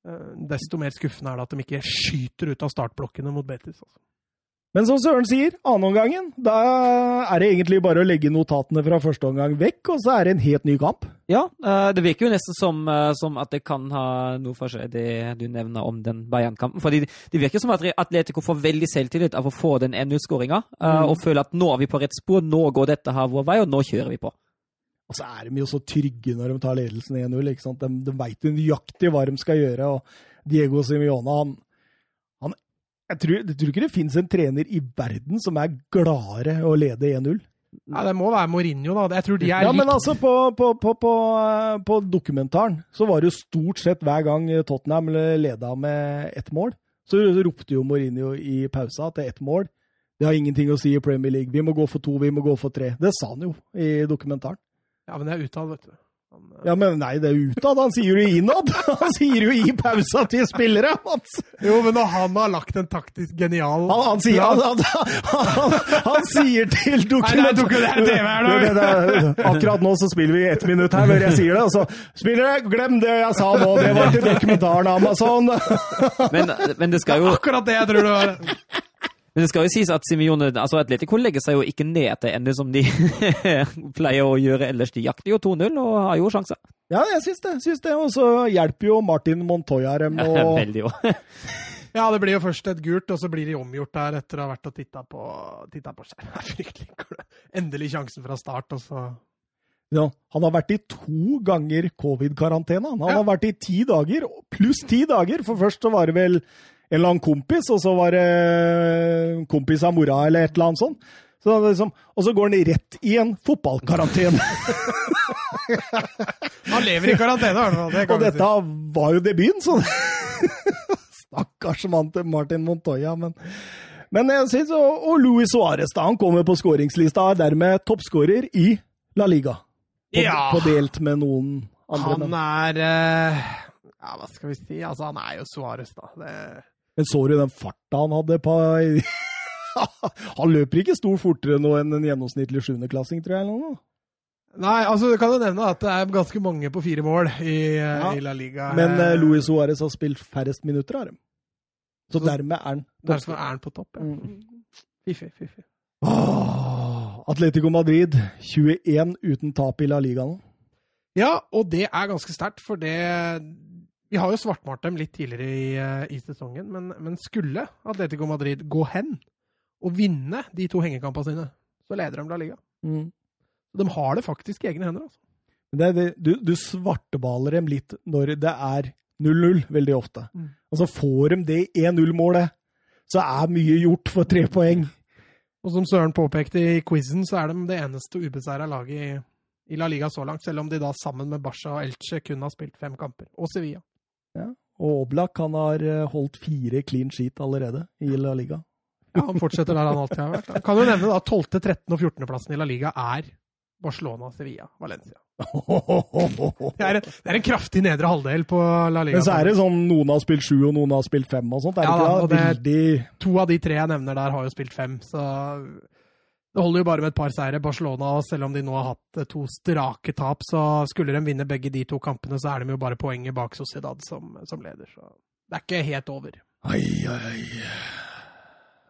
Eh, desto mer skuffende er det at de ikke skyter ut av startblokkene mot Betis. Altså. Men som Søren sier, annenomgangen, da er det egentlig bare å legge notatene fra første omgang vekk, og så er det en helt ny kamp. Ja, eh, det virker jo nesten som, eh, som at det kan ha noe for seg, det du nevner om den Bayern-kampen. Fordi det virker som at Atletico får veldig selvtillit av å få den 1-0-skåringa, mm. og føler at nå er vi på rett spor, nå går dette her vår vei, og nå kjører vi på. Og så er de jo så trygge når de tar ledelsen 1-0. De, de veit jo nøyaktig hva de skal gjøre. og Diego Simione han, han jeg, tror, jeg, tror, ikke det finnes en trener i verden som er gladere å lede 1-0. Nei, Det må være Mourinho, da. Jeg tror de er Ja, men altså, på, på, på, på, dokumentaren så var det jo stort sett hver gang Tottenham leda med ett mål, så ropte jo Mourinho i pausa til ett mål. Det har ingenting å si i Premier League. Vi må gå for to, vi må gå for tre. Det sa han jo i dokumentaren. Ja, men det er utad, vet du. Han, eh, ja, men nei, det er utad. Han sier jo innad! Han sier jo i pausa til spillere! Mats. Jo, men når han har lagt en taktisk genial Han, han, sier, han, han, han sier, til dokument... Akkurat nå så spiller vi ett minutt her hvor jeg sier det. Og så Spillere, glem det jeg sa nå! Det var til dokumentaren Amazon! Men, men det skal jo Akkurat det jeg tror det var. Men det skal jo sies at Simione, altså Atletico legger seg jo ikke ned til ende som de pleier å gjøre ellers. De jakter jo 2-0 og har jo sjanser. Ja, jeg syns det. Syns det. Og så hjelper jo Martin Montoya dem. Og... Ja, veldig jo. ja, det blir jo først et gult, og så blir de omgjort der etter å ha vært og titta på, titta på skjerm. Fryktelig. Endelig sjansen fra start, og så ja, han har vært i to ganger covid-karantene. Han ja. har vært i ti dager, pluss ti dager. For først så var det vel en eller annen kompis, og så var det kompis av mora eller et eller annet sånt. Så liksom, og så går han rett i en fotballkarantene. han lever i karantene, det Og dette si. var jo debuten, så Stakkars mann til Martin Montoya. Men, men jeg synes, og, Luis Suárez da, han kommer på skåringslista, er dermed toppskårer i La Liga. På, ja. på delt med noen andre. Han er uh, Ja, hva skal vi si? Altså, han er jo Suárez, da. Det men så du den farta han hadde på Han løper ikke stor fortere nå enn en gjennomsnittlig sjuendeklassing, tror jeg. eller noe. Nei, altså du kan jo nevne at det er ganske mange på fire mål i, ja. i La Liga. Men uh, Luis Suárez har spilt færrest minutter av dem. Så, Så dermed er han Derfor er han på topp, ja. Mm. Fiffig, fiffig. Oh, Atletico Madrid, 21 uten tap i La Liga nå. Ja, og det er ganske sterkt, for det vi har jo svartmalt dem litt tidligere i, eh, i sesongen, men, men, skulle Atletico Madrid gå hen og vinne de to hengekampene sine, så leder de La Liga. Mm. De har det faktisk i egne hender. altså. Det det, du, du svartebaler dem litt når det er 0-0, veldig ofte. Mm. Og så får de det 1-0-målet, så er mye gjort for tre poeng. Og som Søren påpekte i quizen, så er de det eneste ubeseira laget i, i La Liga så langt, selv om de da sammen med Barca og Elche kun har spilt fem kamper. Og Sevilla. Og Oblak han har eh, holdt fire clean sheet allerede i La Liga. Ja, Han fortsetter der han alltid har vært. Kan du nevne da 12., 13. og 14. plassen i La Liga er Barcelona, Sevilla, Valencia. Det er, en, det er en kraftig nedre halvdel på La Liga. Men så er det sånn noen har spilt sju, og noen har spilt fem og sånt. Er Ja, ikke da, og det- veldig To av de tre jeg nevner der, har jo spilt fem, så det holder jo bare med et par seire. Barcelona, og selv om de nå har hatt eh, to strake tap, så skulle de vinne begge de to kampene, så er de jo bare poenget bak Sociedad som, som leder. Så det er ikke helt over. Ai, ai.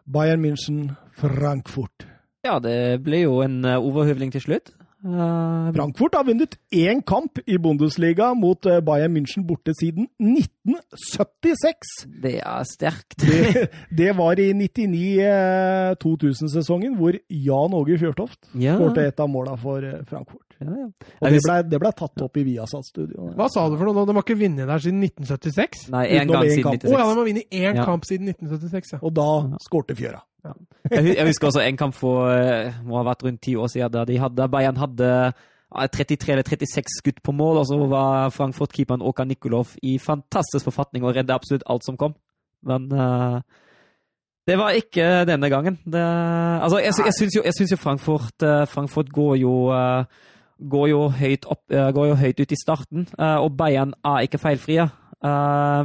Bayern München, Frankfurt. Ja, det ble jo en uh, overhøvling til slutt. Eh, Frankfurt har vunnet én kamp i Bundesliga mot eh, Bayern München borte siden 1976. det er sterkt. Det, det var i 99-2000-sesongen, hvor Jan Åge Fjørtoft Ja. skårte et av måla for eh, Frankfurt. Ja, ja. Og det ble, det ble tatt opp i Viasat-studio. Hva sa du for noe? De har ikke vunnet der siden 1976? Nei, én gang siden kamp. Å ja, de har vunnet én Ja. kamp siden 1976, ja. Og da skårte Fjøra. Jeg jeg husker også en kamp for eh, må ha vært rundt ti år siden, da de hadde, Bayern hadde 33 eller 36 skudd på mål, og så var Frankfurt-keeperen Åka Nikolov i fantastisk forfatning og redde absolutt alt som kom. Men uh, det var ikke denne gangen. Det, altså, jeg, jeg syns jo, jeg syns jo Frankfurt, eh, Frankfurt går jo eh, går jo høyt opp, går jo høyt ut i starten, og Bayern er ikke feilfrie.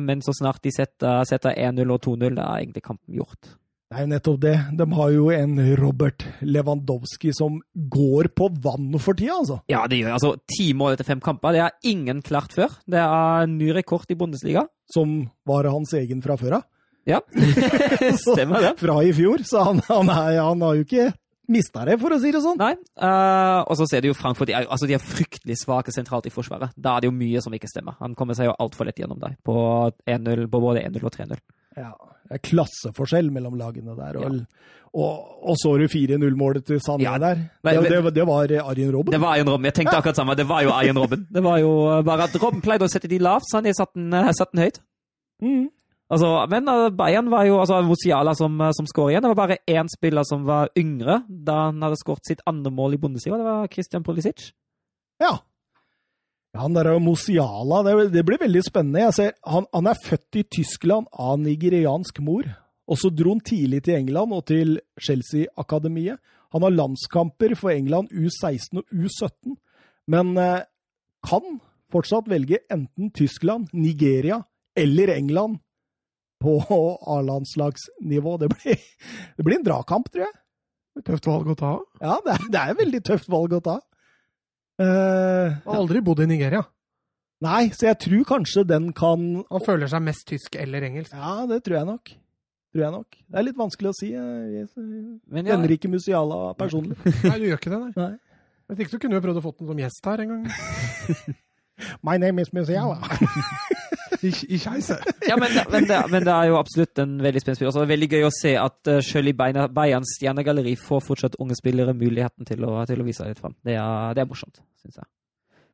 Men så snart de setter, setter 1-0 og 2-0, da er egentlig kampen gjort. Det er jo nettopp det. De har jo en Robert Lewandowski som går på vann for tida, altså. Ja, det gjør altså ti mål etter fem kamper. Det har ingen klart før. Det er ny rekord i Bundesliga. Som var hans egen fra før av. Ja, stemmer det. Fra i fjor, så han, han, er, han har jo ikke mista det, for å si det sånn. Nei, Uh, og så ser du jo Frankfurt de er, altså de er fryktelig svake sentralt i forsvaret. Da er det jo mye som ikke stemmer. Han kommer seg jo altfor lett gjennom der, på, på både 1-0 og 3-0. Ja, det er klasseforskjell mellom lagene der. Og, og, og så du 4-0-målet til Sané Ja. der. Det, det, det var Arjen Robben. Det var Arjen Robben. Jeg tenkte akkurat samme. Det var jo Arjen Robben. Det var jo eh, bare at Robben pleide å sette de lavt, så han satte satt den, eh, satt den høyt. Mm. Altså, men eh, Bayern var jo altså Musiala som, eh, som skåret igjen. Det var bare én spiller som var yngre da han hadde skåret sitt andre mål i Bundesliga. Det var Christian Pulisic. Ja. Han der Mosiala, det, det blir veldig spennende. Jeg ser, han, han er født i Tyskland av nigeriansk mor. Og så dro han tidlig til England og til Chelsea-akademiet. Han har landskamper for England U16 og U17, men eh, kan fortsatt velge enten Tyskland, Nigeria eller England på A-landslagsnivå. Det, det blir en dragkamp, tror jeg. Tøft valg å ta. Ja, det er, det er et veldig tøft valg å ta. Eh, Han har aldri bodd i Nigeria. Nei, så jeg tror kanskje den kan Han føler seg mest tysk eller engelsk. Ja, det tror jeg nok. Tror jeg nok. Det er litt vanskelig å si. Jeg kjenner ja, ikke Musiala personlig. Nei, du gjør ikke det, nei. Nei. Jeg tenkte du kunne jo prøvd å få den som gjest her en gang. My name is Musiala. Ich, ich heiße. ja men, men, det, men det er jo absolutt en veldig spennende spiller. Er veldig gøy å se at uh, selv i Bayerns stjernegalleri får fortsatt unge spillere muligheten til å, til å vise seg litt fram. Det er, det er morsomt, syns jeg.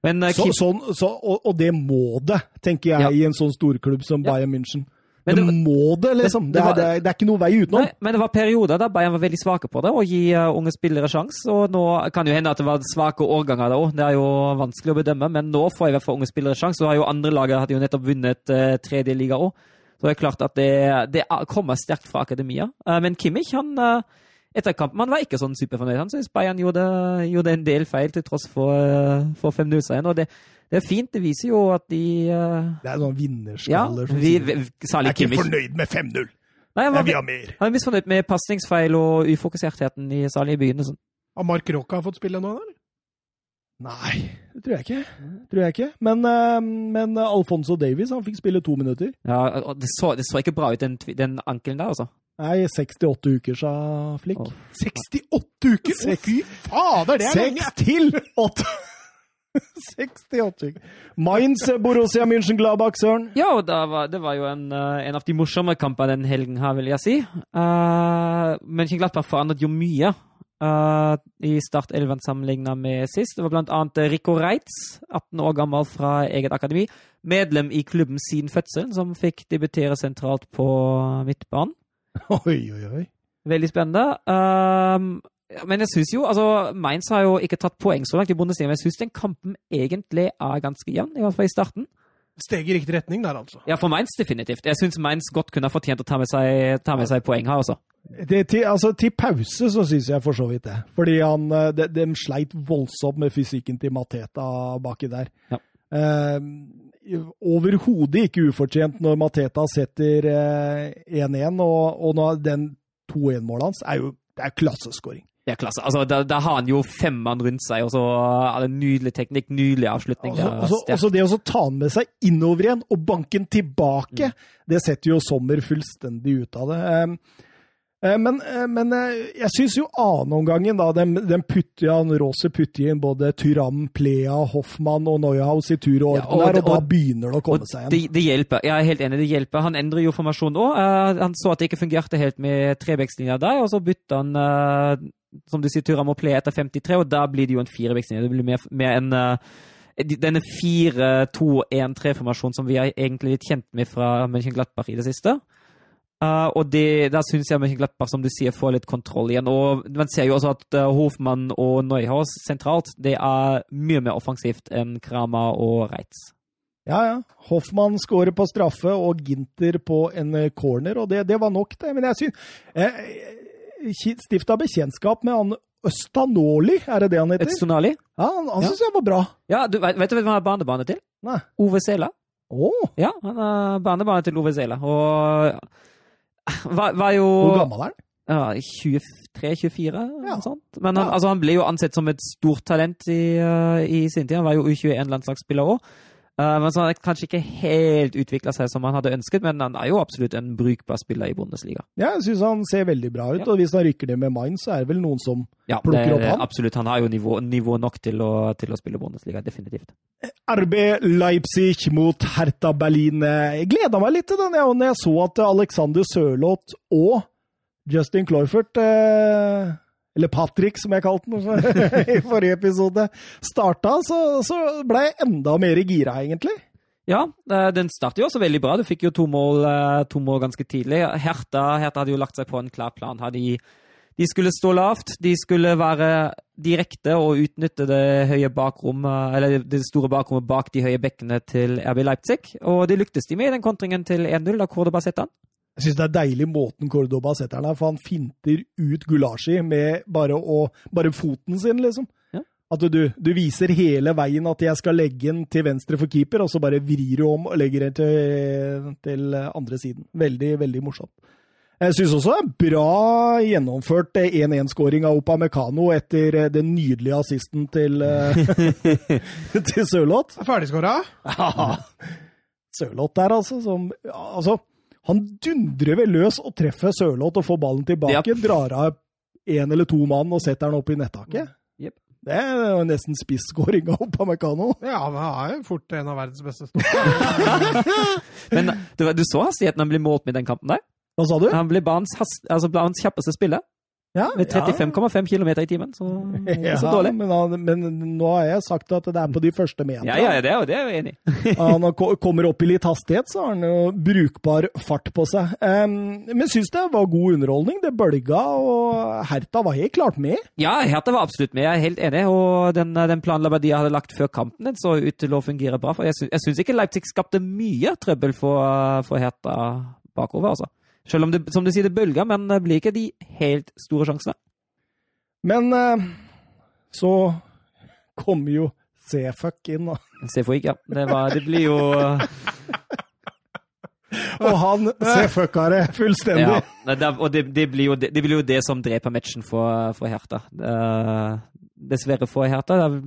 Men uh, Så, sånn, så, og, og det må det, tenker jeg, Ja. i en sånn storklubb som Ja. Bayern München. Men det, det- må det, liksom. det- Det, det var- er, det, er, ikke noe vei utenom. Nei, men det var perioder der Bayern var veldig svake på det, å gi uh, unge spillere sjanse. Og nå kan jo hende at det var svake årganger da òg, det er jo vanskelig å bedømme. Men nå får i hvert fall unge spillere sjanse. Så har jo andre lag hadde jo nettopp vunnet uh, tredje liga òg. Så det er klart at det, det er- kommer sterkt fra akademia. Uh, men Kimmich, han uh, etter kampen han var ikke sånn superfornøyd. Han syntes Bayern gjorde, gjorde en del feil til tross for, for 5-0-seieren. Og det, det er fint. Det viser jo at de uh, Det er sånn Ja, vinnerskaller. som vi, sier, vi, jeg er ikke Kimmich. fornøyd med 5-0. Nei, han har var, mer. han er misfornøyd med pasningsfeil og ufokusertheten i særlig i begynnelsen. Har Mark Rocca fått spille nå, eller? Nei, det tror jeg ikke. Tror jeg ikke. Men, eh, men Alfonso Davies han fikk spille to minutter. Ja, og det så, det så ikke bra ut, den, den ankelen der, altså. Nei, 68 uker, sa Flikk. Oh. 68 uker! Å, fy fader, det er lenge! Seks til åtte! 68. Mainz, Borussia München-Gladbach, Søren. Ja, og da var, det var jo en, eh, en av de morsomme kampene den helgen her, vil jeg si. Uh, Mönchenglattberg forandret jo mye. uh, i startelven sammenlignet med sist. Det var blant annet Rico Reitz, 18 år gammel fra eget akademi. Medlem i klubben siden fødselen, som fikk debutere sentralt på midtbanen. Oi, oi, oi. Veldig spennende. Um, men jeg syns jo altså, Mainz har jo ikke tatt poeng så langt i Bundesliga, men jeg syns den kampen egentlig er ganske jevn, i hvert fall i starten. Steg i riktig retning der, altså. Ja, for Mainz definitivt. Jeg syns Mainz godt kunne ha fortjent å ta med seg, ta med seg poeng her også. Det, til, altså, til pause så syns jeg for så vidt det. Fordi han, eh, de, de sleit voldsomt med fysikken til Mateta baki der. Ja. Eh, Overhodet ikke ufortjent når Mateta setter eh, 1-1, og, og når den 2-1-målet hans er jo det er klasseskåring. Det er klasse. Altså, da, da har han jo fem mann rundt seg, og så er det nydelig teknikk, nydelig avslutning. Og så- Det og og å ta den med seg innover igjen og banken tilbake, tilbake, det setter jo Sommer fullstendig ut av det. Um, eh, Men, eh, men eh, jeg syns jo annenomgangen, da, den, den putter han Rose putter inn både Tyram, Plea, Hoffmann og Neuhaus i tur og Ja, orden og der, det- og da begynner det å komme Og seg igjen. det, det hjelper. Jeg er helt enig, det hjelper. Han endrer jo formasjonen òg. han så at det ikke fungerte helt med trebekslinja der, og så bytta han, som du sier, Tura må Play etter 53, og da blir det jo en firebekslinje. Det blir mer, mer en eh, denne 4-2-1-3-formasjonen som vi er egentlig litt kjent med fra Mönchenglattbach i det siste. Uh, og det, da syns jeg Mönchenglattbach, som du sier, får litt kontroll igjen. Og man ser jo også at uh, Hofmann og Neuhaus sentralt, det er mye mer offensivt enn Krama og Reitz. Ja, ja. Hoffmann skårer på straffe og Ginter på en eh, corner, og det, det var nok, det. Men jeg syns eh, Stifta bekjentskap med han Østanoli, er det det han heter? Østanoli? Ja, han, han Ja. syns jeg var bra. Ja, du, vet, vet du hvem han har barnebarnet til? Nei. Ove Sela. Oh. Ja, han er barnebarnet til Ove Sela. Og var, var jo hvor gammel er han? ja, 23-24, Ja. sånt. Men han, Ja. altså, han ble jo ansett som et stort talent i, uh, i sin tid. Han var jo U21-landslagsspiller òg. Men så har han kanskje ikke helt utvikla seg som han hadde ønsket, men han er jo absolutt en brukbar spiller i Bundesliga. Ja, jeg syns han ser veldig bra ut, Ja. og hvis han rykker ned med Mainz, så er det vel noen som Ja, Plukker det- opp han? Absolutt. Han har jo nivå, nivå nok til å, til å spille Bundesliga, definitivt. RB Leipzig mot Hertha Berlin. Jeg gleda meg litt til den, jeg, når jeg så at Alexander Sørloth og Justin Cloyford eh, eller Patrick, som jeg kalte den i forrige episode, starta, så, så ble jeg enda mer gira, egentlig. Ja, eh, den startet jo også veldig bra. Du fikk jo to mål, eh, to mål ganske tidlig. Hertha, Herta, hadde jo lagt seg på en klar plan. De, de skulle stå lavt, de skulle være direkte og utnytte det bakrommet, eller det store bakrommet bak de høye bekkene til RB Leipzig. Og det lyktes de med i den kontringen til 1-0, da Cordoba sette han. Jeg syns det er deilig måten Cordoba setter den her, for han finter ut Gulashi med bare, å, bare foten sin, liksom. Ja. At du, du viser hele veien at jeg skal legge den til venstre for keeper, og så bare vrir du om og legger den til, til andre siden. Veldig, veldig morsomt. Jeg syns også det er bra gjennomført 1-1-skåring av Opa Mekano etter den nydelige assisten til, eh, til Sørloth. Er Ferdigskåra? Ja. Sørloth der, altså. Som, altså han dundrer vel løs og treffer Sørloth og får ballen tilbake. Yep. Drar av én eller to mann og setter den opp i nettaket. Yep. Det er jo nesten spisskåring av Mekano. Ja, men han er jo fort en av verdens beste stoppere. Men du, du så hastigheten han ble målt med i den kampen der? Hva sa du? Han ble banens, altså banens kjappeste spiller, Ja, med 35,5 km i timen. Så det er ikke så dårlig. men, men nå har jeg sagt at det er på de første meterne. Ja, ja, det er, jo- det er jeg enig i. han kommer opp i litt hastighet, så har han jo brukbar fart på seg. Um, men syns det var god underholdning. Det bølga, og Herta var helt klart med. Ja, Hertha var absolutt med, jeg er helt enig. Og den, den planen Labadia hadde lagt før kampen, den så ut til å fungere bra. For jeg syns, ikke Leipzig skapte mye trøbbel for, for Hertha bakover, altså. Selv om det, som du sier, det bølger, men det blir ikke de helt store sjansene. Men eh, så kommer jo C-fuck inn, da. For ja. Det, var, det blir jo Og han C-fucka det fullstendig. ja, det, Og det, det, blir jo, det, blir jo det som dreper matchen for, for Hertha. Eh, dessverre for Hertha. Er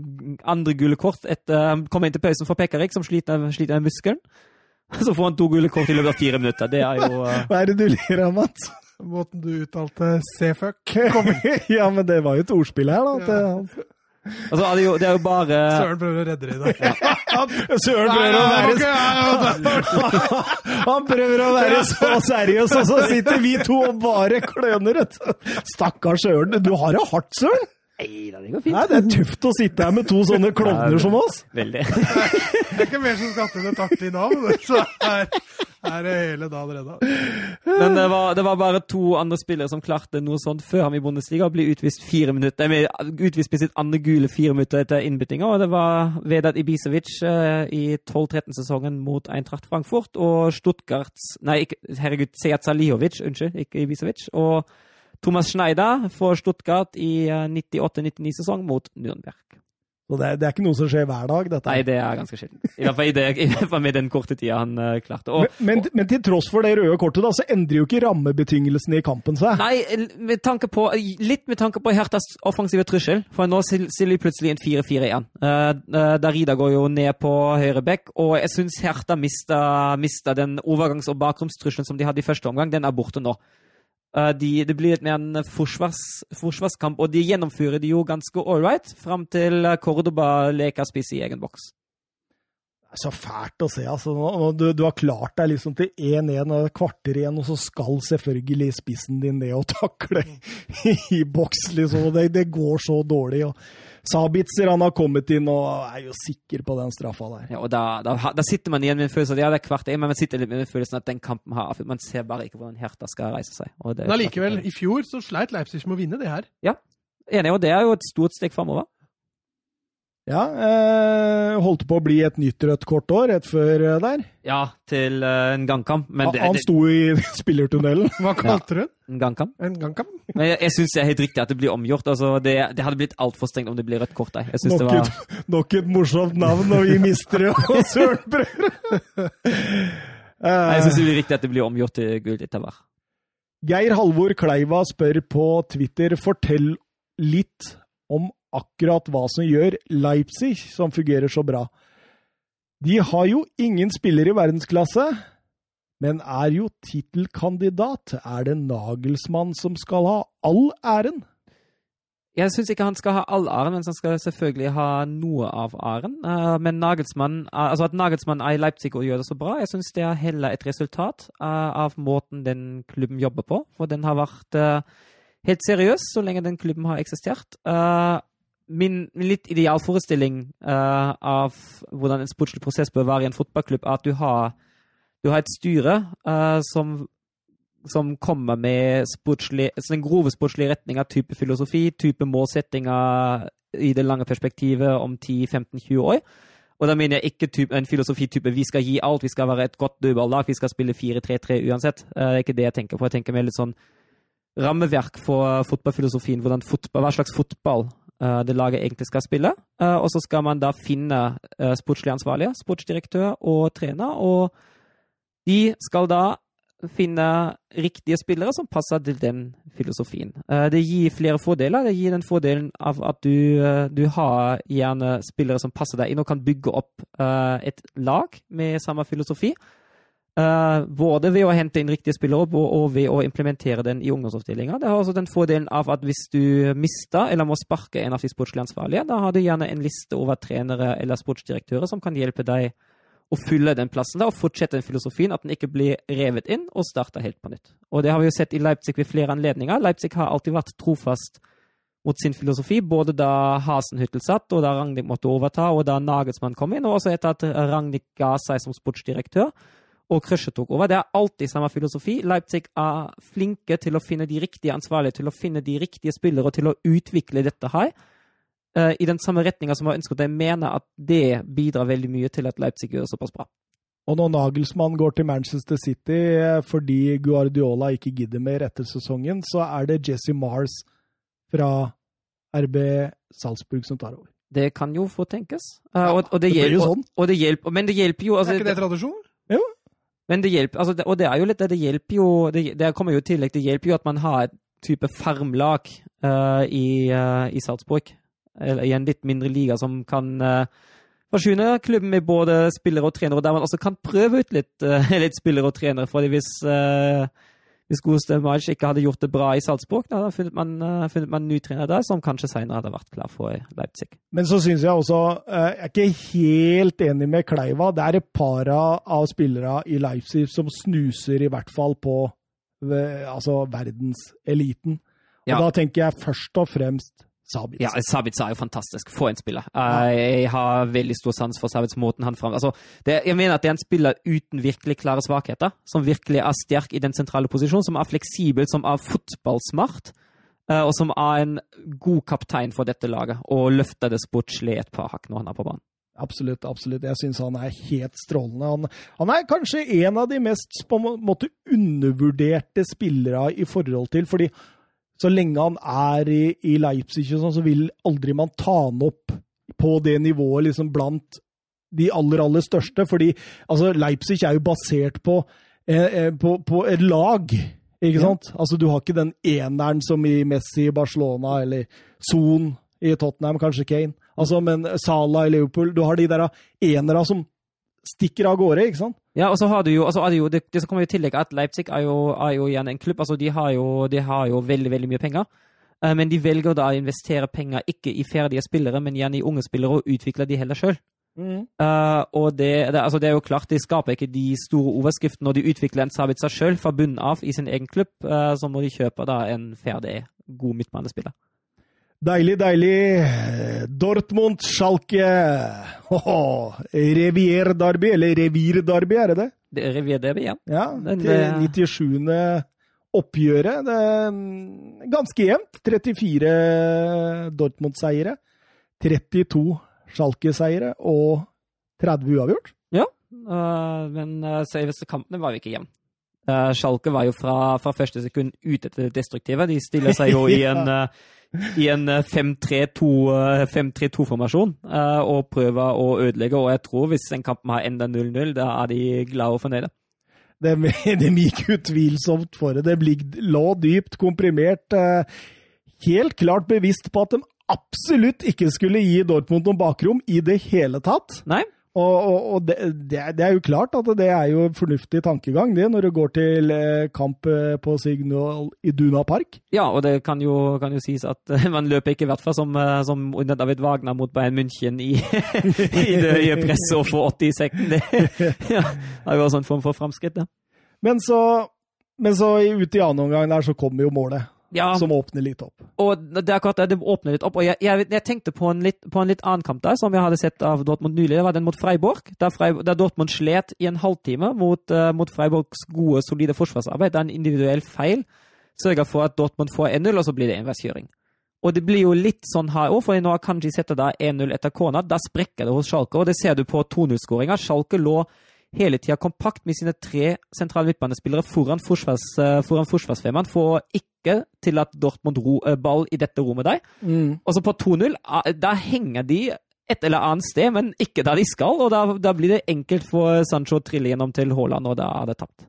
andre gule kort etter kommer inn til pausen for Pekarik, som sliter, sliter med muskelen. Så får han to gule kort i løpet av fire minutter. Det er jo uh... Hva er det du ler av, Mats? Måten du uttalte C-fuck. ja, men det var jo et ordspill her, da. Eh, Altså, det er jo, det er jo bare Søren prøver å redde det i dag. Søren prøver å være Han prøver å være så seriøs, og så sitter vi to og bare kløner. Stakkars Søren. Du har det hardt, Søren. Nei da, det går fint. Nei, det er tøft å sitte her med to sånne klovner som oss. Veldig. Det er ikke mer som skal til det et i navn, så er, er det hele dagen redda. Men det var, det var bare to andre spillere som klarte noe sånt før ham i Bundesliga. ble utvist fire minutter, nei, utvist med sitt andre gule fire minutter etter innbyttinga. Og det var Vedat Ibisevic eh, i 12-13-sesongen mot Eintracht Frankfurt. Og Stuttgarts Nei, herregud, Sejat Salihovic, unnskyld, ikke Ibisevic. Og Thomas Schneider for Stuttgart i eh, 98-99-sesong mot Nürnberg. Så det det er ikke noe som skjer hver dag, dette. Nei, det er ganske sjelden. I hvert fall, det, i hvert fall med den korte tida han uh, klarte. Og, Men, men, men til tross for det røde kortet, da, så endrer jo ikke rammebetingelsene i kampen seg. Nei, med tanke på, litt med tanke på Hertas offensive trussel. For nå stiller vi plutselig en 4-4 igjen. Uh, uh, Darida går jo ned på høyre bekk, og jeg syns Herta mista, mista den overgangs- og bakromstrusselen som de hadde i første omgang. Den er borte nå. Uh, de, det blir litt mer en forsvars, forsvarskamp, og de gjennomfører det jo ganske right fram til Cordoba leker spiss i egen boks. Det er så fælt å se. altså. Du, du har klart deg liksom til 1-1 og kvarter igjen, og så skal selvfølgelig spissen din ned og takle i boks, liksom. Det, det går så dårlig. og Sabitzer han har kommet inn og er jo sikker på den straffa der. Ja, og da, da, da sitter man igjen med en følelse av ja, det er kvart, men man sitter litt med den følelsen at den kampen har Man ser bare ikke hvordan Hertha skal reise seg. Men allikevel, i fjor så sleit Leipzig med å vinne det her. Enig, og det er jo et stort steg framover. Ja, eh, holdt på å bli et nytt rødt kort år rett før eh, der. Ja, til uh, en gangkamp. Men det, han sto i spillertunnelen. Hva kalte du den? en gangkamp. En gangkamp? Men jeg, jeg syns det er helt riktig at det blir omgjort. Altså, det, det hadde blitt altfor strengt om det blir rødt kort der. Jeg synes det Nok var... et, nok et morsomt navn, og vi mister det, og Søren brødre! Jeg Eh, syns det blir riktig at det blir omgjort til gull etter hver. Geir Halvor Kleiva spør på Twitter fortell litt om akkurat hva som gjør Leipzig som fungerer så bra. De har jo ingen spillere i verdensklasse, men er jo tittelkandidat. Er det Nagelsmann som skal ha all æren? Jeg syns ikke han skal ha all æren, men han skal selvfølgelig ha noe av æren. Eh, men Nagelsmann, eh, altså at Nagelsmann er i Leipzig og gjør det så bra, jeg syns det er heller et resultat eh, av måten den klubben jobber på. For den har vært helt seriøs så lenge den klubben har eksistert. Min, min litt idealforestilling uh, av hvordan en sportslig prosess bør være i en fotballklubb, er at du har, du har et styre uh, som som kommer med sportslig, den grove sportslige retninga, type filosofi, type målsettinger i det lange perspektivet om 10-15-20 år. Og da mener jeg ikke type, en filosofi-type vi skal gi alt, vi skal være et godt dødballag, vi skal spille 4-3-3 uansett. Uh, Det er ikke det jeg tenker på. Jeg tenker mer litt sånn rammeverk for fotballfilosofien, fotball, hva slags fotball det laget egentlig skal spille. Eh, Og så skal man da finne eh, sportslig ansvarlige, sportsdirektør og trener, og de skal da finne riktige spillere som passer til den filosofien. Eh, Det gir flere fordeler. Det gir den fordelen av at du, eh, du har gjerne spillere som passer deg inn og kan bygge opp eh, et lag med samme filosofi. Eh, både ved å hente inn riktige spillere og, og ved å implementere den i ungdomsoppstillinga. Det har også den fordelen av at hvis du mister eller må sparke en av de sportslige ansvarlige, da har du gjerne en liste over trenere eller sportsdirektører som kan hjelpe deg å fylle den plassen der, og fortsette den filosofien, at den ikke blir revet inn og starta helt på nytt. Og det har vi jo sett i Leipzig ved flere anledninger. Leipzig har alltid vært trofast mot sin filosofi, både da Hasenhyttel satt, og da Ragnhild måtte overta, og da Nagelsmann kom inn, og også etter at Ragnhild ga seg som sportsdirektør og Krøsje tok over. Det er alltid samme filosofi. Leipzig er flinke til å finne de riktige ansvarlige, til å finne de riktige spillere og til å utvikle dette her eh, i den samme retninga som har ønsket. Jeg mener at det bidrar veldig mye til at Leipzig gjør såpass bra. Og når Nagelsmann går til Manchester City eh, fordi Guardiola ikke gidder mer etter sesongen, så er det Jesse Mars fra RB Salzburg som tar over. Det kan jo få tenkes. Eh, og, og, det det blir jo sånn. og, og det hjelper, men det hjelper jo altså, er ikke det tradisjon? Men det hjelper, altså, og det er jo litt det, hjelper jo det, det kommer jo i tillegg, det hjelper jo at man har et type farmlag uh, i, uh, i Salzburg, eller i en litt mindre liga, som kan uh, forsyne klubben med både spillere og trenere, og der man også kan prøve ut litt, litt spillere og trenere. fordi hvis, hvis Gustav Majic ikke hadde gjort det bra i Salzburg, da hadde funnet man, uh, funnet man en ny trener der som kanskje senere hadde vært klar for Leipzig. Men så syns jeg også Jeg er ikke helt enig med Kleiva. Det er et par av spillere i Leipzig som snuser i hvert fall på altså verdenseliten. Og Ja. da tenker jeg først og fremst Sabitzer. Ja, Sabitzer er jo fantastisk. For en spiller. Jeg har veldig stor sans for Sabitzer måten han fram... Altså, det, jeg mener at det er en spiller uten virkelig klare svakheter, som virkelig er sterk i den sentrale posisjonen, som er fleksibel, som er fotballsmart, eh, og som er en god kaptein for dette laget, og løfter det sportslig et par hakk når han er på banen. Absolutt. absolutt. Jeg syns han er helt strålende. Han, han, er kanskje en av de mest på en måte undervurderte spillere i forhold til fordi så lenge han er i, i Leipzig, sånn, så vil aldri man ta han opp på det nivået liksom blant de aller, aller største. Fordi altså, Leipzig er jo basert på, eh, på, på et lag. Ikke Ja. sant? Altså, Du har ikke den eneren som i Messi i Barcelona, eller Son i Tottenham, kanskje Kane. Altså, Men Salah i Liverpool Du har de der enere som stikker av gårde, ikke sant? Ja, og så har du jo, altså det, jo det, det som kommer i tillegg at Leipzig er jo, er jo igjen en klubb. altså De har jo, de har jo veldig veldig mye penger. Eh, Men de velger da å investere penger ikke i ferdige spillere, men gjerne i unge spillere, og utvikle de heller sjøl. og det, det, altså det er jo klart, de skaper ikke de store overskriftene når de utvikler en Sabitza sjøl fra bunnen av i sin egen klubb, uh, så må de kjøpe da en ferdig, god midtbanespiller. Deilig, deilig. Dortmund, Schalke. Åh, Revier-derby, eller Revir-derby, er det det? Det er Revier Derby ja. Ja, til det- 97. oppgjøret. Det er ganske jevnt. 34 Dortmund-seiere, 32 Schalke-seiere og 30 uavgjort. Ja, men uh, selveste kampene var jo ikke jevn. Uh, Schalke var jo fra, fra første sekund ute etter det destruktive. De stiller seg jo i en, eh, i en eh, 5-3-2 eh, 5-3-2-formasjon eh, og prøve å ødelegge. Og jeg tror hvis en kamp har enda 0-0, da er de glade og fornøyde. De, de gikk utvilsomt for det. Det lå dypt komprimert. eh, Helt klart bevisst på at de absolutt ikke skulle gi Dortmund noen bakrom i det hele tatt. Nei? Og, og, og det, det, er- jo klart at det er jo fornuftig tankegang, det, når du går til eh, kamp eh, på Signal i Duna Park. Ja, og det kan jo, kan jo sies at eh, man løper ikke i hvert fall som, som under David Wagner mot Bayern München i, i det høye presset og få 80 i sekken. Det ja, er jo også en form for framskritt, det. Men så, men så ut i annen omgang der så kommer jo målet, Ja, som åpner litt opp. Og det er akkurat det, det åpner litt opp. Og jeg, jeg, jeg tenkte på en, litt, på en litt annen kamp der, som jeg hadde sett av Dortmund nylig. Det var den mot Freiborg, der, Freib der Dortmund slet i en halvtime mot, uh, mot Freiborgs gode, solide forsvarsarbeid. Det er en individuell feil sørger for at Dortmund får 1-0, og så blir det enveiskjøring. Og det blir jo litt sånn her òg, for nå har Kanji sette da 1-0 etter corner. Da sprekker det hos Schalke, og det ser du på 2-0-skåringa. Schalke lå hele tida kompakt med sine tre sentrale midtbanespillere foran, forsvars, eh, foran forsvarsfemmeren for å ikke tillate Dortmund ro, eh, ball i dette rommet der. Og så på 2-0, ah, da henger de et eller annet sted, men ikke der de skal. Og da, da blir det enkelt for Sancho å trille gjennom til Haaland, og da er det tapt.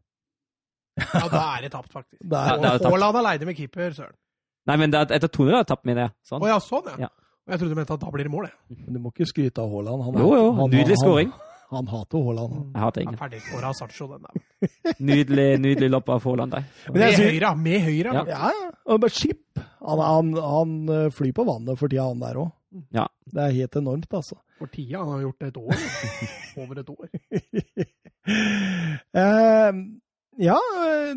Ja, da er det tapt, faktisk. Det Ja, er. Haaland aleine med keeper, søren. Nei, men det er, etter 2-0 er det tapt, mener jeg. Å Sånn. ja, sånn, ja. Ja. Jeg trodde du mente at da blir det mål, jeg. men du må ikke skryte av Haaland. Han, Jo, jo, han- nydelig han- scoring. Han, hater Haaland. han. Jeg hater ingen. Ferdigskåra Sancho, den der. Nydelig, nydelig lopp av Haaland der. Med høyre, med høyre. Ja. Ja, ja. Og bare skip. Han, han, han eh, flyr på vannet for tida, han der òg. Ja. Det er helt enormt, altså. For tida. Han har gjort det et år. Over et år. Eh, ja,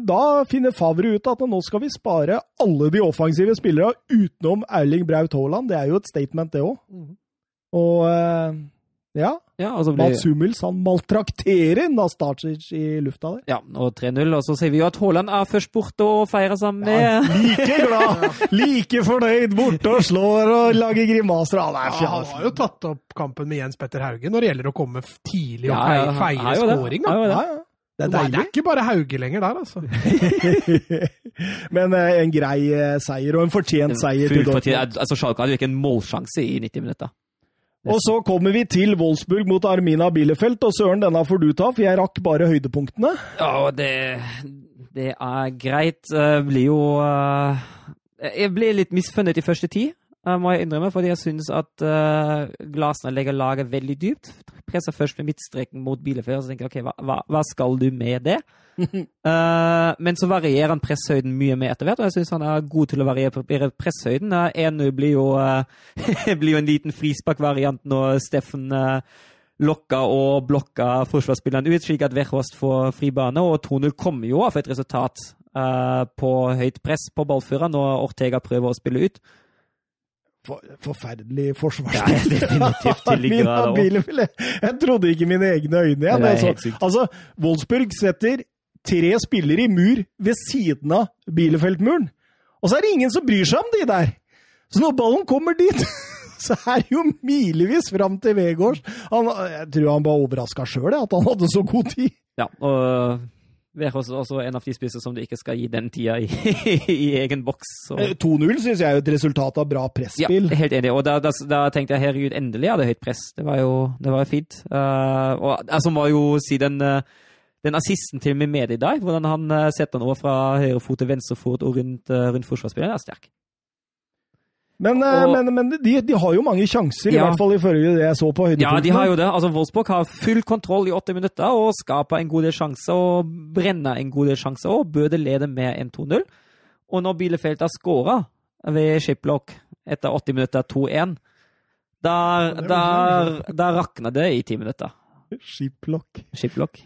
da finner Favre ut at nå skal vi spare alle de offensive spillerne utenom Erling Braut Haaland. Det er jo et statement, det òg. Mhm. Og eh, ja, Ja, altså blir Mats Hummels han maltrakterer Nastasic i lufta der. ja, og 3-0, og så sier vi jo at Haaland er først borte og feirer sammen Ja, med like glad, like fornøyd, borte og slår og lager grimaser. Han er Ja, han har jo tatt opp kampen med Jens Petter Hauge når det gjelder å komme tidlig og Ja, ja, feire ja. Er Da. jo det. Ja, ja. Det er Nei, det er ikke bare Hauge lenger der, altså. Men eh, en grei eh, seier, og en fortjent seier Full fortjent. Altså, Schalke hadde jo ikke en målsjanse i 90 minutter. Og så kommer vi til Wolfsburg mot Armina Bielefeld, og søren, denne får du ta, for jeg rakk bare høydepunktene. Ja, det, det er greit. Det blir jo eh, Jeg ble litt misfunnet i første tid, eh, må jeg innrømme, fordi jeg syns at uh, Glasner legger laget veldig dypt. presser først med midtstreken mot og så tenker jeg OK, hva, hva, skal du med det? uh, men så varierer han presshøyden mye med etter hvert, og jeg syns han er god til å variere presshøyden. Uh, 1-0 blir, jo, eh, blir jo en liten frisparkvariant når Steffen uh, lokka og blokka forsvarsspilleren ut, slik at Verhost får fri bane. Og 2-0 kommer jo av et resultat uh, på høyt press på ballføreren når Ortega prøver å spille ut. For, forferdelig forsvarsspill. Der Bielefeld. Jeg trodde ikke mine egne øyne igjen. Altså, altså, Wolfsburg setter tre spillere i mur ved siden av Bielefeld-muren. Og så er det ingen som bryr seg om de der! Så når ballen kommer dit, så er det jo milevis fram til Vegårs. Han, jeg tror han var overraska sjøl, at han hadde så god tid. Ja, og Er også en av de spissene som du ikke skal gi den tida i, i egen boks. Eh, 2-0 syns jeg er et resultat av bra Ja, helt enig. Og da, da, da tenkte jeg herregud, endelig hadde høyt press. Det var jo, det var fint. Uh, og altså, må jo si den, uh, den assisten til Mimedi der, hvordan han uh, setter den over fra høyre fot til venstre fot og rundt, uh, rundt forsvarsspilleren, er sterk. Men, eh, Og- men, men de, de har jo mange sjanser, i hvert fall ifølge det jeg så på Ja, de har jo det. Altså, Wolfsburg har full kontroll i åtte minutter og skaper en god del sjanser og brenner en god del sjanser og Bøde lede med en 2-0. Og når Bielefeld har skåra ved Shiplock etter 80 minutter 2-1, da, der, der rakner det i ti minutter. Shiplock.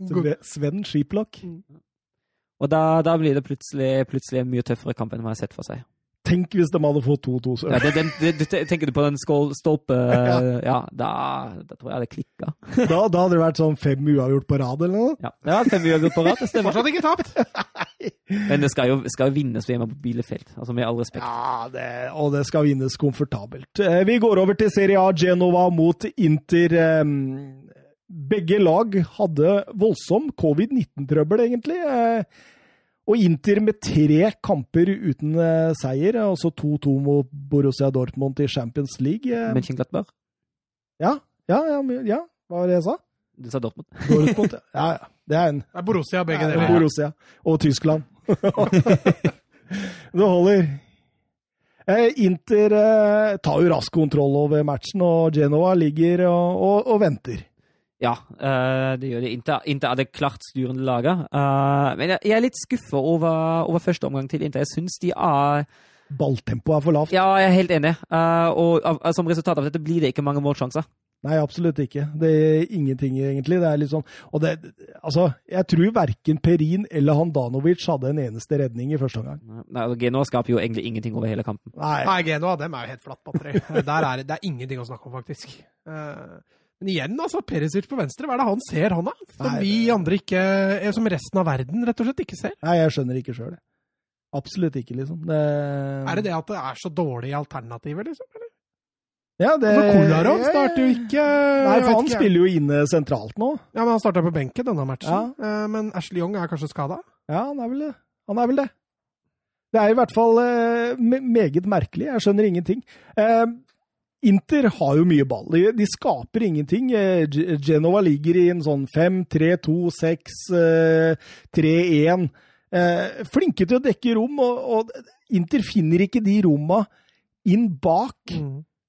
Sve- Sven Skiplock. Og da blir det plutselig, plutselig en mye tøffere kamp enn man har sett for seg. Tenk hvis de hadde fått 2-2. så- Ja, det, det, det, tenker du på den skål, stolpe Ja, da, da tror jeg det klikka. Da, da hadde det vært sånn fem uavgjort på rad eller noe. Ja, ja fem uavgjort på rad. Det stemmer. Fortsatt ikke tapt! Men det skal jo, skal jo vinnes hjemme på Bielefeld, altså med all respekt. Ja, det, og det skal vinnes komfortabelt. Eh, Vi går over til Serie A Genova mot Inter. Eh, Begge lag hadde voldsom covid-19-trøbbel, egentlig. Eh, Og Inter med tre kamper uten eh, seier, altså 2-2 mot Borussia Dortmund i Champions League. Mönchenglattberg? Mönchengladbach. Ja, ja, ja, ja, hva var det jeg sa? Du sa Dortmund. Dortmund, ja, ja. Det er en Det er Borussia, begge deler. Borussia. Og Tyskland. det holder. Eh, Inter eh, tar jo rask kontroll over matchen, og Genova ligger og, og, og venter. Ja, eh, det gjør det. Inter, Inter er det klart styrende laget. Eh, men jeg, jeg er litt skuffa over, over første omgang til Inter. Jeg syns de er Balltempoet er for lavt. Ja, jeg er helt enig. Eh, og av, av- som resultat av dette blir det ikke mange målsjanser. Nei, absolutt ikke. Det er ingenting, egentlig. Det er litt sånn Og det Altså, jeg tror verken Perin eller Handanovic hadde en eneste redning i første omgang. Nei, altså, Genoa skaper jo egentlig ingenting over hele kampen. Nei. Nei, Genoa dem er jo helt flatt batteri. Der er det, det er ingenting å snakke om, faktisk. Eh, Men igjen, altså, Perisic på venstre, hva er det han ser, han da? Som Nei, vi andre ikke eh, Som resten av verden rett og slett ikke ser. Nei, jeg skjønner ikke sjøl, jeg. Absolutt ikke, liksom. Det, Er det det at det er så dårlige alternativer, liksom? Eller? Ja, det Altså, Kolarov starter jo ikke Nei, for han ikke spiller jo inne sentralt nå. Ja, men Han starta på benken denne matchen. Ja. Men Ashley Young er kanskje skada? Ja, han er vel det. Han er vel det. Det er i hvert fall eh, meget merkelig. Jeg skjønner ingenting. Inter har jo mye ball. De, skaper ingenting. Eh, Genova ligger i en sånn 5-3-2-6, eh, 3-1. Eh, flinke til å dekke rom, og, Inter finner ikke de romma inn bak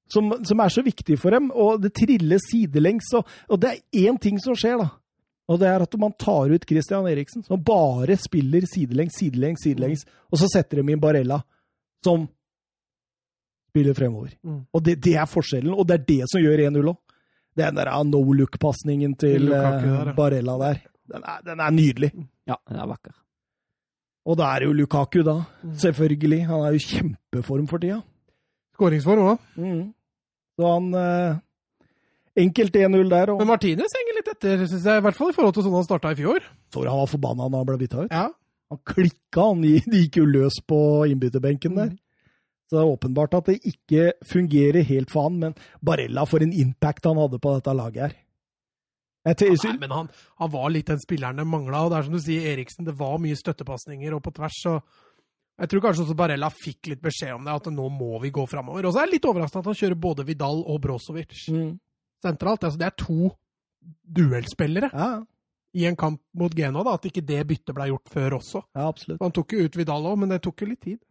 som, som er så viktig for dem. Og det triller sidelengs. Og, og det er én ting som skjer, da. Og det er at man tar ut Christian Eriksen, som bare spiller sidelengs, sidelengs, sidelengs. Og så setter de inn Barella, som spiller fremover. Mm. Og det, det er forskjellen, og det er det som gjør 1-0 òg. Den der ah, no look-pasningen til Til eh, der, ja. Barella der. Den er, den er nydelig. Ja, den er vakker. Og da er det jo Lukaku, da. Mm. Selvfølgelig. Han er jo kjempeform for tida. Skåringsform òg. Mm. Så han eh, Enkelt 1-0 der. Og Men Martinez henger litt etter, syns jeg. I hvert fall i forhold til sånn han starta i fjor. så han var forbanna da han ble bytta ut. Ja. Han klikka, han gikk jo løs på innbytterbenken der. Så det er åpenbart at det ikke fungerer helt for han, men Barella, for en impact han hadde på dette laget her. Nei, men han, han var litt den spilleren de mangla. Og det er som du sier, Eriksen, det var mye støttepasninger og på tvers. og jeg tror kanskje også Barella fikk litt beskjed om det, at nå må vi gå framover. Og så er jeg litt overraska at han kjører både Vidal og Brozovic mm, sentralt. Altså, det er to duellspillere ja, i en kamp mot Genoa. da, At ikke det byttet ble gjort før også. ja, absolutt. Han tok jo ut Vidal òg, men det tok jo litt tid.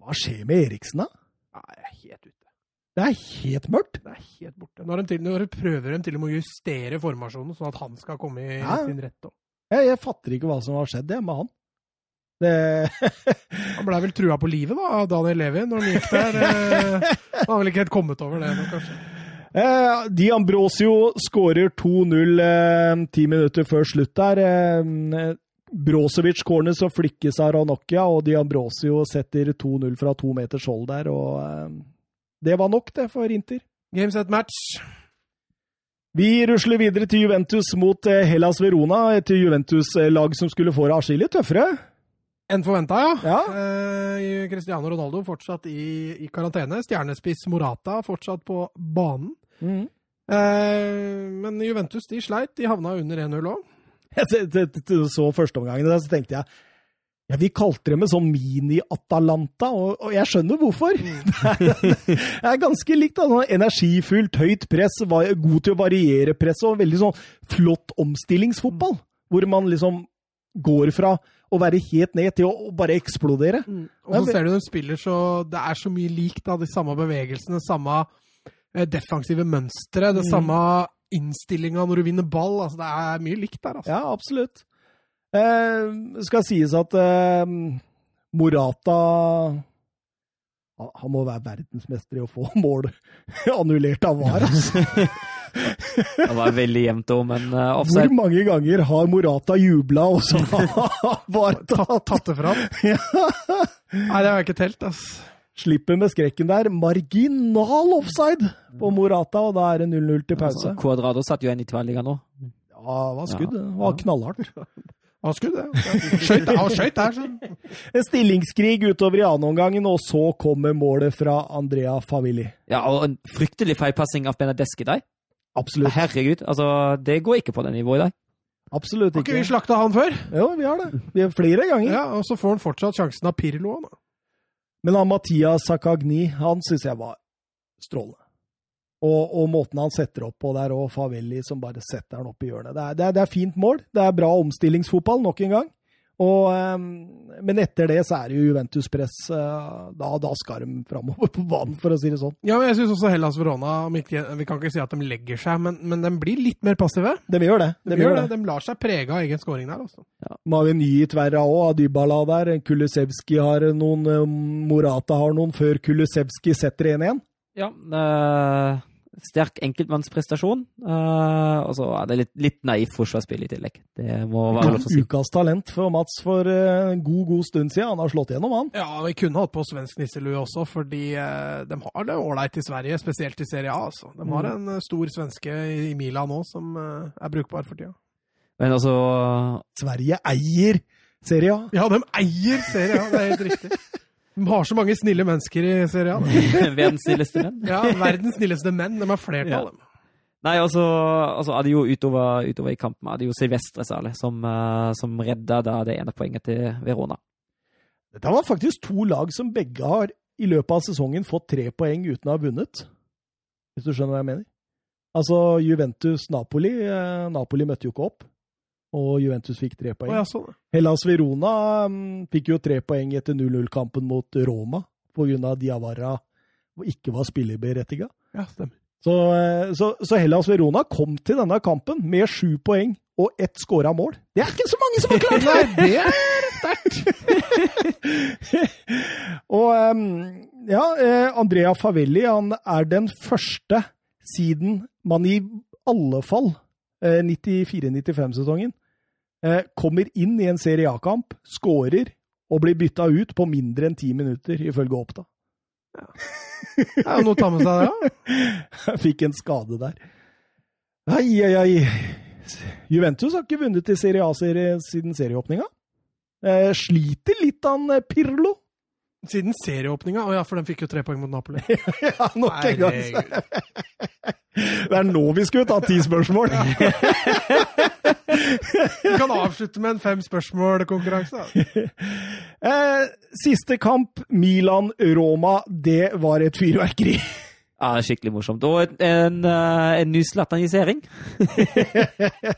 Hva skjer med Eriksen, da? Nei, jeg er helt ute. Det er helt mørkt. Det er helt borte. Nå, til, nå prøver de til og med å justere formasjonen, sånn at han skal komme i Ja. sin rett. Jeg, jeg fatter ikke hva som har skjedd det, med han. Det Han blei vel trua på livet da, av Daniel Levi når han gikk der. Han har vel ikke helt kommet over det nå, kanskje. Eh, Di Ambrosio skårer 2-0 eh, ti minutter før slutt der. Eh, Brozovic corner som flikkes av Ranocchia, og Di Ambrosio setter 2-0 fra to meters hold der. og eh, Det var nok, det, for Inter. Gameset match. Vi rusler videre til Juventus mot eh, Hellas Verona, et Juventus-lag som skulle få det atskillig tøffere. Enn forventa, ja. Ja. Eh, Cristiano Ronaldo fortsatt i, i karantene. Stjernespiss Morata fortsatt på banen. Mm. Eh, men Juventus de sleit. De havna under 1-0 òg. Jeg så førsteomgangen der, så tenkte jeg ja, Vi kalte dem en sånn mini-Atalanta, og, og jeg skjønner hvorfor. Det er ganske likt. da, sånn Energifullt, høyt press, god til å variere press, og veldig sånn flott omstillingsfotball. Hvor man liksom går fra å være helt ned til å bare eksplodere. Og så ser du de spiller så Det er så mye likt, da. De samme bevegelsene, samme eh, defensive mønstre, det Mm. samme innstillinga når du vinner ball. Altså, det er mye likt der, altså. Ja, absolutt. Eh, skal sies at eh, Morata han må være verdensmester i å få mål annullert av VAR. Altså. Det var veldig jevnt òg, men uh, Hvor mange ganger har Morata jubla, og så har VAR Tatt, det fram. Nei, det har jeg ikke telt, ass. Slipper med skrekken der. Marginal offside på Morata, og da er det 0-0 til pause. altså, Cuadrado satt jo en i tverrliga nå. Ja, det var skudd. Det var knallhardt. Han skulle det. Skøyt han skøyt der, så. En stillingskrig utover i annen omgangen, og så kommer målet fra Andrea Favilli. Ja, og en fryktelig feilpassing av Benedeschi der. Absolutt. Herregud, altså, det går ikke på det nivået der. Absolutt ikke. Har ikke vi slakta han før? Jo, vi har det. Vi har flere ganger. Ja, Og så får han fortsatt sjansen av Pirlo. Da. Men han Mathias Sakagni, han syns jeg var strålende. Og, og måten han setter opp på der, og Favelli som bare setter han opp i hjørnet. Det er, det, er, det er fint mål. Det er bra omstillingsfotball, nok en gang. Og, ehm, men etter det så er det jo Juventus-press. eh, da, da skal de framover på banen, for å si det sånn. Ja, men jeg syns også Hellas Verona om ikke, Vi kan ikke si at de legger seg, men, men de blir litt mer passive. De gjør det. De, De, gjør det. det. de lar seg prege av egen scoring der. altså. Har jo ny i tverra òg, Dybala der. Kulusevski har noen, eh, Morata har noen før Kulusevski setter 1-1. Ja, eh, sterk enkeltmannsprestasjon. Uh, og så er det litt, litt naivt forsvarsspill i tillegg. Det må være lov å si. Ukas talent for Mats for eh, en god, god stund siden. Han har slått gjennom, han. Ja, Vi kunne hatt på svensk nisselue også, fordi eh, de har det ålreit i Sverige, spesielt i Serie A. altså. De har en eh, stor svenske i, i Milan nå som er brukbar for tida. Men altså Sverige eier Serie A. Ja, de eier Serie A, det er helt riktig. De har så mange snille mennesker i serien. Verdens snilleste menn. Ja, Verdens snilleste menn. De har flertall. dem. Nei, altså, altså er det jo utover, utover i kampen er det jo Silvestre særlig som, uh, som redda da det ene poenget til Verona. Dette var faktisk to lag som begge har i løpet av sesongen fått tre poeng uten å ha vunnet. Hvis du skjønner hva jeg mener? Altså Juventus-Napoli. Eh, Napoli møtte jo ikke opp, og Juventus fikk tre poeng. ja, sånn. Hellas Verona um, fikk jo tre poeng etter 0-0-kampen mot Roma pga. Diawara ikke var spillerberettiga. Ja, stemmer. Så, eh, så, så Hellas Verona kom til denne kampen med sju poeng og ett skåra mål. Det er ikke så mange som har klart det! Det er sterkt! og um, ja, eh, Andrea Favelli han er den første siden man i alle fall eh, 94-95-sesongen eh, kommer inn i en Serie A-kamp, skårer og blir bytta ut på mindre enn ti minutter, ifølge Oppda. Det er jo noe å ta med seg, det. Ja. Fikk en skade der. Ai, ai, ai. Juventus har ikke vunnet i Serie A-serie siden serieåpninga. Eh, sliter litt han eh, Pirlo. Siden serieåpninga. Å ja, for den fikk jo tre poeng mot Napoli. ja, nok en gang. Det er nå vi skulle ta ti spørsmål! Vi kan avslutte med en fem spørsmål-konkurranse. Eh, siste kamp, Milan-Roma, det var et fyrverkeri. Ja, det er skikkelig morsomt. Og en, en, eh, en ny slatanisering. Det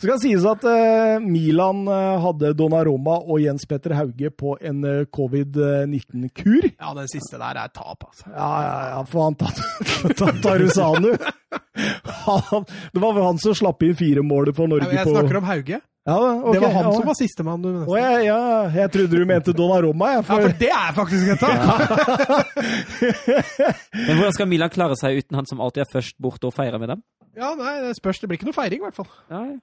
skal sies at eh, Milan eh, hadde Donnaroma og Jens Petter Hauge på en eh, covid-19-kur. Ja, den siste der er tap, altså. Ja, ja, ja, for han tar Tarusanu. Han, det var vel han som slapp inn fire mål for Norge på Jeg snakker om Hauge. Ja, okay, Det var han ja. som var sistemann du ja, ja, jeg trodde du mente Donnaroma, jeg. Ja, For, for det er faktisk et tap! Men hvordan skal Milan klare seg uten han som alltid er først borte og feirer med dem? Ja, nei, det spørs. Det blir ikke noe feiring, i hvert fall. Ja, ja.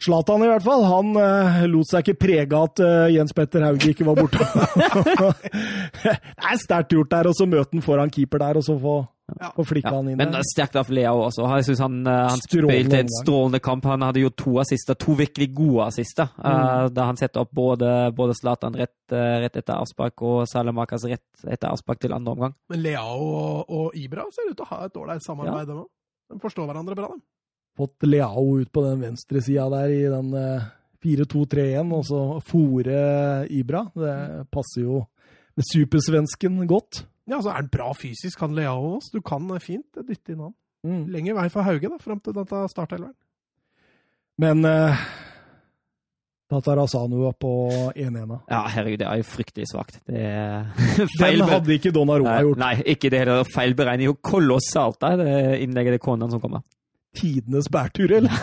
Zlatan i hvert fall, han uh, lot seg ikke prege at uh, Jens Petter Hauge ikke var borte. det er sterkt gjort der, og så møte han foran keeper der, og så få, Ja. flikka han inn Men der. sterkt av Leo også. Jeg synes han, eh, han spilte en strålende kamp. Han hadde jo to assister, to virkelig gode assister. Mm. eh, da han setter opp både, både Zlatan rett, eh, rett etter avspark og Salamakas rett etter avspark til andre omgang. Men Leao og, og Ibra ser ut til å ha et ålreit samarbeid, dem òg. De forstår hverandre bra, de. Fått Leao ut på den venstresida der i den eh, 4-2-3-1, og så fòre Ibra. Det passer jo med supersvensken godt. Ja, så er han bra fysisk, han Leao også. Du kan eh, fint dytte inn han. Mm. Lenger vei for Hauge, da, fram til dette startelveren. Men uh, Tatarasanu var på 1-1. da. Ja, herregud, det er jo fryktelig svakt. Det Den hadde ikke Donnaroma Nei, gjort. nei, ikke det heller. feilberegner jo kolossalt der, det innlegget til konene som kommer. Tidenes bærtur, eller?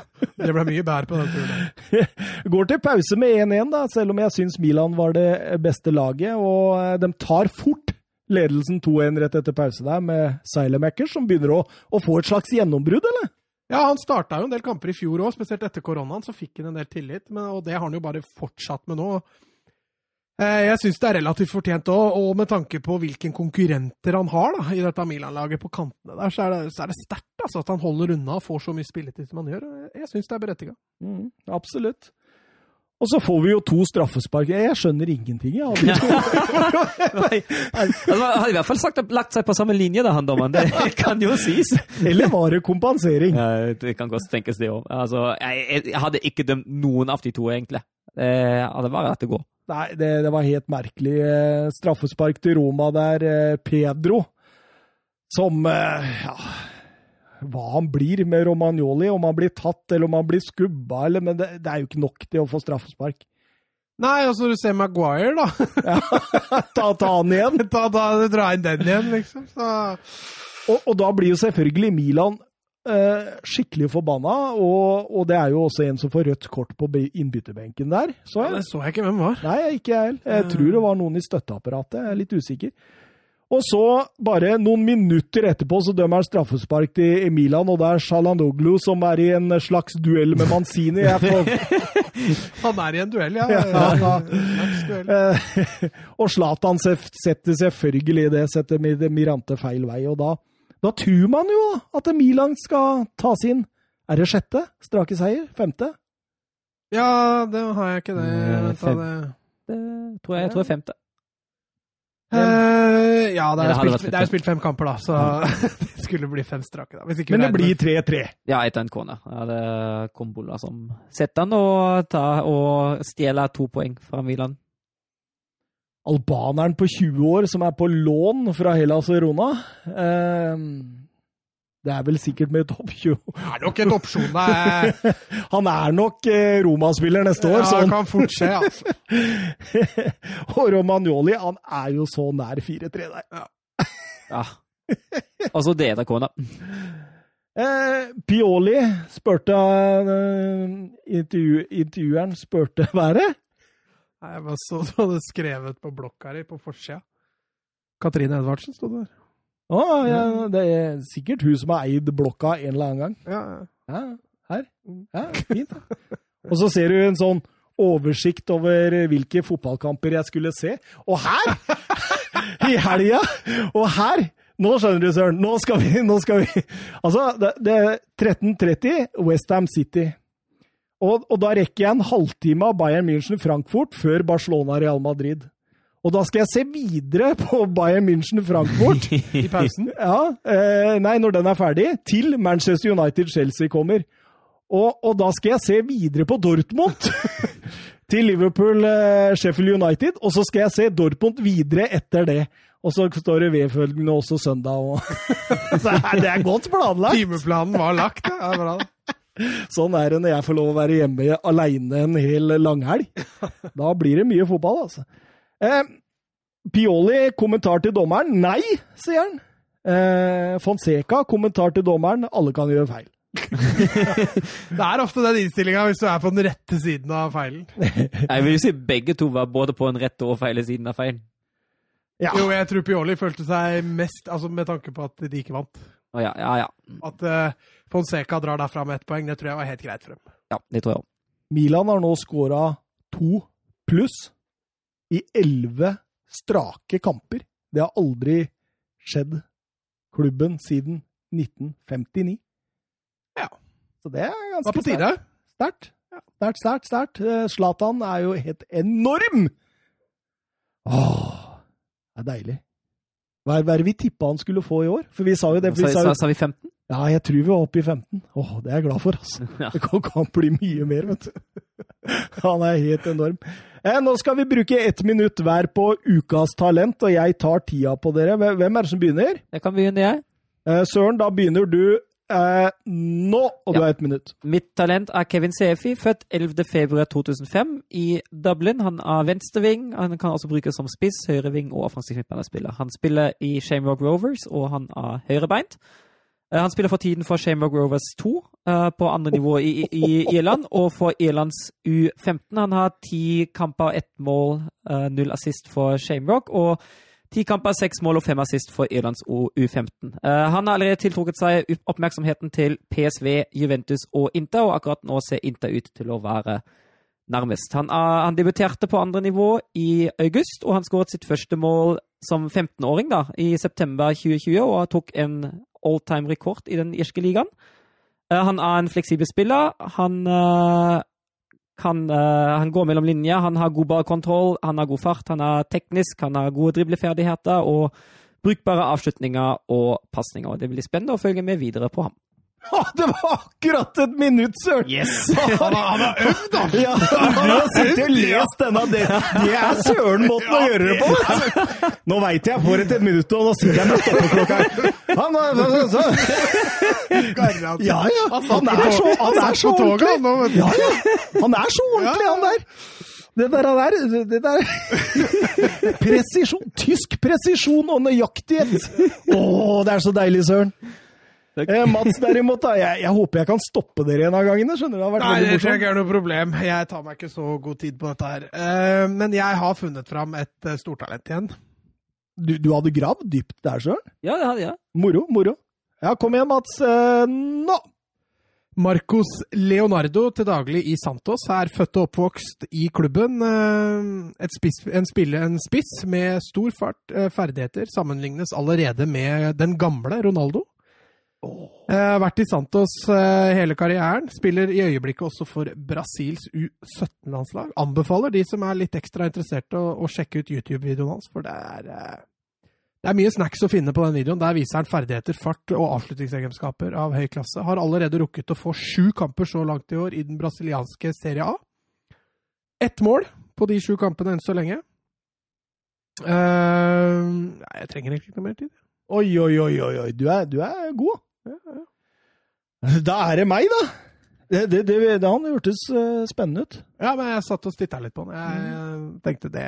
Det ble mye bær på den turen. Går til pause med 1-1, da, selv om jeg syns Milan var det beste laget. Og eh, de tar fort ledelsen 2-1 rett etter pause der, med Seilemakers, som begynner å, å få et slags gjennombrudd, eller? Ja, han starta jo en del kamper i fjor òg, spesielt etter koronaen. Så fikk han en del tillit, men, og det har han jo bare fortsatt med nå. Eh, Jeg syns det er relativt fortjent òg, og med tanke på hvilke konkurrenter han har da, i dette Milan-laget på kantene der, så er det, så er det sterkt altså, at han holder unna og får så mye spilletid som han gjør. Jeg syns det er berettiga. Mm, absolutt. Og så får vi jo to straffespark. Jeg skjønner ingenting, jeg. Nei, han har i hvert fall sagt, lagt seg på samme linje, da, han dommeren. Det kan jo sies. Eller var det kompensering? Ja, det kan godt tenkes, det òg. Altså, jeg, jeg hadde ikke dømt noen av de to, egentlig. Eh, det var rett å gå. Nei, det, det var helt merkelig. Eh, Straffespark til Roma der. eh, Pedro, som eh, ja, Hva han blir med Romagnoli, om han blir tatt eller om han blir skubba, eller, men det, det er jo ikke nok til å få straffespark. Nei, altså du ser Maguire, da. Ta, ta han igjen! Ta, ta, dra inn den igjen, liksom. Så, Og, og da blir jo selvfølgelig Milan eh, skikkelig forbanna, og, og det er jo også en som får rødt kort på be- innbytterbenken der. Så ja, det så jeg ikke hvem var. Nei, ikke jeg heller. Jeg tror det var noen i støtteapparatet. Jeg er litt usikker. Og så, bare noen minutter etterpå, så dømmer han straffespark til Milan, og det er Shalandoglu som er i en slags duell med Manzini. Jeg får, Han er i en duell, ja. Ja, ja. Duell. eh, og Zlatan setter selvfølgelig det, setter Mirante feil vei, og da, da tror man jo at Milan skal ta sin Er det sjette strake seier? Femte? Ja, det har jeg ikke det. Jeg Vent det. Det tror jeg, jeg tror det er femte. Eh, ja, det er, spilt, det er spilt fem kamper, da, så det skulle bli fem strake. da. Hvis ikke Men det blir med- 3-3. Ja, etter en corner. Ja, det er Kombola som setter den og, tar, og stjeler to poeng fra Milan. albaneren på 20 år som er på lån fra Hellas Verona. Eh, det er vel sikkert med topp 20. Det er nok en opsjon Er... Han er nok eh, Roma-spiller neste år, Ja, det sånn. kan fort skje, altså. og Romagnoli han er jo så nær 4-3 der. Ja. Og så det da, Kona. Eh, Pioli spurte eh, intervju, Intervjueren spurte hva det? Nei, Jeg bare så du hadde skrevet på blokka di på forsida. Katrine Edvardsen sto der. Å, ja, det er sikkert hun som har eid blokka en eller annen gang. Ja, ja. Her. Ja, fint. Og så ser du en sånn oversikt over hvilke fotballkamper jeg skulle se. Og her! I helga! Og her! Nå skjønner du, Søren. Nå skal vi, nå skal vi. Altså, det, det er 13.30 Westham City. Og, og da rekker jeg en halvtime av Bayern München Frankfurt før Barcelona Real Madrid. Og da skal jeg se videre på Bayern München Frankfurt. I pausen. Ja, eh, nei, når den er ferdig, til Manchester United-Chelsea kommer. Og, og da skal jeg se videre på Dortmund. til Liverpool-Sheffield United, og så skal jeg se Dortmund videre etter det. Og så står det vedfølgende også søndag. Og så det er godt planlagt. Timeplanen var lagt, det er bra. Sånn er det når jeg får lov å være hjemme aleine en hel langhelg. Da blir det mye fotball, altså. Eh, Pioli, kommentar til dommeren. Nei, sier han. Eh, Fonseca, kommentar til dommeren. Alle kan gjøre feil. Det er ofte den innstillinga hvis du er på den rette siden av feilen. Jeg vil jo si begge to var både på den rette og feile siden av feilen. Ja. Jo, jeg tror Pioli følte seg mest Altså med tanke på at de ikke vant. Oh, ja, ja, ja. At uh, Fonseca drar derfra med ett poeng, det tror jeg var helt greit for dem. Ja, det tror jeg også. Milan har nå scora to pluss i elleve strake kamper. Det har aldri skjedd klubben siden 1959. Ja. Så det er Det ganske var på tide. sterkt. Sterkt, sterkt, sterkt. Eh, Zlatan er jo helt enorm! Åh, det er deilig. Hva er det vi tippa han skulle få i år? For vi sa jo det. Vi sa sa, sa vi 15? Ja, jeg tror vi var oppe i 15. Åh, det er jeg glad for, altså. Ja. Det kan, kan bli mye mer, vet du. Han er helt enorm. Eh, nå skal vi bruke ett minutt hver på ukas talent, og jeg tar tida på dere. Hvem er det som begynner? Jeg kan begynne, jeg. Eh, Søren, da begynner du eh, nå, og du Ja. har ett minutt. Mitt talent er Kevin Sefi, født 11. februar 2005 i Dublin. Han er venstreving. Han kan også brukes som spiss, høyreving og offensiv midtbanespiller. Han spiller i Shamrock Rovers, og han er høyrebeint. Eh, Han spiller for tiden for Shamrock Rovers 2 eh, på andre nivå i, i, Irland, og for Irlands U15. Han har ti kamper, ett mål, eh, null assist for Shamrock. og Ti kamper, seks mål og fem assist for Irlands U15. Eh, han har allerede tiltrukket seg oppmerksomheten til PSV, Juventus og Inter, og akkurat nå ser Inter ut til å være nærmest. Han, er, han debuterte på andre nivå i august, og han skåret sitt første mål som 15-åring da, i september 2020, og tok en all-time-rekord i den irske ligaen. Eh, han er en fleksibel spiller. Han eh, kan, uh, han går mellom linjer, han har god ballkontroll, han har god fart, han er teknisk, han har gode dribleferdigheter og brukbare avslutninger og pasninger. Det blir spennende å følge med videre på ham. Det var akkurat et minutt, Søren! Yes! Han har, øvd, da! Ja, han har sittet og lest denne. Det, det er Søren-måten å gjøre det på! Ja. Nå veit jeg for et, minutt, og nå sitter jeg med stoppeklokka. Han. Ja, ja. Han er så, han er så ordentlig. han. Ja, ja. Han er så ordentlig, han der. Det der, han der, det der Presisjon. Tysk presisjon og nøyaktighet. Å, det er så deilig, Søren. Eh, Mats derimot, da. Jeg, jeg håper jeg kan stoppe dere en av gangene. skjønner du? Det har vært Nei, veldig det tror jeg ikke er noe problem. Jeg tar meg ikke så god tid på dette her. Eh, Men jeg har funnet fram et eh, stortalent igjen. Du, du hadde gravd dypt der, sjøl? Ja, det hadde jeg. Moro, moro. Ja, kom igjen, Mats. Eh, nå! Marcos Leonardo, til daglig i Santos, er født og oppvokst i klubben. Eh, Et spiss, en, spille, en spiss med stor fart, eh, ferdigheter, sammenlignes allerede med den gamle Ronaldo. Eh, vært i Santos eh, hele karrieren. Spiller i øyeblikket også for Brasils U17-landslag. Anbefaler de som er litt ekstra interesserte, å, å sjekke ut YouTube-videoen hans, for det er eh, det er mye snacks å finne på den videoen. Der viser han ferdigheter, fart og avslutningsegenskaper av høy klasse. Har allerede rukket å få sju kamper så langt i år i den brasilianske Serie A. Ett mål på de sju kampene enn så lenge. Jeg trenger egentlig ikke noe mer tid. Oi, oi, oi, oi. Du er, du er god. Da er det meg, da. Det, det, det, det han hørtes eh, spennende ut. Ja, men jeg satt og titta litt på han. Jeg tenkte det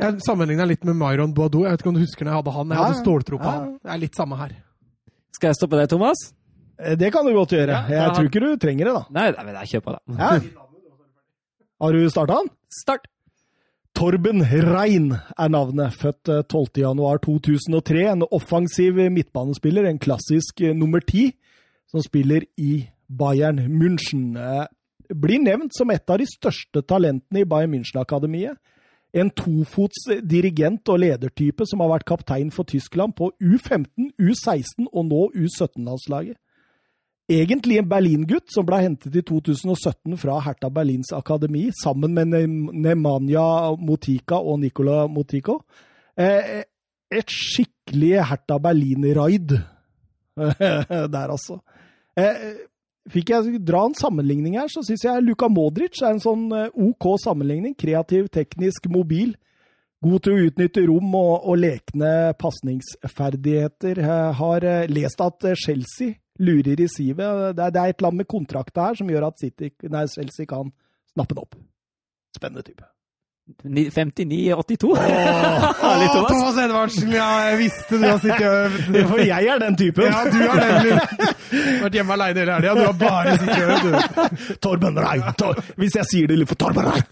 Jeg sammenligna litt med Myron Boadou. Jeg vet ikke om du husker når jeg hadde han. Jeg hadde Ja, ståltro på ja. han. Det er litt samme her. Skal jeg stoppe deg, Thomas? Eh, Det kan du godt gjøre. Ja, Jeg har- tror ikke du trenger det, da. Nei, nei, men jeg kjøper det. Ja. Har du starta han? Start! Torben Rein er navnet. Født eh, 12.1.2003. En offensiv midtbanespiller, en klassisk eh, nummer ti, som spiller i Bayern München. Eh, Blir nevnt som et av de største talentene i Bayern München-akademiet. En tofots dirigent og ledertype som har vært kaptein for Tyskland på U15, U16 og nå U17-landslaget. Egentlig en Berlin-gutt som ble hentet i 2017 fra Hertha Berlins akademi, sammen med Nemanja Motika og Nicola Motiko. Eh, et skikkelig Hertha Berlin-raid der, altså. Eh, fikk jeg dra en sammenligning her, så syns jeg Luka Modric er en sånn eh, OK sammenligning. Kreativ, teknisk, mobil. God til å utnytte rom og, og lekne pasningsferdigheter. Har lest at Chelsea lurer i sivet. Det er, det er et land med kontrakta her som gjør at City, nei, Chelsea kan snappe den opp. Spennende type. 59-82? Åh, Thomas Edvardsen, ja, jeg visste du har sittet og øvd. For jeg er den typen. Ja, du har nemlig vært hjemme aleine hele helga. Du har bare sittet og øvd. Torben Rein! Tor Hvis jeg sier det litt for Torben Rein!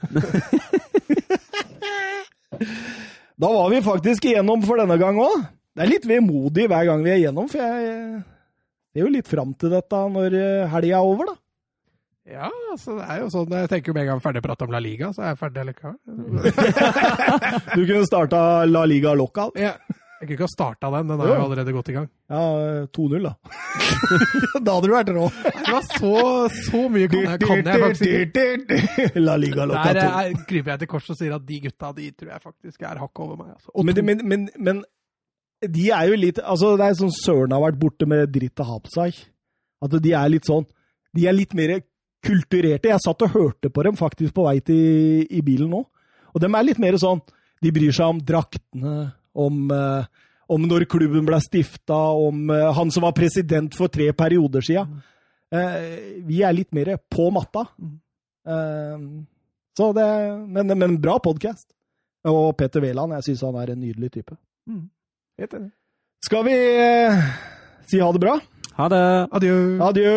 da var vi faktisk igjennom for denne gang òg. Det er litt vemodig hver gang vi er igjennom, for jeg ser jo litt fram til dette når eh, helga er over, da. Ja, altså det er jo sånn, jeg tenker jo med en gang jeg er ferdig å prate om La Liga, så er jeg ferdig likevel. Du kunne starta La Liga Local. Ja. Jeg kunne ikke ha starta den, den har jo allerede gått i gang. Ja, 2-0, da. da hadde du vært rå. Det var så, så mye kan jeg, kan jeg faktisk ikke. La Liga Local Der 2. Der kryper jeg til kors og sier at de gutta de tror jeg faktisk er hakket over meg. Altså. Og Men, men, men, men de er jo litt Altså, det er sånn Søren har vært borte med dritt og hapsag. At de er litt sånn De er litt mer kulturerte. Jeg satt og hørte på dem faktisk på vei til, i bilen nå. Og de er litt mer sånn De bryr seg om draktene, om, eh, om når klubben ble stifta, om eh, han som var president for tre perioder sia. Eh, vi er litt mer på matta. Eh, så det Men, men bra podkast. Og Petter Wæland, jeg syns han er en nydelig type. Helt enig. Skal vi eh, si ha det bra? Ha det. Adjø. Adjø!